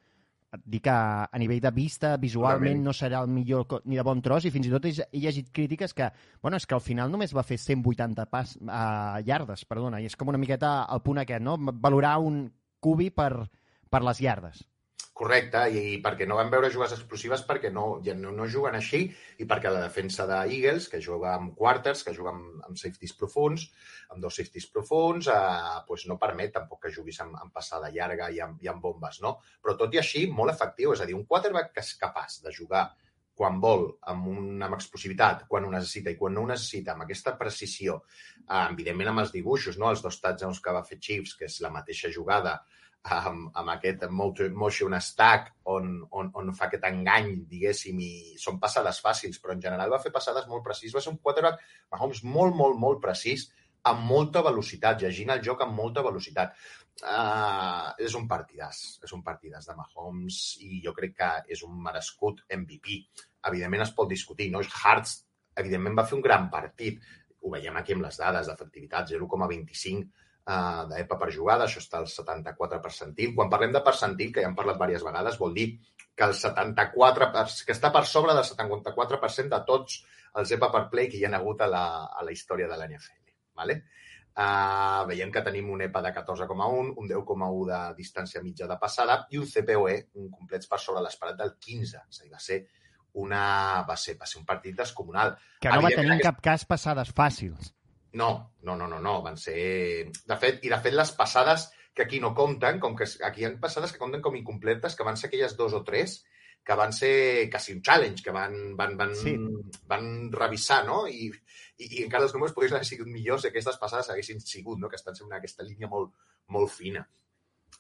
et dic que a nivell de vista, visualment, no serà el millor ni de bon tros, i fins i tot he, he llegit crítiques que, bueno, és que al final només va fer 180 pas, uh, llardes, perdona, i és com una miqueta el punt aquest, no? Valorar un cubi per, per les llardes.
Correcte, i, perquè no van veure jugades explosives perquè no, ja no, no juguen així i perquè la defensa de Eagles, que juga amb quarters, que juga amb, amb safeties profuns, amb dos safeties profuns, eh, pues no permet tampoc que juguis amb, amb passada llarga i amb, i amb bombes, no? Però tot i així, molt efectiu, és a dir, un quarterback que és capaç de jugar quan vol, amb, un, amb explosivitat, quan ho necessita i quan no ho necessita, amb aquesta precisió, eh, evidentment amb els dibuixos, no? els dos touchdowns que va fer Chiefs, que és la mateixa jugada, amb, amb aquest motion stack on, on, on fa aquest engany, diguéssim, i són passades fàcils, però en general va fer passades molt precís. Va ser un quarterback, Mahomes, molt, molt, molt precís, amb molta velocitat, llegint el joc amb molta velocitat. Uh, és un partidàs, és un partidàs de Mahomes i jo crec que és un merescut MVP. Evidentment es pot discutir, no? Hartz, evidentment, va fer un gran partit. Ho veiem aquí amb les dades d'efectivitat, 0,25 uh, d'EPA per jugada, això està al 74 percentil. Quan parlem de percentil, que ja hem parlat diverses vegades, vol dir que el 74 per, que està per sobre del 74% de tots els EPA per play que hi ha hagut a la, a la història de l'NFL. Vale? Uh, veiem que tenim un EPA de 14,1, un 10,1 de distància mitja de passada i un CPOE, un complet per sobre l'esperat del 15. És a dir, va ser una, va ser, va ser un partit descomunal.
Que no va tenir en cap cas passades fàcils.
No, no, no, no, no, van ser... De fet, i de fet les passades que aquí no compten, com que aquí hi ha passades que compten com incompletes, que van ser aquelles dos o tres, que van ser quasi un challenge, que van, van, van, sí. van revisar, no? I, i, i encara els números podrien haver sigut millors si aquestes passades haguessin sigut, no? Que estan sent aquesta línia molt, molt fina.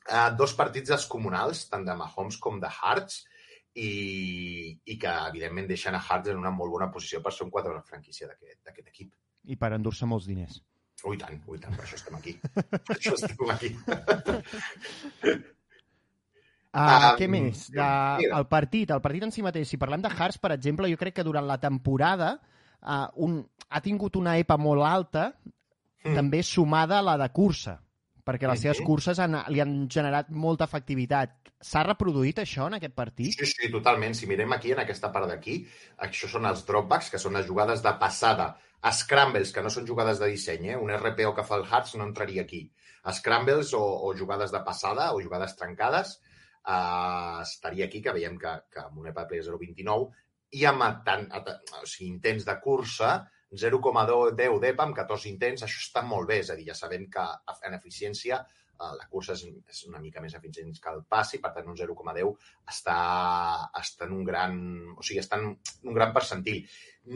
Uh, dos partits descomunals, tant de Mahomes com de Hartz, i, i que, evidentment, deixen a Hartz en una molt bona posició per ser un quadre de franquícia d'aquest equip
i per endur-se molts diners.
Ui, tant, ui, tant, per això estem aquí. per això estem aquí.
Uh, què més? De, el partit, el partit en si mateix. Si parlem de Hearts, per exemple, jo crec que durant la temporada uh, un, ha tingut una EPA molt alta, mm. també sumada a la de cursa, perquè les seves curses han, li han generat molta efectivitat. S'ha reproduït això en aquest partit?
Sí, sí, totalment. Si mirem aquí, en aquesta part d'aquí, això són els dropbacks, que són les jugades de passada Scrambles, que no són jugades de disseny, eh? un RPO que fa el Hearts no entraria aquí. Scrambles o, o jugades de passada o jugades trencades eh, estaria aquí, que veiem que, que amb un EPA Play 0.29 i amb tant, o sigui, intents de cursa 0,10 d'EPA amb 14 intents, això està molt bé, és a dir, ja sabem que en eficiència Eh, la cursa és, una mica més eficient que el passi, per tant un 0,10 està, està en un gran, o sigui, està en un gran percentil.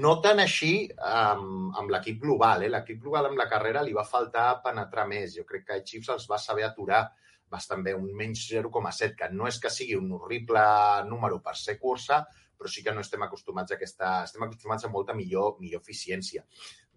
No tant així amb, amb l'equip global, eh? l'equip global amb la carrera li va faltar penetrar més. Jo crec que Chiefs els va saber aturar bastant bé, un menys 0,7, que no és que sigui un horrible número per ser cursa, però sí que no estem acostumats a aquesta... Estem acostumats a molta millor, millor eficiència.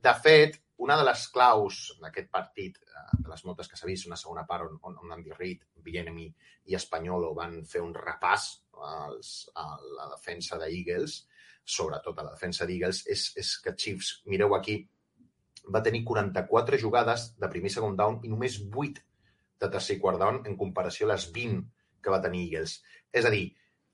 De fet, una de les claus d'aquest partit, eh, de les moltes que s'ha vist, una segona part on, on, on Andy Reid, Bienemi i Espanyol van fer un repàs als, a la defensa d'Eagles, sobretot a la defensa d'Eagles, és, és que Chiefs, mireu aquí, va tenir 44 jugades de primer i segon down i només 8 de tercer i quart down en comparació a les 20 que va tenir Eagles. És a dir,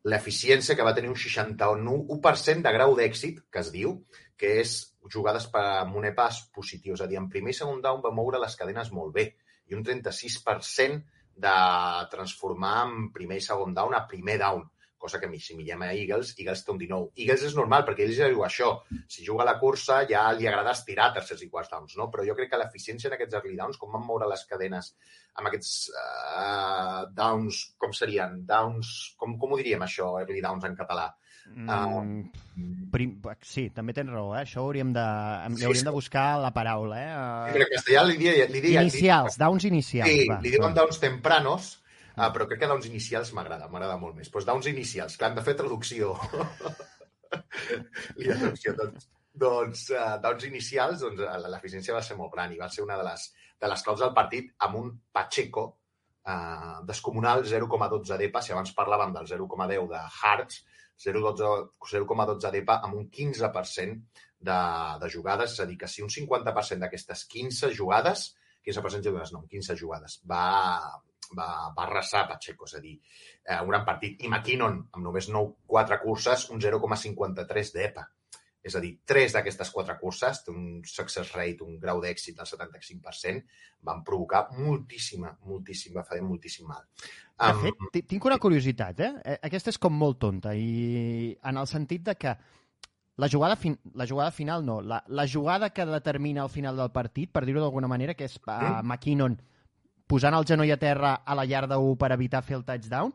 l'eficiència que va tenir un 61% de grau d'èxit, que es diu, que és jugades per, amb un EPAS positiu. És a dir, en primer i segon down va moure les cadenes molt bé i un 36% de transformar en primer i segon down a primer down, cosa que si mirem a Eagles, Eagles té un 19. Eagles és normal, perquè ells ja diu això. Si juga a la cursa ja li agrada estirar tercers i quarts downs, no? Però jo crec que l'eficiència en aquests early downs, com van moure les cadenes amb aquests uh, downs, com serien? Downs, com, com ho diríem això, early downs en català?
Mm, prim, sí, també tens raó, eh? Això hauríem de,
Sí,
hauríem
sí.
de buscar la paraula, eh?
Sí, en castellà li diria... Li diria
Inicials, downs inicials.
Sí,
va,
li diuen downs tempranos, uh, però crec que downs inicials m'agrada, m'agrada molt més. Doncs pues downs inicials, que han de fer traducció. [LAUGHS] Li ha traducció, doncs, doncs uh, downs inicials, doncs, eh, l'eficiència va ser molt gran i va ser una de les, de les claus del partit amb un Pacheco uh, descomunal 0,12 d'EPA, si abans parlàvem del 0,10 de Hearts, 0,12 0,12 d'EPA amb un 15% de, de jugades, és a dir, que si un 50% d'aquestes 15 jugades, 15% de jugades, no, 15 jugades, va, va, va arrasar Pacheco, és a dir, eh, un gran partit. I McKinnon, amb només 9, 4 curses, un 0,53 d'EPA. És a dir, tres d'aquestes quatre curses, té un success rate, un grau d'èxit del 75%, van provocar moltíssima, moltíssim, va fer moltíssim mal.
De fet, ti- tinc una curiositat, eh? Eh, Aquesta és com molt tonta, i en el sentit de que la jugada, fin... la jugada final no, la, la jugada que determina el final del partit, per dir-ho d'alguna manera, que és uh. McKinnon posant el genoll a terra a la llarda 1 per evitar fer el touchdown,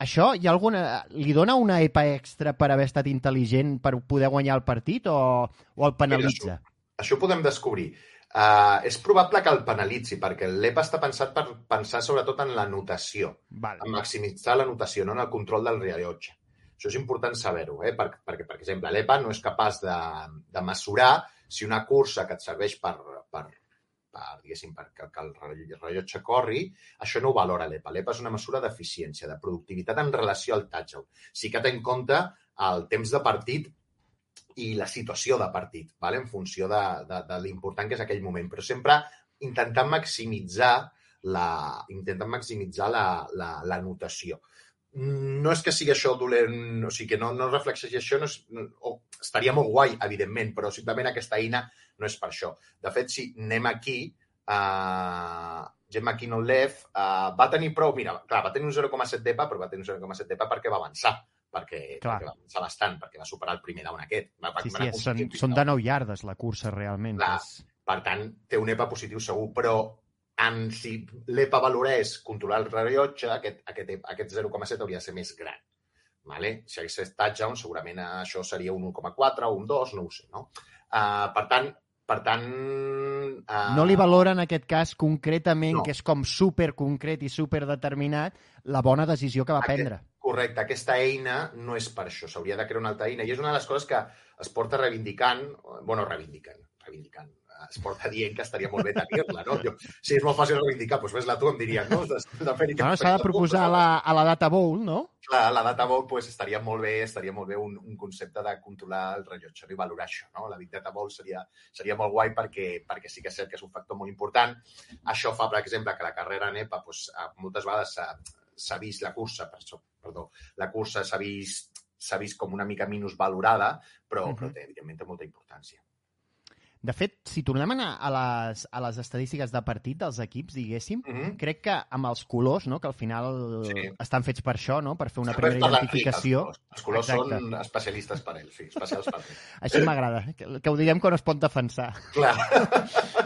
això hi ha alguna... li dona una EPA extra per haver estat intel·ligent per poder guanyar el partit o, o el penalitza?
Això ho podem descobrir. Uh, és probable que el penalitzi, perquè l'EPA està pensat per pensar sobretot en la notació,
vale.
en maximitzar la notació, no en el control del rellotge. Això és important saber-ho, eh? perquè, perquè, per exemple, l'EPA no és capaç de, de mesurar si una cursa que et serveix per, per, per diguéssim, perquè que el rell- rellotge corri, això no ho valora l'EPA. L'EPA és una mesura d'eficiència, de productivitat en relació al touchdown. Sí que té en compte el temps de partit i la situació de partit, vale? en funció de, de, de l'important que és aquell moment, però sempre intentant maximitzar la, intentant maximitzar la, la, la notació. No és que sigui això dolent, o sigui, que no, no reflexegi això, no és, no, estaria molt guai, evidentment, però simplement aquesta eina no és per això. De fet, si anem aquí, uh, Jim McKinnon Lev uh, va tenir prou, mira, clar, va tenir un 0,7 d'EPA, però va tenir un 0,7 d'EPA perquè va avançar, perquè,
Clar.
perquè va avançar bastant, perquè va superar el primer down aquest. Va, va
Sí, sí, són, són de 9 iardes la cursa, realment.
Clar.
és-
per tant, té un EPA positiu segur, però en, si l'EPA valorés controlar el rellotge, aquest, aquest, EPA- aquest 0,7 hauria de ser més gran. Vale? Si hagués estat touchdown, segurament això seria un 1,4 o un 2, no ho sé. No? Uh, per tant, per tant... Uh,
No li valora en aquest cas concretament,
No.
que és com super concret i super determinat, la bona decisió que va
Aquest-
prendre.
Correcte, aquesta eina no és per això, s'hauria de crear una altra eina i és una de les coses que es porta reivindicant, bueno, reivindicant, reivindicant, es porta dient que estaria molt bé tenir-la, no? Jo, si és molt fàcil reivindicar, doncs fes-la tu, em dirien, no? De, de fer
Bueno, S'ha de proposar a la, a la Data Bowl, no?
Clar, la data vault pues, estaria molt bé, estaria molt bé un, un concepte de controlar el rellotge no? i valorar això. No? La Big Data Vault seria, seria molt guai perquè, perquè sí que és cert que és un factor molt important. Això fa, per exemple, que la carrera en EPA pues, moltes vegades s'ha vist la cursa, per això, perdó, la cursa s'ha vist s'ha vist com una mica menys valorada, però, uh -huh. però té, evidentment té molta importància.
De fet, si tornem a anar a les, a les estadístiques de partit dels equips, diguéssim,
Mm -hmm.
crec que amb els colors, no, que al final
Sí.
estan fets per això, no, per fer una primera identificació.
Els colors, els colors
Exacte.
són especialistes per ells, sí, especials per ells. [LAUGHS]
Així m'agrada, que, que ho diguem quan es pot defensar.
Clar. [LAUGHS]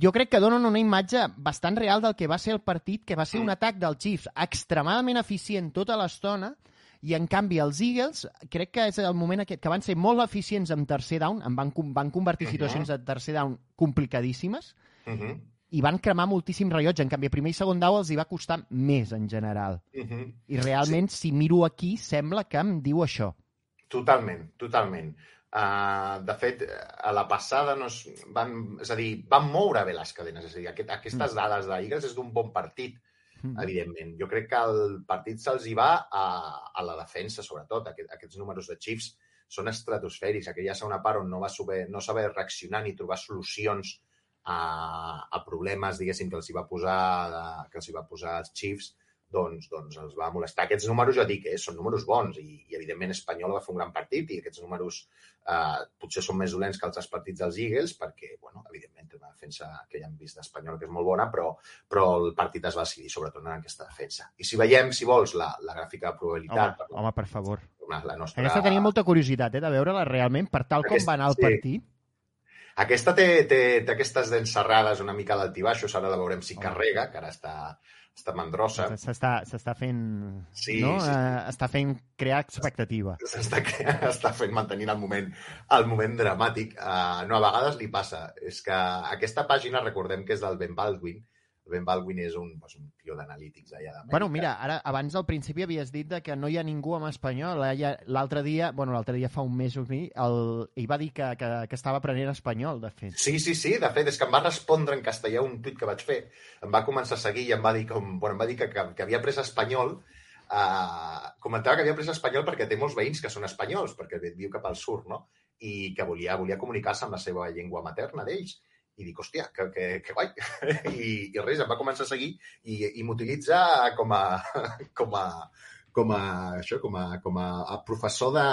Jo crec que donen una imatge bastant real del que va ser el partit, que va ser un
Mm.
atac dels Chiefs extremadament eficient tota l'estona, i en canvi els Eagles crec que és el moment aquest que van ser molt eficients en tercer down, en van, van convertir situacions de tercer down complicadíssimes,
Uh -huh.
i van cremar moltíssim rellotge. En canvi, a primer i segon down els hi va costar més en general.
Uh -huh.
I realment, sí. si miro aquí, sembla que em diu això.
Totalment, totalment. Uh, de fet, a la passada no es, van, és a dir, van moure bé les cadenes. És a dir, aquest, aquestes dades d'Eagles és d'un bon partit,
Mm.
evidentment. Jo crec que el partit se'ls hi va a, a la defensa, sobretot. Aquest, aquests números de Chiefs són estratosfèrics. Aquella segona part on no va saber, no saber reaccionar ni trobar solucions a, a problemes, diguéssim, que els hi va posar, que els hi va posar els Chiefs, doncs, doncs els va molestar. Aquests números, ja dic, eh, són números bons i, i evidentment, Espanyol va fer un gran partit i aquests números eh, potser són més dolents que altres partits dels Eagles perquè, bueno, evidentment, té una defensa que ja hem vist d'Espanyol, que és molt bona, però, però el partit es va decidir sobretot en aquesta defensa. I si veiem, si vols, la, la gràfica de probabilitat...
Home, home, per favor.
La, nostra...
Aquesta tenia molta curiositat, eh, de veure-la realment, per tal com va anar el
sí.
partit.
Aquesta té, té, té aquestes dents serrades una mica d'altibaixos, ara la veurem si carrega, que ara està, està mandrosa.
S'està fent...
Sí,
no?
sí.
Eh, està fent crear expectativa.
s'està està fent mantenint el moment, el moment dramàtic. Uh, no, a vegades li passa. És que aquesta pàgina, recordem que és del Ben Baldwin. El Ben Baldwin és un, doncs, un tio d'analítics allà d'Amèrica.
Bueno, mira, ara, abans al principi havies dit que no hi ha ningú amb espanyol. L'altre dia, bueno, l'altre dia fa un mes o mi, el, ell va dir que, que, que estava aprenent espanyol, de fet.
Sí, sí, sí, de fet, és que em va respondre en castellà un tuit que vaig fer. Em va començar a seguir i em va dir, com, bueno, em va dir que, que, que havia après espanyol uh, comentava que havia après espanyol perquè té molts veïns que són espanyols, perquè viu cap al sud, no? I que volia, volia comunicar-se amb la seva llengua materna d'ells. I dic, hòstia, que, que, que guai. [LAUGHS] I, I res, em va començar a seguir i, i m'utilitza com a, [LAUGHS] com a, com a, això, com a, com a, a professor de,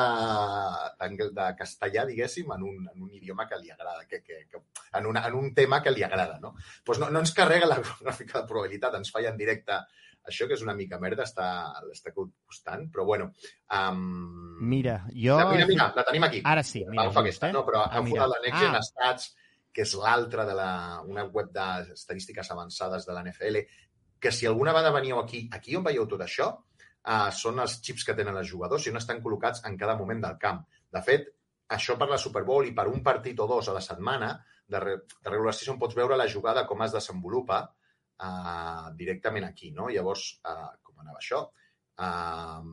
d'angle- de castellà, diguéssim, en un, en un idioma que li agrada, que, que, que, en, una, en un tema que li agrada, no? Pues no, no ens carrega la [LAUGHS] gràfica de probabilitat, ens falla en directe això, que és una mica merda, està, està costant, però bueno. Um...
Mira, jo...
La, mira, mira, la tenim aquí.
Ara sí, mira,
aquesta,
eh?
no, però
Ah, mira.
de la Next Gen
Ah.
Stats, que és l'altra de la, una web d'estadístiques avançades de la NFL, que si alguna vegada veníeu aquí, aquí on veieu tot això, uh, són els xips que tenen els jugadors i on estan col·locats en cada moment del camp. De fet, això per la Super Bowl i per un partit o dos a la setmana de, re, de regular season pots veure la jugada com es desenvolupa uh, directament aquí, no? Llavors, uh, com anava això? Uh,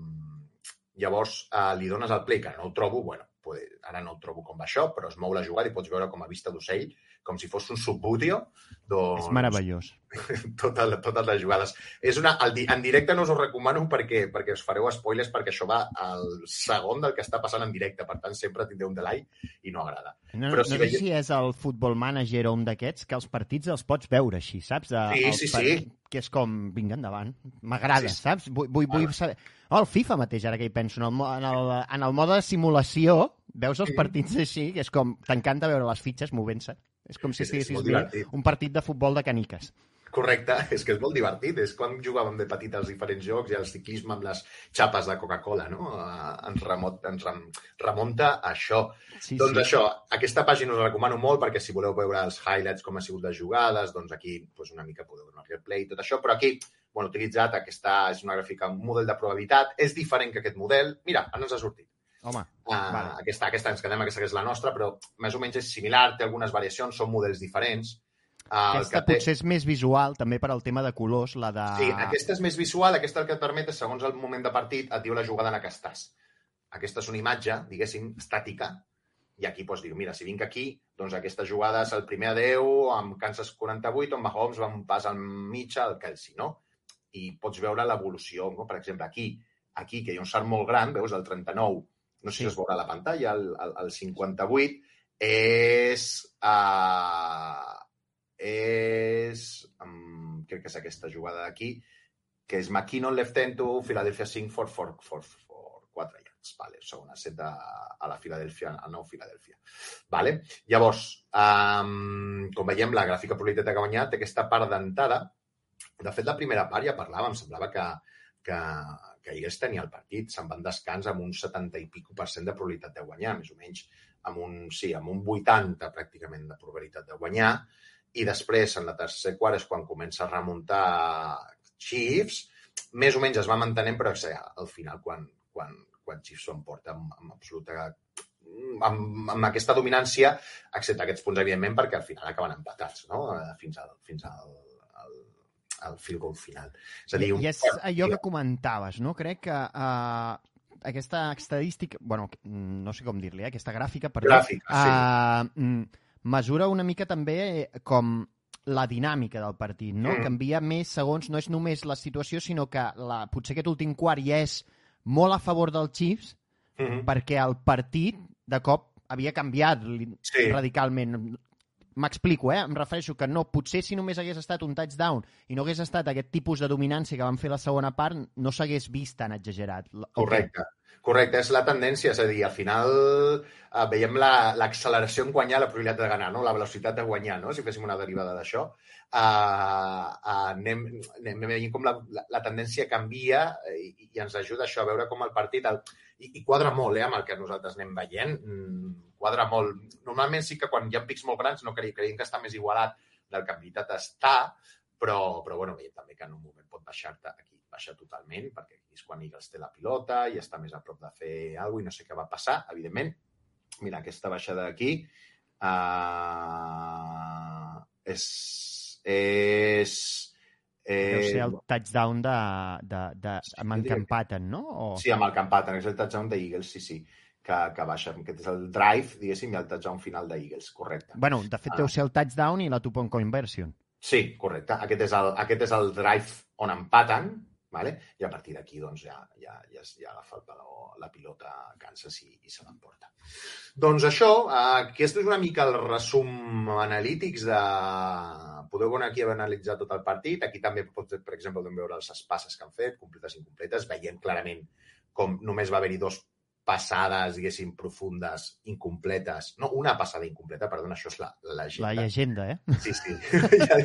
llavors, uh, li dones el play, que no el trobo, bueno, pues, ara no el trobo com va això, però es mou la jugada i pots veure com a vista d'ocell, com si fos un subbutio. Doncs,
És meravellós. [LAUGHS]
totes, totes les jugades. És una, el, en directe no us ho recomano perquè, perquè us fareu spoilers, perquè això va al segon del que està passant en directe. Per tant, sempre tindreu un delay i no agrada.
No,
Però
no
si
sé
veieu-
si és el futbol manager o un d'aquests, que els partits els pots veure així, saps? De,
Sí, sí,
par-
sí.
Que és com, vinga, endavant. M'agrada,
Sí, sí.
saps? Vull, vull, vull saber... Oh, el FIFA mateix, ara que hi penso, en el, en el, en el mode de simulació, veus els partits així, que és com... T'encanta veure les fitxes movent-se. És com si estiguessis
divertit.
un partit de futbol de caniques.
Correcte, [LAUGHS] és que és molt divertit. És quan jugàvem de petit als diferents jocs i al ciclisme amb les xapes de Coca-Cola, no? Ens, remot, ens rem, remunta a això.
Sí,
doncs
sí.
això, aquesta pàgina us la recomano molt perquè si voleu veure els highlights, com ha sigut les jugades, doncs aquí doncs una mica podeu donar replay i tot això, però aquí bueno, utilitzat aquesta és una gràfica, un model de probabilitat, és diferent que aquest model. Mira, ara ens ha sortit.
Home,
Uh,
vale.
aquesta, aquesta ens quedem, aquesta que és la nostra, però més o menys és similar, té algunes variacions, són models diferents. Uh,
Aquesta potser és més visual, també per al tema de colors, la de...
Sí, aquesta és més visual, aquesta el que et permet és, segons el moment de partit, et diu la jugada en què estàs. Aquesta és una imatge, diguéssim, estàtica, i aquí pots dir, mira, si vinc aquí, doncs aquesta jugada és el primer a 10, amb Kansas 48, on Mahomes va un pas al mig al Kelsey, no? I pots veure l'evolució, no? Per exemple, aquí, aquí, que hi ha un salt molt gran, veus el 39, no sé
Sí.
si es veurà a la pantalla, el, el, el 58, és... Uh, és... Um, crec que és aquesta jugada d'aquí, que és McKinnon left end to Philadelphia 5 for, for, for, for 4 yards. Vale, segona set de, a la Philadelphia, a nou Philadelphia. Vale? Llavors, um, com veiem, la gràfica probabilitat de guanyar té aquesta part dentada. De fet, la primera part ja parlàvem, semblava que, que, que Eagles tenia el partit, se'n van descans amb un 70 i pico per cent de probabilitat de guanyar, més o menys amb un, sí, amb un 80 pràcticament de probabilitat de guanyar, i després, en la tercer quart, és quan comença a remuntar Chiefs, més o menys es va mantenint, però sí, al final, quan, quan, quan Chiefs s'ho emporta amb, amb absoluta amb, amb aquesta dominància, excepte aquests punts, evidentment, perquè al final acaben empatats, no? Eh, Fins al, fins al, al, al field goal final. És a dir, un...
I és allò que comentaves, no? Crec que uh, aquesta estadística, bueno, no sé com dir-li, eh? aquesta gràfica, perdó,
Gràfica, sí.
uh, mesura una mica també com la dinàmica del partit, no?
Mm.
Canvia més segons, no és només la situació, sinó que la, potser aquest últim quart ja és molt a favor dels Chiefs,
Mm -hmm.
perquè el partit, de cop, havia canviat
Sí.
radicalment. M'explico, eh? Em refereixo que no, potser si només hagués estat un touchdown i no hagués estat aquest tipus de dominància que van fer la segona part, no s'hagués vist tan exagerat.
Correcte. Correcte, és la tendència, és a dir, al final eh, veiem la- l'acceleració en guanyar la probabilitat de ganar, no? la velocitat de guanyar, no? si féssim una derivada d'això. Uh, uh, anem, anem veient com la, la, la tendència canvia eh, i, i ens ajuda això a veure com el partit... El, i, I quadra molt eh, amb el que nosaltres anem veient. Mm, quadra molt. Normalment sí que quan hi ha pics molt grans no creiem, creiem que està més igualat del que en veritat està, però, però bueno, veiem també que en un moment pot baixar-te aquí, baixa totalment, perquè és quan Eagles té la pilota i està més a prop de fer alguna cosa i no sé què va passar, evidentment. Mira, aquesta baixada d'aquí uh, és... és
Deu ser el touchdown de, de, de, amb en
diria
que
que-
empaten, no? O...
Sí, amb el campat, és el touchdown d'Eagles, sí, sí, que, que baixa. Aquest és el drive, diguéssim, i el touchdown final d'Eagles, correcte.
Bueno, de fet, deu ser el touchdown i la two-point conversion.
Sí, correcte. Aquest és el, aquest és el drive on empaten, vale? i a partir d'aquí doncs, ja, ja, ja, ja agafa el peló, la pilota Kansas i, i se l'emporta. Doncs això, eh, aquest és una mica el resum analítics de... Podeu veure aquí haver analitzat tot el partit. Aquí també, pot, per exemple, podem veure les passes que han fet, completes i incompletes, veient clarament com només va haver-hi dos passades, diguéssim, profundes, incompletes. No, una passada incompleta, perdona, això és la, la
La llegenda, eh?
Sí, sí. [LAUGHS] Ja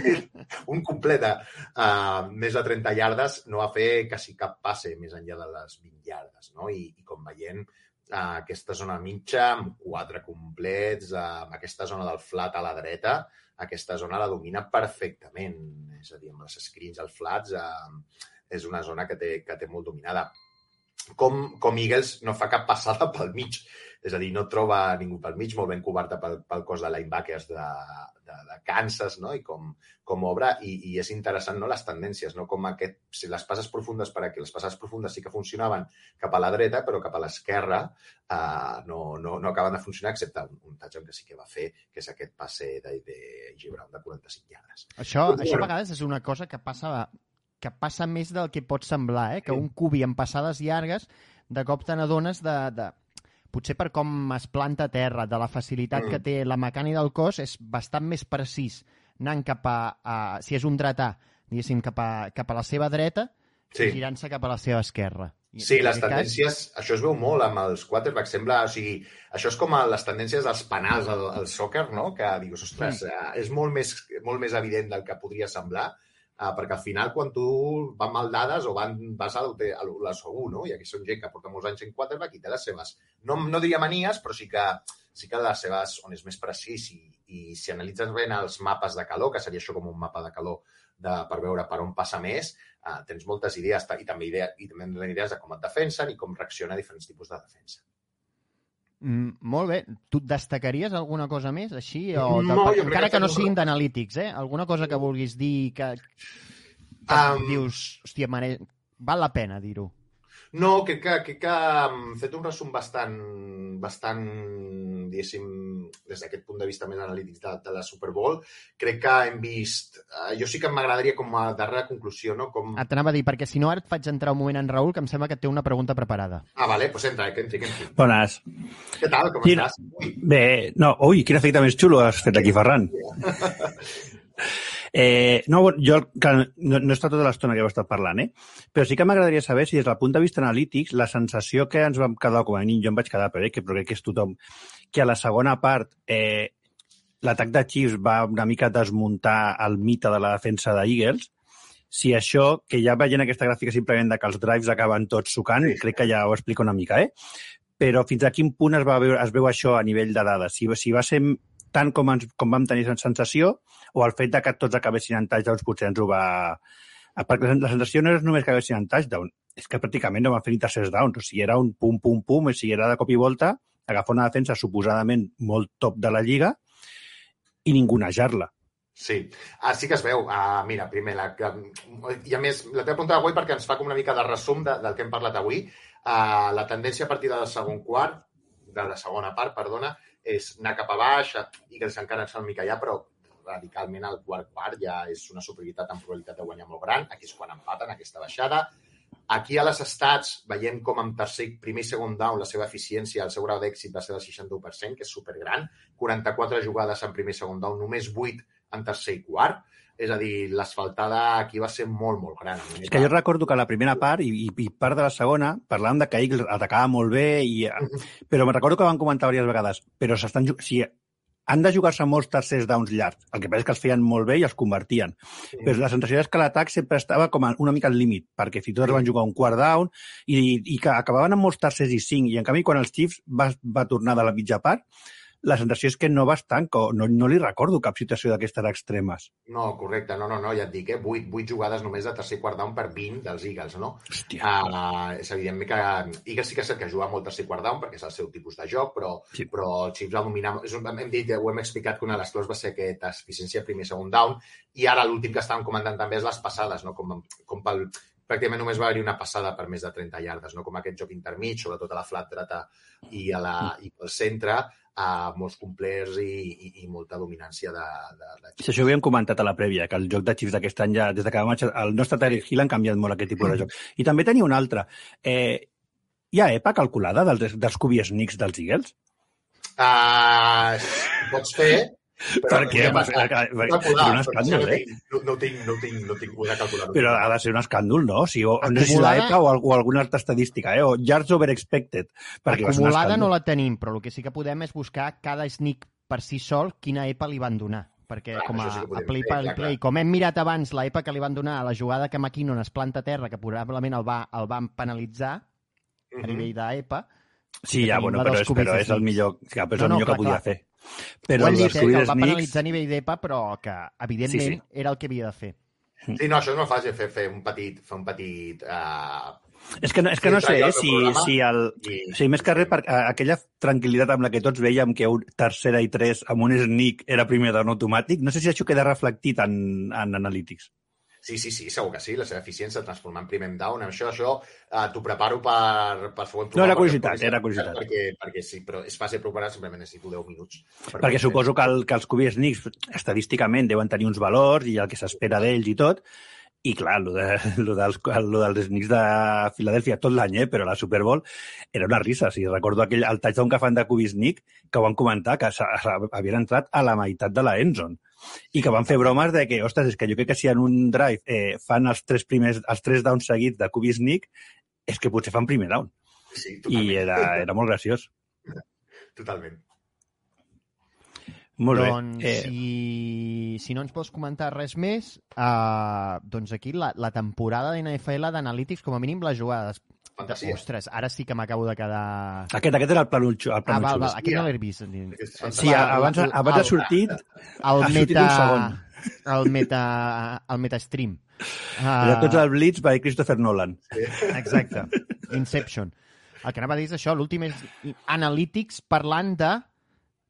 un completa uh, més de 30 yardes no va fer quasi cap passe més enllà de les 20 yardes, no? I, i com veiem, uh, aquesta zona mitja, amb quatre complets, uh, amb aquesta zona del flat a la dreta, aquesta zona la domina perfectament. És a dir, amb les screens, els flats, uh, és una zona que té, que té molt dominada com, com Eagles no fa cap passada pel mig. És a dir, no troba ningú pel mig, molt ben coberta pel, pel cos de linebackers de, de, de Kansas, no? I com, com obre, i, i és interessant, no?, les tendències, no? Com aquest, si les passes profundes per aquí, les passes profundes sí que funcionaven cap a la dreta, però cap a l'esquerra uh, no, no, no acaben de funcionar, excepte un, un touchdown que sí que va fer, que és aquest passe de, de G. Brown de 45 llardes.
Això, això a vegades és una cosa que passa que passa més del que pot semblar, eh? que un cubi amb passades llargues de cop te n'adones de, de, potser per com es planta a terra, de la facilitat
Mm.
que té la mecànica del cos, és bastant més precís anant cap a, a si és un dretà, diguéssim, cap a, cap a la seva dreta
Sí.
i girant-se cap a la seva esquerra. I
Sí, les
aquest cas-
tendències, això es veu molt amb els quarterbacks, sembla, o sigui, això és com a les tendències dels penals al, al sòquer, no?, que dius, ostres,
Sí.
eh, és molt més, molt més evident del que podria semblar, eh, perquè al final quan tu van mal dades o van, vas a l'UT- a la segur, no?, i aquí són gent que porta molts anys en quarterback i té les seves, no, no diria manies, però sí que, sí que les seves, on és més precís i, i si analitzes bé els mapes de calor, que seria això com un mapa de calor de, per veure per on passa més, uh, tens moltes idees i també, idea, i també idees de com et defensen i com reacciona a diferents tipus de defensa.
Mm, molt bé. Tu destacaries alguna cosa més, així? O
No,
encara
que
que no
no.
siguin d'analítics, eh? Alguna cosa que vulguis dir que, que
Um,
dius, hòstia, mare, val la pena dir-ho.
No, crec que, crec que hem fet un resum bastant, bastant diguéssim, des d'aquest punt de vista més analític de, de la Super Bowl. Crec que hem vist... Eh, jo sí que m'agradaria com a darrera conclusió, no? Com...
Et anava a dir, perquè si no ara et faig entrar un moment en Raül, que em sembla que té una pregunta preparada.
Ah, vale, doncs pues entra, que entri, que entri.
Bones.
Què tal, com
Quina-
estàs?
Bé, no, ui, quin efecte més xulo has fet aquí, Ferran. [LAUGHS] Eh, no, jo clar, no, no he estat tota l'estona que heu estat parlant, eh? però sí que m'agradaria saber si des del punt de vista analític la sensació que ens vam quedar, com a mínim jo em vaig quedar, però, eh, que, però crec que és tothom, que a la segona part eh, l'atac de Chiefs va una mica desmuntar el mite de la defensa de Eagles, si això, que ja veient aquesta gràfica simplement de que els drives acaben tots sucant, crec que ja ho explica una mica, eh? Però fins a quin punt es, va veure, es veu això a nivell de dades? Si, si va ser tant com, ens, com vam tenir sensació o el fet de que tots acabessin en touchdowns potser ens ho va... Ah, Perquè la sensació no és només que acabessin en touchdown, és que pràcticament no van fer ni tercers downs, o sigui, era un pum, pum, pum, o sigui, era de cop i volta agafar una defensa suposadament molt top de la lliga i ningunejar-la.
Sí, ah, sí que es veu. Ah, mira, primer, la, i a més, la teva pregunta d'avui perquè ens fa com una mica de resum de, del que hem parlat avui. Ah, la tendència a partir del segon quart, de la segona part, perdona, és anar cap a baix i que encara fa una mica allà, però radicalment al quart quart ja és una superioritat amb probabilitat de guanyar molt gran. Aquí és quan empaten aquesta baixada. Aquí a les estats veiem com en tercer, primer i segon down la seva eficiència, el seu grau d'èxit va ser del 61%, que és supergran. 44 jugades en primer i segon down, només 8 en tercer i quart. És a dir, l'asfaltada aquí va ser molt, molt gran.
És que jo recordo que a la primera part i, i, part de la segona parlàvem de que Eagles atacava molt bé, i, però me recordo que van comentar diverses vegades però s'estan si han de jugar-se molts tercers downs llargs. El que passa és que els feien molt bé i els convertien.
Sí.
Però la sensació és que l'atac sempre estava com una mica al límit, perquè fins i tot van jugar un quart down i, i que acabaven amb molts tercers i cinc. I en canvi, quan els Chiefs va, va tornar de la mitja part, la sensació és que no va estar, no, no li recordo cap situació d'aquestes extremes.
No, correcte, no, no, no, ja et dic, eh? 8, 8 jugades només de tercer quart down per 20 dels Eagles, no?
Hòstia.
Uh, és evident que Eagles sí que és cert que juga molt tercer quart down perquè és el seu tipus de joc, però,
Sí.
però els Chiefs va dominar... És un, hem dit, ho hem explicat que una de les claus va ser aquesta eficiència primer i segon down, i ara l'últim que estàvem comentant també és les passades, no? Com, com pel, pràcticament només va haver-hi una passada per més de 30 yardes, no? com aquest joc intermig, sobretot a la flat dreta i, a la, i pel centre, a molts complers i, i, i molta dominància de, de, de
Si això ho havíem comentat a la prèvia, que el joc de Chiefs d'aquest any ja, des de va marxar, el nostre Tyreek Hill han canviat molt aquest tipus de joc. I també tenia un altre. Eh, hi ha EPA calculada dels, dels Cubi Sneaks dels Eagles?
Uh, pots fer, però
Per què? Perquè- perquè-
Calcular,
és un escàndol,
no
eh?
tinc, no, no, tinc, no, tinc, no tinc poder calcular.
Però ha de ser un escàndol, no? Sigui, o no sé si l'EPA o, o alguna altra estadística, eh? O yards over expected. Perquè va ser
Acumulada no la tenim, però el que sí que podem és buscar cada sneak per si sol quina EPA li van donar perquè
Clar,
com a,
sí que
a play
fer,
per
clar,
play,
clar.
com hem mirat abans la EPA que li van donar a la jugada que McKinnon es planta a terra, que probablement el, va, el van penalitzar a nivell d'EPA,
Sí, ja, bueno, però és, però és el millor, clar, però és
No,
el
no,
millor
clar,
que podia
clar.
fer.
Però
Però
ho hem
els
dit, eh, que el va penalitzar a nivell d'EPA, però que, evidentment,
Sí, sí.
era el que havia de fer.
Sí, no, això és molt fàcil, fer, fer un petit... Fer un petit uh,
És que no, és que no sé eh,
al
si, si el...
i-
O sigui, més que res, per, aquella tranquil·litat amb la que tots veiem que un tercera i tres amb un sneak era primer down automàtic, no sé si això queda reflectit en, en Analytics.
Sí, sí, sí, segur que sí, la seva eficiència transformar en primer down. Això, això uh, t'ho preparo per, per següent
No, era curiositat,
perquè-
era curiositat.
Perquè, perquè sí, però és fàcil preparar, simplement necessito 10 minuts. Per
Perquè
poder-
suposo que, el, que els Cubi Sneaks estadísticament deuen tenir uns valors i el que s'espera d'ells i tot, i clar, el, de, [LAUGHS] el, dels, el dels Sneaks de Filadèlfia tot l'any, eh, però la Super Bowl era una risa. O sigui, recordo aquell, el touchdown que fan de Cubi Sneak, que ho van comentar, que havien entrat a la meitat de la endzone. I que van fer bromes de que, ostres, és que jo crec que si en un drive eh, fan els tres, primers, els tres downs seguits de Cubi Sneak, és que potser fan primer down.
Sí,
I
totalment.
era, era molt graciós.
Totalment.
Molt
doncs,
bé. Eh,
si, si no ens vols comentar res més, uh, doncs aquí la, la temporada de NFL d'Analytics, com a mínim les jugades.
Fantasia.
Ostres, ara sí que m'acabo de quedar...
aquest, aquest era el planutxo. El
Ah, val, val, aquest no l'he vist.
Sí, abans, abans ha sortit...
El
ha sortit
meta...
un segon.
El meta... El metastream.
Allà tots el Blitz by Christopher Nolan.
Exacte. Inception. El que anava a dir és això, l'últim és Analytics parlant de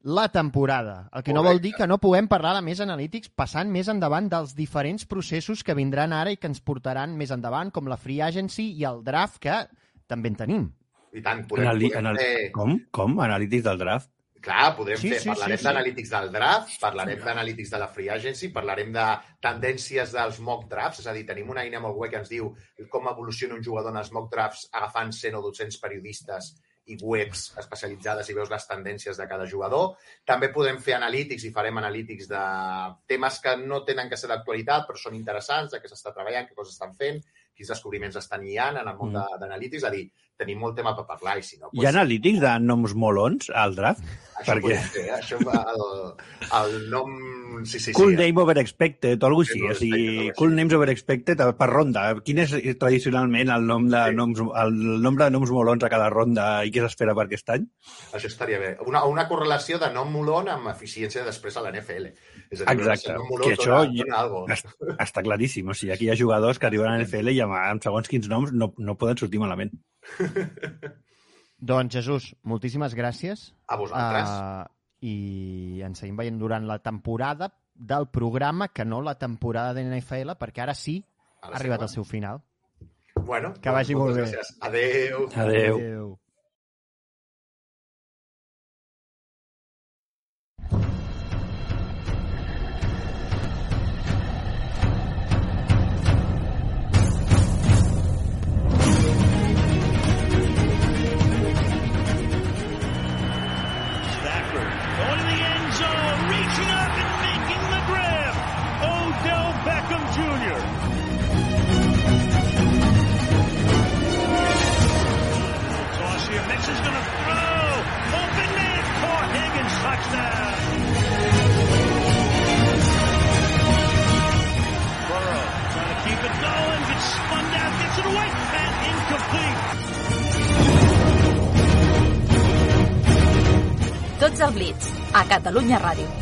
la temporada. El que no vol dir que no puguem parlar de més Analytics passant més endavant dels diferents processos que vindran ara i que ens portaran més endavant, com la Free Agency i el draft, que també en tenim.
I tant, podem,
Anali
podem
anal
fer...
com? Com? Analítics del draft?
Clar, podrem
Sí,
fer,
sí,
parlarem
sí, sí.
d'analítics del draft, parlarem d'analítics de la free agency, parlarem de tendències dels mock drafts, és a dir, tenim una eina molt guai que ens diu com evoluciona un jugador en els mock drafts agafant 100 o 200 periodistes i webs especialitzades i veus les tendències de cada jugador. També podem fer analítics i farem analítics de temes que no tenen que ser d'actualitat, però són interessants, de què s'està treballant, què coses estan fent, quins descobriments estan guiant en el món de- d'analítics. És a dir, tenim molt tema per parlar i si no...
Hi ha analítics de noms molons al draft?
Això
Perquè...
fer, eh? això el, el nom... Sí, sí, sí.
Cool name over expected o alguna cosa així.
Name
O sigui,
over expected,
cool names over expected per ronda. Quin és tradicionalment el, nom de noms, el nombre de noms molons a cada ronda i què s'espera per aquest any?
Això estaria bé. Una, una correlació de nom molon amb eficiència després a la NFL. És a dir,
Exacte. Que això
dona, dona algo. [LAUGHS]
està, està claríssim. O sigui, aquí hi ha jugadors que arriben a la NFL i amb, amb segons quins noms no, no poden sortir malament. [LAUGHS]
Doncs, Jesús, moltíssimes gràcies.
A vosaltres.
Uh, I ens seguim veient durant la temporada del programa, que no la temporada de NFL, perquè ara sí ha arribat al seu final.
Bueno,
Que vagi molt
moltes
bé.
gràcies. Adéu.
Adéu.
Adéu.
is going to throw. Open man for Higgins.
Touchdown. Burrow trying to keep it going. Gets spun down. Gets it away. And incomplete.
Tots al Blitz, a Catalunya Ràdio.